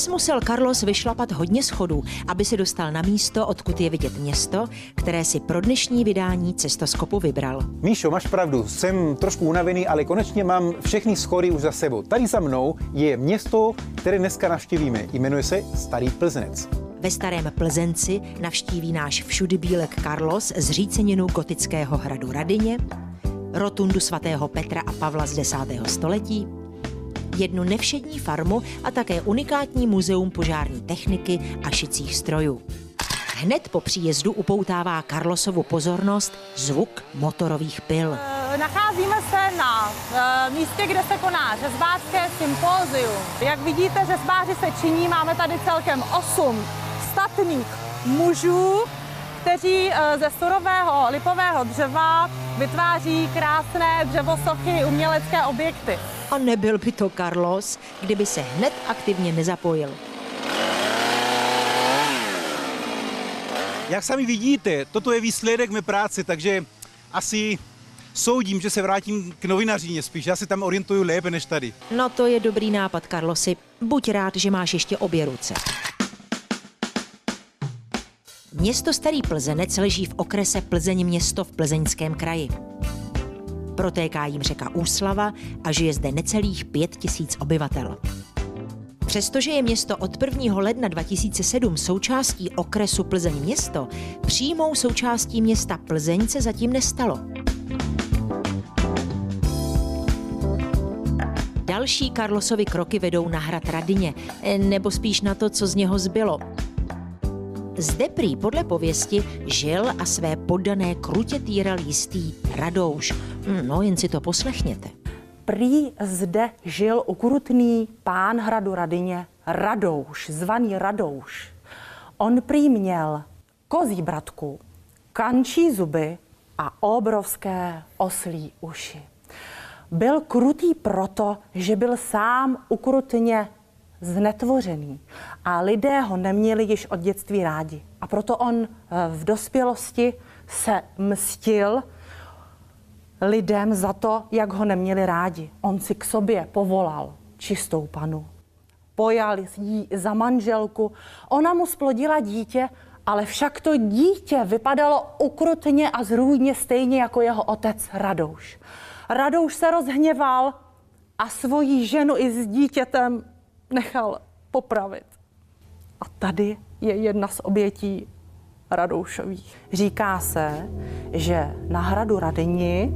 Dnes musel Carlos vyšlapat hodně schodů, aby se dostal na místo, odkud je vidět město, které si pro dnešní vydání cestoskopu vybral. Míšo, máš pravdu, jsem trošku unavený, ale konečně mám všechny schody už za sebou. Tady za mnou je město, které dneska navštívíme. Jmenuje se Starý Plzenec. Ve starém Plzenci navštíví náš všudy bílek Carlos zříceninu gotického hradu Radině, rotundu svatého Petra a Pavla z 10. století, jednu nevšední farmu a také unikátní muzeum požární techniky a šicích strojů. Hned po příjezdu upoutává Carlosovu pozornost zvuk motorových pil. Nacházíme se na e, místě, kde se koná řezbářské sympózium. Jak vidíte, řezbáři se činí, máme tady celkem 8 statných mužů, kteří e, ze surového lipového dřeva vytváří krásné dřevosochy, umělecké objekty. A nebyl by to Carlos, kdyby se hned aktivně nezapojil. Jak sami vidíte, toto je výsledek mé práce, takže asi soudím, že se vrátím k novinaříně spíš. Já se tam orientuju lépe než tady. No to je dobrý nápad, Carlosi. Buď rád, že máš ještě obě ruce. Město Starý Plzenec leží v okrese Plzeň město v Plzeňském kraji. Protéká jim řeka Úslava a žije zde necelých pět tisíc obyvatel. Přestože je město od 1. ledna 2007 součástí okresu Plzeň město, přímou součástí města Plzeň se zatím nestalo. Další Karlosovy kroky vedou na hrad Radině, nebo spíš na to, co z něho zbylo. Zde prý podle pověsti žil a své poddané krutě týral jistý Radouš. No, jen si to poslechněte. Prý zde žil ukrutný pán hradu Radině Radouš, zvaný Radouš. On prý měl kozí bratku, kančí zuby a obrovské oslí uši. Byl krutý proto, že byl sám ukrutně znetvořený a lidé ho neměli již od dětství rádi. A proto on eh, v dospělosti se mstil lidem za to, jak ho neměli rádi. On si k sobě povolal čistou panu. Pojal jí za manželku. Ona mu splodila dítě, ale však to dítě vypadalo ukrutně a zrůdně stejně jako jeho otec Radouš. Radouš se rozhněval a svoji ženu i s dítětem nechal popravit. A tady je jedna z obětí Radoušových. Říká se, že na hradu Radyni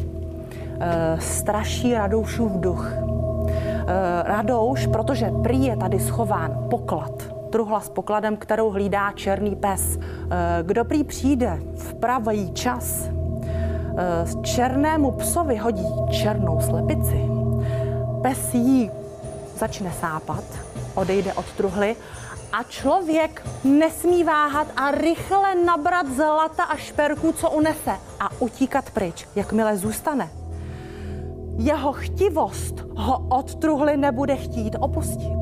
e, straší Radoušův duch. E, Radouš, protože prý je tady schován poklad, truhla s pokladem, kterou hlídá černý pes. E, kdo prý přijde v pravý čas, e, černému psovi hodí černou slepici, pes jí začne sápat, odejde od truhly a člověk nesmí váhat a rychle nabrat zlata a šperků, co unese a utíkat pryč, jakmile zůstane. Jeho chtivost ho od truhly nebude chtít opustit.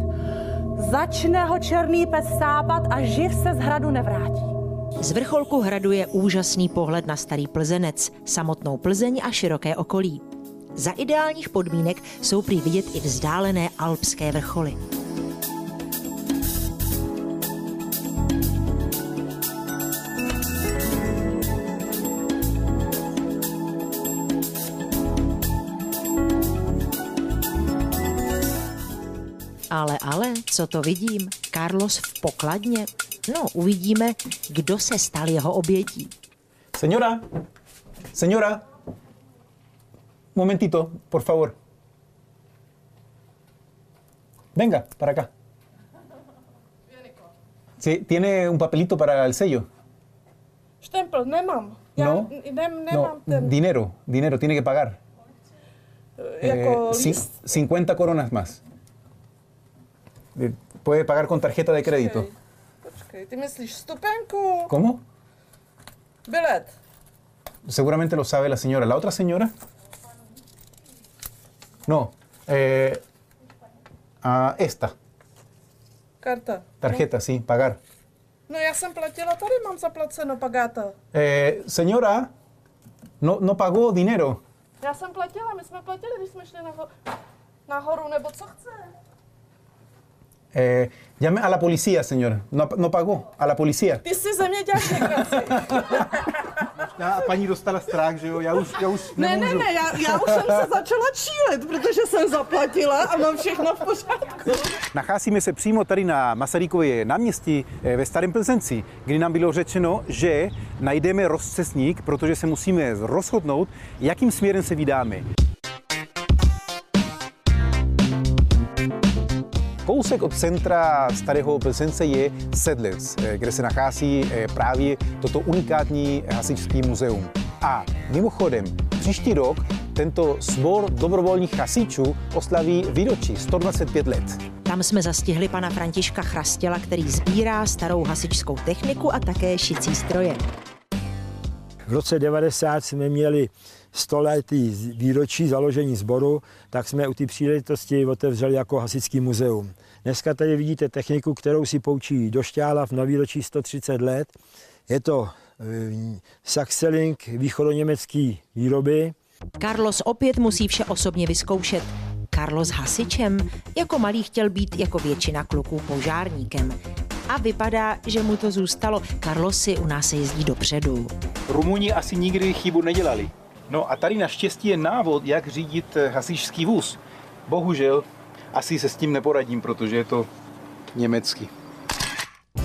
Začne ho černý pes sápat a živ se z hradu nevrátí. Z vrcholku hradu je úžasný pohled na starý Plzenec, samotnou Plzeň a široké okolí. Za ideálních podmínek jsou prý vidět i vzdálené alpské vrcholy. Ale, ale, co to vidím? Carlos v pokladně? No, uvidíme, kdo se stal jeho obětí. Señora, señora, un momentito, por favor. Venga, para acá. Sí, tiene un papelito para el sello. Štempel nemám. No? nem, nemám No, ten. dinero, dinero, tiene que pagar. Eh, cin- list. 50 coronas más. Puede pagar con tarjeta de crédito. Ty stupenku? ¿Cómo? Bilet. Seguramente lo sabe la señora. ¿La otra señora? No. eh, ah, esta. Karta. Tarjeta, sí, pagar. No já jsem platila, tady mám zaplaceno, pagáta. Eh, señora, no, no pagó dinero. Já jsem platila, my jsme platili, když jsme šli naho- nahoru, nebo co chce? Eh, llame a la policía, señor. No, no pagó. A la policía. Ty si ze mě děláš legraci. A paní dostala strach, že jo? Já už, já už Ne, ne, nemůžu. ne, já, já už jsem se začala čílet, protože jsem zaplatila a mám všechno v pořádku. Nacházíme se přímo tady na Masarykově náměstí eh, ve Starém Plzenci, kdy nám bylo řečeno, že najdeme rozcesník, protože se musíme rozhodnout, jakým směrem se vydáme. Kousek od centra Starého Plzence je Sedlec, eh, kde se nachází eh, právě toto unikátní hasičský muzeum. A mimochodem, příští rok tento sbor dobrovolných hasičů oslaví výročí 125 let. Tam jsme zastihli pana Františka Chrastěla, který sbírá starou hasičskou techniku a také šicí stroje. V roce 90 jsme měli stoletý výročí založení sboru, tak jsme u té příležitosti otevřeli jako hasičský muzeum. Dneska tady vidíte techniku, kterou si poučí do Šťálav na výročí 130 let. Je to eh, Saxeling východoněmecký výroby. Carlos opět musí vše osobně vyzkoušet. Carlos hasičem, jako malý chtěl být jako většina kluků požárníkem. A vypadá, že mu to zůstalo. Carlos si u nás se jezdí dopředu. Rumuni asi nikdy chybu nedělali. No a tady naštěstí je návod, jak řídit eh, hasičský vůz. Bohužel asi se s tím neporadím, protože je to německý.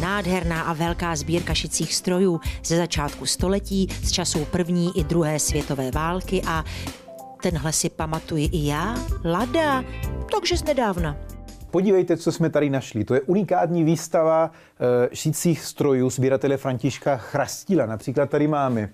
Nádherná a velká sbírka šicích strojů ze začátku století, z časů první i druhé světové války a tenhle si pamatuji i já, Lada, takže z nedávna. Podívejte, co jsme tady našli. To je unikátní výstava e, šicích strojů sběratele Františka Chrastila. Například tady máme e,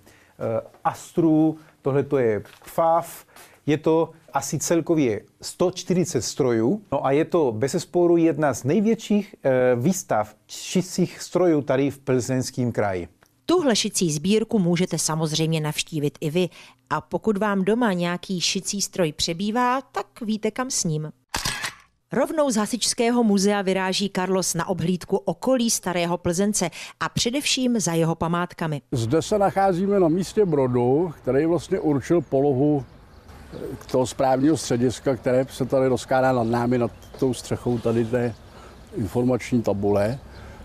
Astru, tohle to je Pfaff, je to asi celkově 140 strojů. No a je to bez sporu jedna z největších e, výstav šicích strojů tady v Plzeňském kraji. Tuhle šicí sbírku můžete samozřejmě navštívit i vy a pokud vám doma nějaký šicí stroj přebývá, tak víte kam s ním. Rovnou z Hasičského muzea vyráží Carlos na obhlídku okolí Starého Plzence a především za jeho památkami. Zde se nacházíme na místě brodu, který vlastně určil polohu toho správního střediska, které se tady rozkládá nad námi, nad tou střechou tady té informační tabule,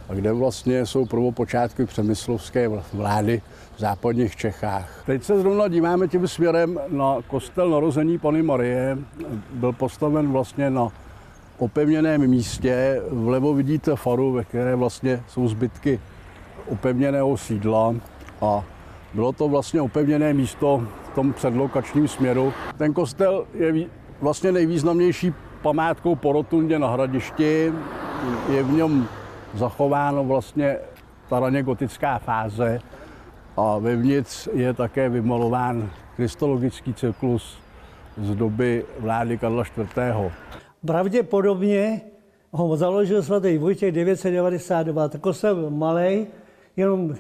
a kde vlastně jsou prvopočátky přemyslovské vlády v západních Čechách. Teď se zrovna díváme tím směrem na kostel narození Pany Marie. Byl postaven vlastně na opevněném místě. Vlevo vidíte faru, ve které vlastně jsou zbytky opevněného sídla a bylo to vlastně opevněné místo v tom předlokačním směru. Ten kostel je vlastně nejvýznamnější památkou po rotundě na hradišti. Je v něm zachováno vlastně ta raně gotická fáze a vevnitř je také vymalován krystologický cyklus z doby vlády Karla IV. Pravděpodobně ho založil svatý Vojtěch 992. Tak kostel malý, jenom e,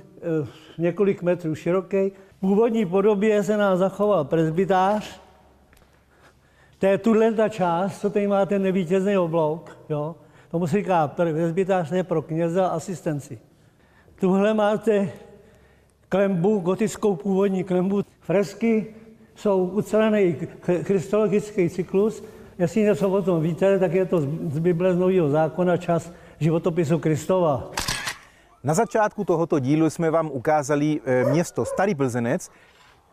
několik metrů široký. V původní podobě se nám zachoval presbytář. To je tuhle ta část, co tady má ten nevítězný oblouk. Jo? Tomu se říká presbytář je pro kněze a asistenci. Tuhle máte klembu, gotickou původní klembu. Fresky jsou ucelený krystologický cyklus. Jestli něco o tom víte, tak je to z Bible z Nového zákona čas životopisu Kristova. Na začátku tohoto dílu jsme vám ukázali eh, město Starý Plzenec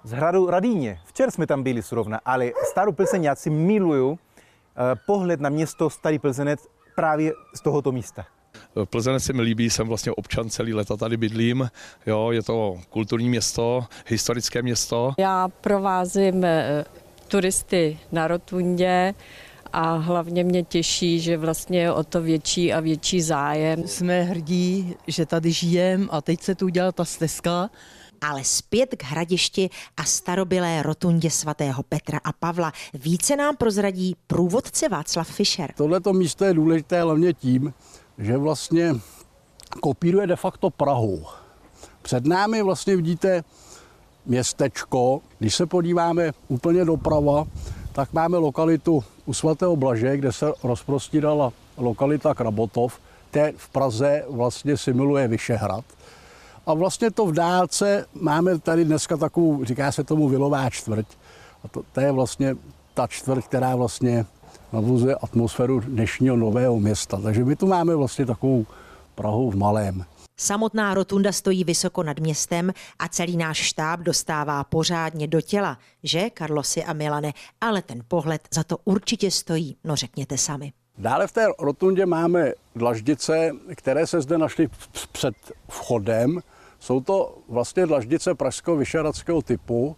z hradu Radíně. Včera jsme tam byli zrovna, ale Starou Plzeňáci milují eh, pohled na město Starý Plzenec právě z tohoto místa. Plzeň se mi líbí, jsem vlastně občan celý leta tady bydlím. Jo, je to kulturní město, historické město. Já provázím eh, turisty na Rotundě a hlavně mě těší, že vlastně je o to větší a větší zájem. Jsme hrdí, že tady žijem a teď se tu udělala ta stezka. Ale zpět k hradišti a starobylé rotundě svatého Petra a Pavla. Více nám prozradí průvodce Václav Fischer. Tohleto místo je důležité hlavně tím, že vlastně kopíruje de facto Prahu. Před námi vlastně vidíte městečko. Když se podíváme úplně doprava, tak máme lokalitu u svatého Blaže, kde se rozprostírala lokalita Krabotov. Té v Praze vlastně simuluje Vyšehrad. A vlastně to v dálce máme tady dneska takovou, říká se tomu Vilová čtvrť. A to, to je vlastně ta čtvrť, která vlastně navozuje atmosféru dnešního nového města. Takže my tu máme vlastně takovou Prahu v malém. Samotná rotunda stojí vysoko nad městem a celý náš štáb dostává pořádně do těla, že, Karlosi a Milane? Ale ten pohled za to určitě stojí, no řekněte sami. Dále v té rotundě máme dlaždice, které se zde našly před vchodem. Jsou to vlastně dlaždice pražsko-vyšeradského typu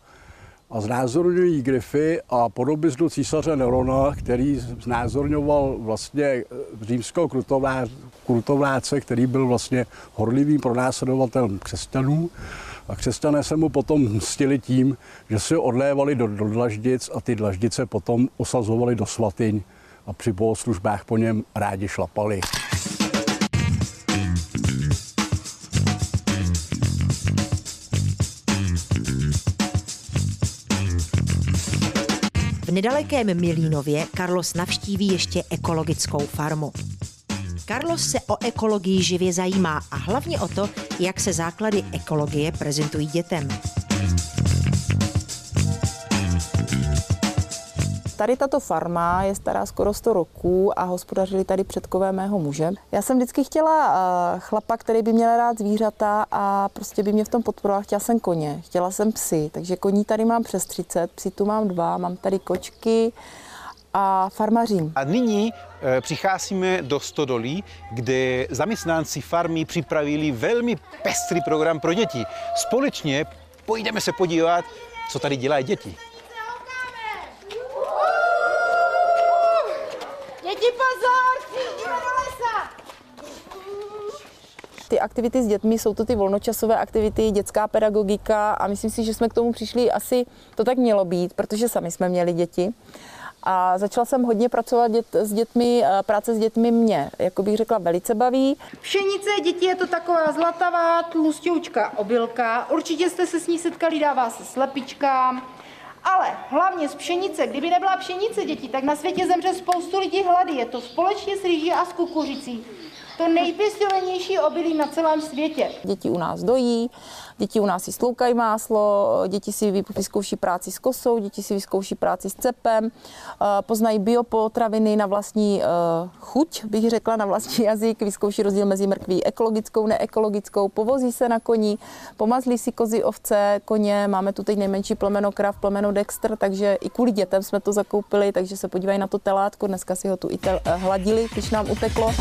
a znázorňují grify a podobiznu císaře Nerona, který znázorňoval vlastně římského krutovláce, který byl vlastně horlivým pronásledovatelem křesťanů. A křesťané se mu potom mstili tím, že si odlévali do, do dlaždic a ty dlaždice potom osazovali do svatyň a při bohoslužbách po něm rádi šlapali. Nedalekém Milínově Carlos navštíví ještě ekologickou farmu. Carlos se o ekologii živě zajímá a hlavně o to, jak se základy ekologie prezentují dětem. Tady tato farma je stará skoro 100 roků a hospodařili tady předkové mého muže. Já jsem vždycky chtěla uh, chlapa, který by měl rád zvířata a prostě by mě v tom podporoval. Chtěla jsem koně, chtěla jsem psy, takže koní tady mám přes 30, psy tu mám dva, mám tady kočky, a farmařím. A nyní e, přicházíme do Stodolí, kde zaměstnanci farmy připravili velmi pestrý program pro děti. Společně pojdeme se podívat, co tady dělají děti. Děti pozor, do lesa! Ty aktivity s dětmi jsou to ty volnočasové aktivity, dětská pedagogika a myslím si, že jsme k tomu přišli asi, to tak mělo být, protože sami jsme měli děti. A začala jsem hodně pracovat dět, s dětmi, práce s dětmi mě, jako bych řekla, velice baví. Pšenice děti je to taková zlatavá, tlustěučká obilka. Určitě jste se s ní setkali, dává se slepičkám. Ale hlavně z pšenice, kdyby nebyla pšenice děti, tak na světě zemře spoustu lidí hlady. Je to společně s rýží a s kukuřicí to nejpěstovanější obilí na celém světě. Děti u nás dojí, děti u nás si sloukají máslo, děti si vyzkouší práci s kosou, děti si vyzkouší práci s cepem, eh, poznají biopotraviny na vlastní eh, chuť, bych řekla, na vlastní jazyk, vyzkouší rozdíl mezi mrkví ekologickou, neekologickou, povozí se na koní, pomazlí si kozy, ovce, koně, máme tu teď nejmenší plemeno krav, plemeno Dexter, takže i kvůli dětem jsme to zakoupili, takže se podívají na to telátko, dneska si ho tu i tel, hladili, když nám uteklo.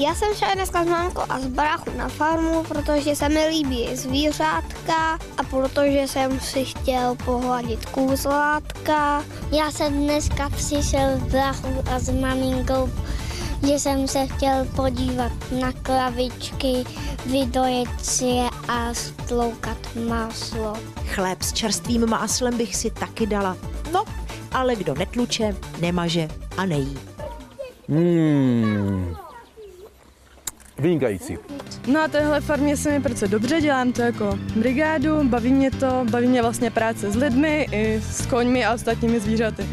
Já jsem šla dneska s mámkou a s bráchu na farmu, protože se mi líbí zvířátka a protože jsem si chtěl pohladit kůzlátka. Já jsem dneska přišel s bráchu a s maminkou, že jsem se chtěl podívat na kravičky, vydojet si je a stloukat máslo. Chléb s čerstvým máslem bych si taky dala. No, ale kdo netluče, nemaže a nejí. Hmm. Vynikající. No a téhle farmě se mi pracuje dobře, dělám to jako brigádu, baví mě to, baví mě vlastně práce s lidmi i s koňmi a ostatními zvířaty.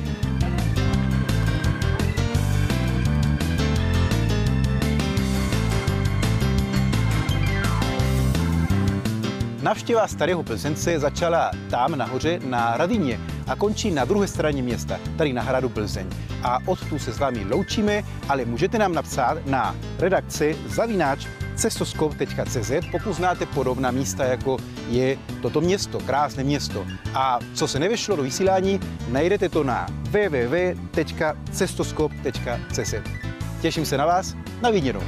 Navštěva starého Plzence začala tam nahoře na Radině a končí na druhé straně města, tady na hradu Plzeň. A odtud se s vámi loučíme, ale můžete nám napsat na redakci zavináč cestoskop.cz, pokud znáte podobná místa, jako je toto město, krásné město. A co se nevešlo do vysílání, najdete to na www.cestoskop.cz. Těším se na vás, na viděnou.